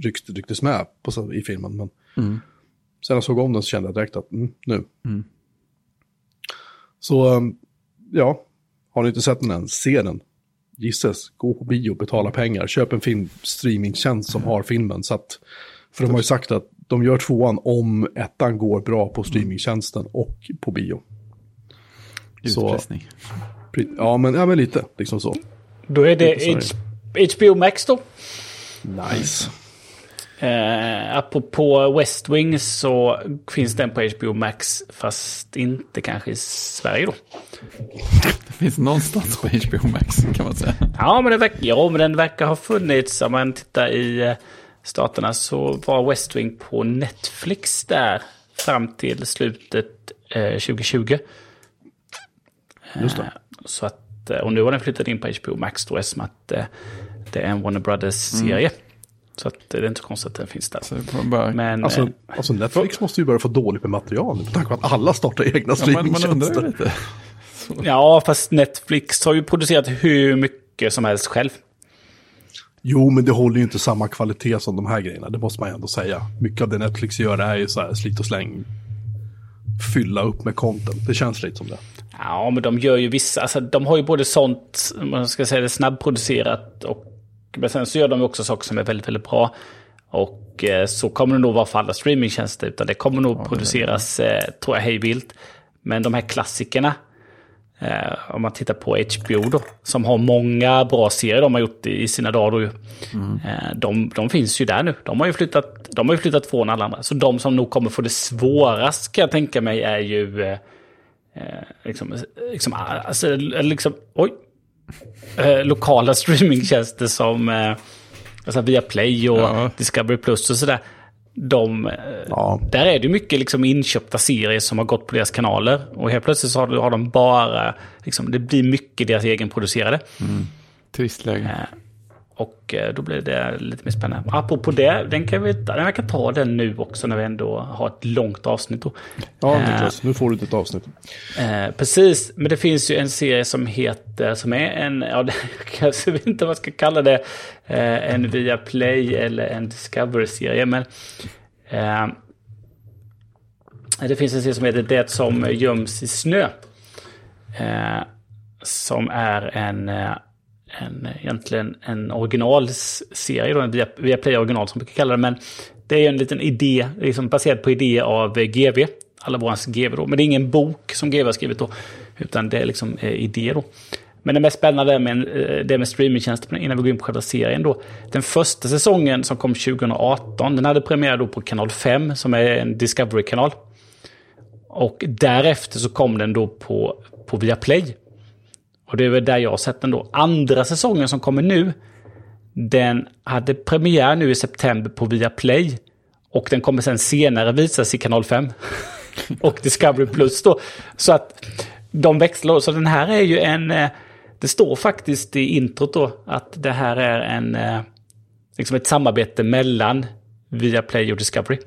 ryckte, rycktes med på, i filmen, men Mm. Sen jag såg om den så kände jag direkt att mm, nu. Mm. Så um, ja, har ni inte sett den än, se den. Gisses, gå på bio, betala pengar, köp en film, streamingtjänst som har filmen. Så att, för de har ju sagt att de gör tvåan om ettan går bra på streamingtjänsten och på bio. Utpressning. Ja, men, ja, men lite, liksom så. Då är det HBO Max då. Nice. Eh, apropå West Wing så finns den på HBO Max, fast inte kanske i Sverige då. Det finns någonstans på HBO Max kan man säga. Ja, men, det verkar, ja, men den verkar ha funnits. Om man tittar i eh, staterna så var West Wing på Netflix där fram till slutet eh, 2020. Just det. Så att, eh, och nu har den flyttat in på HBO Max då eftersom att eh, det är en Warner Brothers-serie. Så att eh, det är inte så konstigt att den finns där. Bara... Men Alltså, eh, alltså Netflix måste ju börja få dåligt med material på tanke på att alla startar egna ja, man, man undrar streamingtjänster. lite. ja, fast Netflix har ju producerat hur mycket som helst själv. Jo, men det håller ju inte samma kvalitet som de här grejerna, det måste man ju ändå säga. Mycket av det Netflix gör är ju så här slit och släng, fylla upp med content. Det känns lite som det. Ja, men de gör ju vissa, alltså de har ju både sånt, man ska säga det, snabbproducerat och men sen så gör de också saker som är väldigt, väldigt bra. Och eh, så kommer det nog vara för alla streamingtjänster, utan det kommer nog produceras, eh, tror jag, hejvilt. Men de här klassikerna, om man tittar på HBO då, som har många bra serier de har gjort i, sina dagar ju. Eh, de, de finns ju där nu. De har ju, flyttat, de har ju flyttat från alla andra. Så de som nog kommer få det svårast kan jag tänka mig är ju eh, eh, liksom, liksom, alltså, liksom, oj. Eh, lokala <laughs> streamingtjänster som eh, alltså Viaplay och Ja. Discovery Plus och sådär. De, eh, Ja. Där är det mycket liksom inköpta serier som har gått på deras kanaler. Och helt plötsligt så har, har de bara, liksom, det blir mycket deras egenproducerade. Trist läge. Eh, Och eh, då blir det lite mer spännande. Apropå det, den kan vi, jag kan ta den nu också när vi ändå har ett långt avsnitt. Då. Ja, Niklas, nu får du ett avsnitt. Eh, precis, men det finns ju en serie som heter, som är en, ja, <laughs> jag vet inte vad man ska kalla det, eh, en Viaplay eller en Discovery-serie, men eh, det finns en serie som heter Det som göms i snö. Eh, som är en, eh, en, egentligen en originalserie, då, en via, via Play original som vi kan kalla det. Men det är en liten idé, liksom baserad på idé av eh, GV, alla vårans GV då. Men det är ingen bok som GV har skrivit då, utan det är liksom eh, idé då. Men det mest spännande med, eh, det är med streamingtjänster, innan vi går in på själva serien då. Den första säsongen som kom 2018, den hade premiär då på kanal 5, som är en Discovery-kanal. Och därefter så kom den då på, på Viaplay. Och det är väl där jag har sett den då. Andra säsongen som kommer nu, den hade premiär nu i september på Viaplay. Och den kommer sen senare visas i kanal 5. <laughs> och Discovery Plus då. Så att de växlar. Så den här är ju en... Eh, det står faktiskt i introt då att det här är en... Eh, liksom ett samarbete mellan Viaplay och Discovery.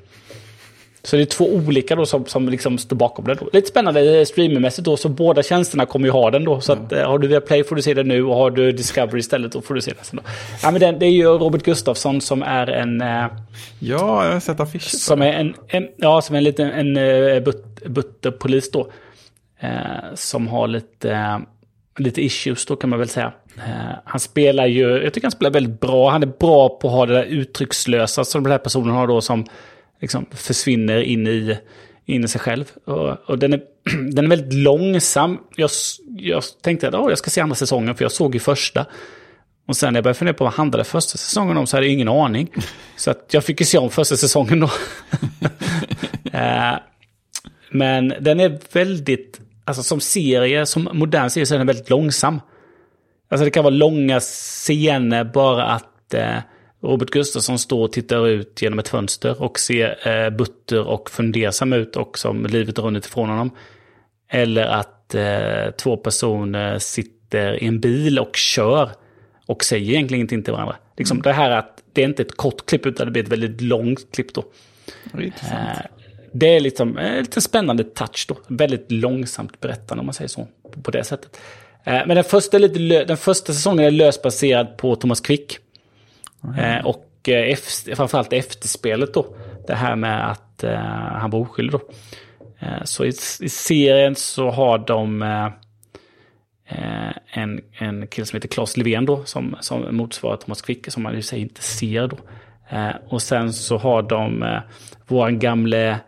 Så det är två olika då som, som liksom står bakom det. Då. Lite spännande streamingmässigt då, så båda tjänsterna kommer ju ha den då. Så att, mm. har du Viaplay får du se den nu och har du Discovery istället då får du se den sen då. Ja, men den, det är ju Robert Gustafsson som är en... Eh, ja, jag har sett affischer. Som är en, en, ja, som är en liten en, uh, but, butterpolis då. Eh, som har lite, eh, lite issues då kan man väl säga. Eh, han spelar ju, jag tycker han spelar väldigt bra. Han är bra på att ha det där uttryckslösa som den här personen har då som liksom försvinner in i, in i sig själv. Och, och den, är, <clears throat> den är väldigt långsam. Jag, jag tänkte att oh, jag ska se andra säsongen, för jag såg ju första. Och sen när jag började fundera på vad handlade första säsongen om så hade jag ingen aning. <laughs> Så att jag fick ju se om första säsongen då. <laughs> Eh, men den är väldigt, alltså som serie, som modern serie så är den väldigt långsam. Alltså det kan vara långa scener bara att eh, Robert Gustafsson står och tittar ut genom ett fönster och ser eh, butter och fundersam ut och som livet runnit ifrån honom. Eller att eh, två personer sitter i en bil och kör och säger egentligen ingenting till varandra. Liksom mm. Det här att det är inte ett kort klipp utan det blir ett väldigt långt klipp då. Eh, det är liksom eh, lite spännande touch då. Väldigt långsamt berättande om man säger så. På det sättet. Eh, men den första, lite den första säsongen är löst baserad på Thomas Quick. Mm. och eh, efter, framförallt efterspelet då. Det här med att eh, han var oskyldig då. Eh, så i, i, serien så har de eh, eh en, en kille som heter Claes Levén då, som, som motsvarar Thomas Quick, som man ju säger inte ser då. Eh, och sen så har de eh, våran gamle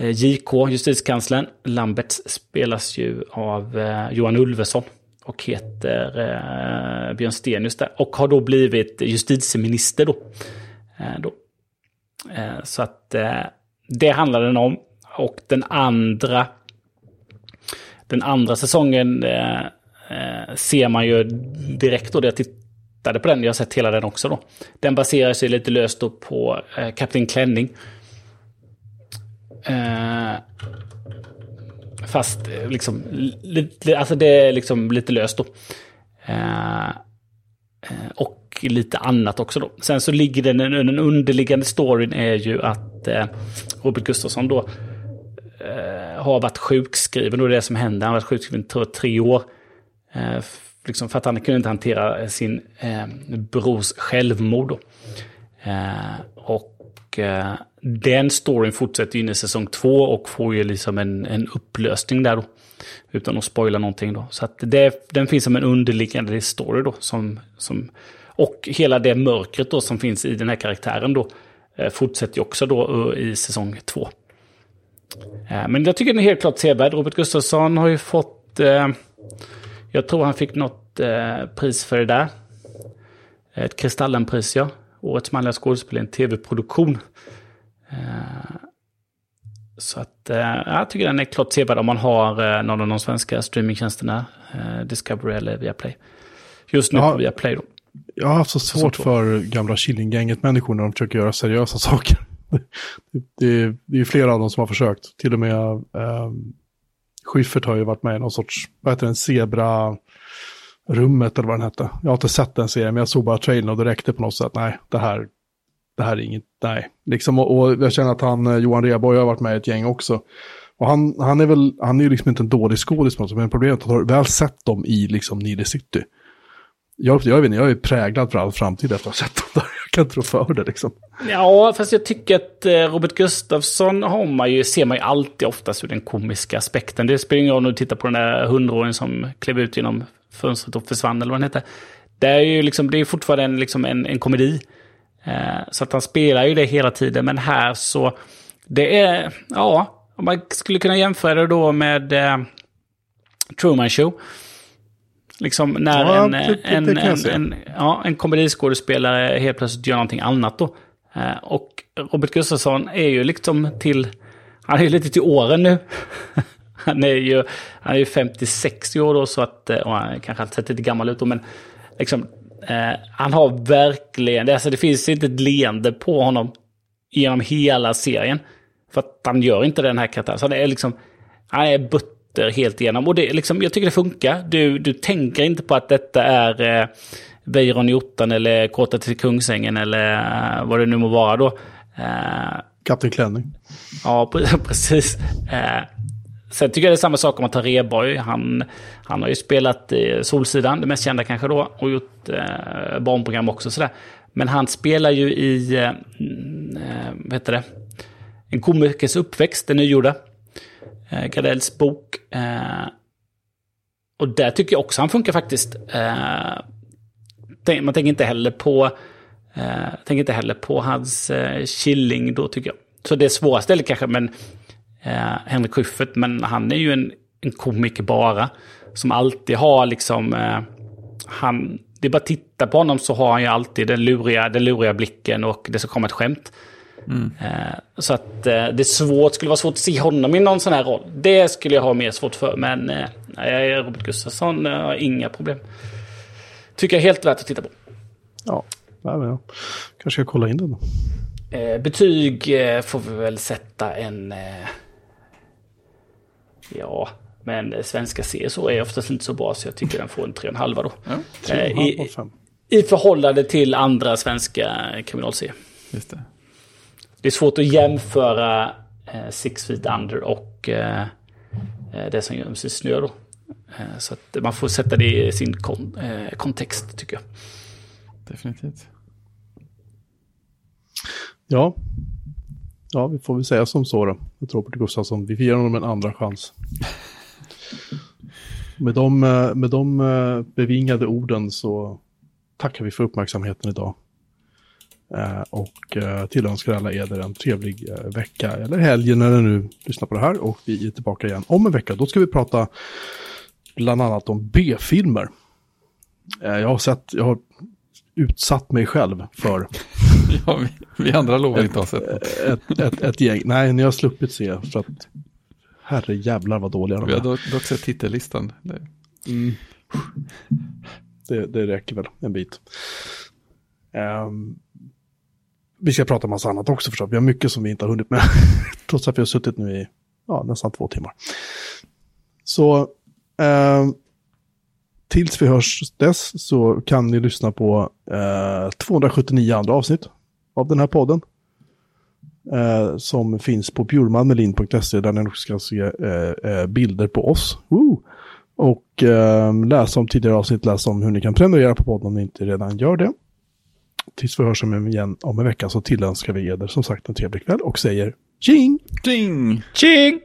JK, justitiekanslern, Lambert spelas ju av Johan Ulveson och heter eh, Björn Stenius där. Och har då blivit justitieminister då. Eh, då. Eh, så att eh, det handlar den om. Och den andra, den andra säsongen eh, eh ser man ju direkt då. Jag tittade på den, jag har sett hela den också då. Den baserar sig lite löst då på eh, Kapten Klänning. Eh, Fast eh, liksom, lite, alltså det är liksom lite löst då. Eh, eh, och lite annat också då. Sen så ligger den, den underliggande storyn är ju att eh, Robert Gustafsson då eh, har varit sjukskriven och det är det som händer. Han har varit sjukskriven i tre år. Eh, liksom för att han kunde inte hantera sin eh, brors självmord. Då. Eh, och eh, den storyn fortsätter in i säsong två och får ju liksom en, en upplösning där då. Utan att spoila någonting då. Så att det, den finns som en underliggande story då. Som, som, och hela det mörkret då som finns i den här karaktären då. Eh, fortsätter ju också då eh, i säsong två. Eh, men jag tycker den är helt klart sevärd. Robert Gustafsson har ju fått... Eh, jag tror han fick något pris för det där. Ett Kristallenpris ja. Årets manliga skådespelare i en tv-produktion. Eh, så att eh, jag tycker den är klart sevärd om man har eh, någon av de svenska streamingtjänsterna. Discovery eller Viaplay. Just nu ja, på Viaplay då. Jag har haft så svårt för gamla Killinggänget-människor när de försöker göra seriösa <laughs> saker. Det, det, det är flera av dem som har försökt. Till och med um, Schyffert har ju varit med i någon sorts, vad heter det, en zebra Rummet eller vad den hette. Jag har inte sett den serien, men jag såg bara trailern och det räckte på något sätt. Nej, det här, det här är inget, nej. Liksom, och, och jag känner att han, eh, Johan Rheborg har varit med i ett gäng också. Och han, han är väl, han är ju liksom inte en dålig skådis, men problemet är att har väl sett dem i liksom Nile City. Jag, jag, vet inte, jag är präglad för all framtid efter att ha sett dem där. Jag kan inte tro för det liksom. Ja, fast jag tycker att eh, Robert Gustafsson har man ju, ser man ju alltid oftast ur den komiska aspekten. Det spelar ingen roll om du tittar på den där hundraåringen som klev ut genom fönstret och försvann eller vad den heter. Det är ju liksom, det är fortfarande en, liksom en, en komedi. Eh, så att han spelar ju det hela tiden, men här så, det är, ja, om man skulle kunna jämföra det då med eh, Truman Show. Liksom när Ja, en, det- det en, en, en, ja, en komediskådespelare helt plötsligt gör någonting annat då. Eh, och Robert Gustafsson är ju liksom till, han är ju lite till åren nu. <laughs> han är ju, han är ju 50-60 år då så att, eh, och han kanske har sett lite gammal ut då, men liksom, eh, han har verkligen, det, alltså det finns inte ett leende på honom genom hela serien. För att han gör inte den här karaktären. Så han är liksom, han är butter helt igenom. Och det, liksom, jag tycker det funkar. Du, du tänker inte på att detta är eh, Weiron i ottan eller Kåta till Kungsängen eller eh, vad det nu må vara då. Eh, Kapten Klänning. Ja, pre- <laughs> precis. Eh, sen tycker jag det är samma sak om man tar Rheborg. Han, han har ju spelat i Solsidan, det mest kända kanske då, och gjort eh, barnprogram också. Sådär. Men han spelar ju i, eh, mm, eh vad heter det, En komikers uppväxt, den nygjorda. Eh, Gardells bok. Eh, och där tycker jag också han funkar faktiskt. Eh, man tänker inte heller på Eh, tänker inte heller på hans eh, Killing då tycker jag. Så det är svåra stället kanske, men eh, Henrik Schyffert, men han är ju en, en komiker bara. Som alltid har liksom, eh, han, det är bara att titta på honom så har han ju alltid den luriga, den luriga blicken och det ska komma ett skämt. Eh, så att eh, det är svårt, skulle vara svårt att se honom i någon sån här roll. Det skulle jag ha mer svårt för, men eh, Robert Gustafsson har inga problem. Tycker jag är helt värt att titta på. Ja, jag kanske ska kolla in den då. Eh, betyg får vi väl sätta en... Eh, ja, men eh, svenska CSO är oftast inte så bra så jag tycker den får en 3,5 då. Ja, Eh, Tre och en halv av i. I förhållande till andra svenska kriminalserier. just det. Det är svårt att jämföra eh, Six Feet Under och eh, eh, det som göms i snö då. Eh, så att man får sätta det i sin kon, eh, kontext tycker jag. Definitivt. Ja. Ja, vi får väl säga som så då. Att Robert Gustafsson, vi ger honom en andra chans. Med de, eh, med de eh, bevingade orden så tackar vi för uppmärksamheten idag. Eh, och tillönskar alla er en trevlig vecka eller helg när ni nu lyssnar på det här. Och vi är tillbaka igen om en vecka. Då ska vi prata bland annat om B-filmer. Jag har sett, jag har utsatt mig själv för <laughs> Ja, vi, vi andra lovar inte att ha sett ett, ett, ett gäng. Nej, ni har sluppit se för att herre jävlar vad dåliga de Vi har är. dock, dock sett titellistan. Det, Det, det räcker väl en bit. Ehm, vi ska prata om massa annat också förstås. Vi har mycket som vi inte har hunnit med. <laughs> Trots att vi har suttit nu i ja, nästan två timmar. Så ehm, tills vi hörs dess så kan ni lyssna på eh, 279 andra avsnitt av den här podden. Eh, som finns på bjurmanmelin.se där ni också ska se eh, eh, bilder på oss. Woo! Och eh, läsa om tidigare avsnitt, läsa om hur ni kan prenumerera på podden om ni inte redan gör det. Tills vi hörs igen om en vecka så tillönskar vi er som sagt en trevlig kväll och säger tjing! Ding! Tjing!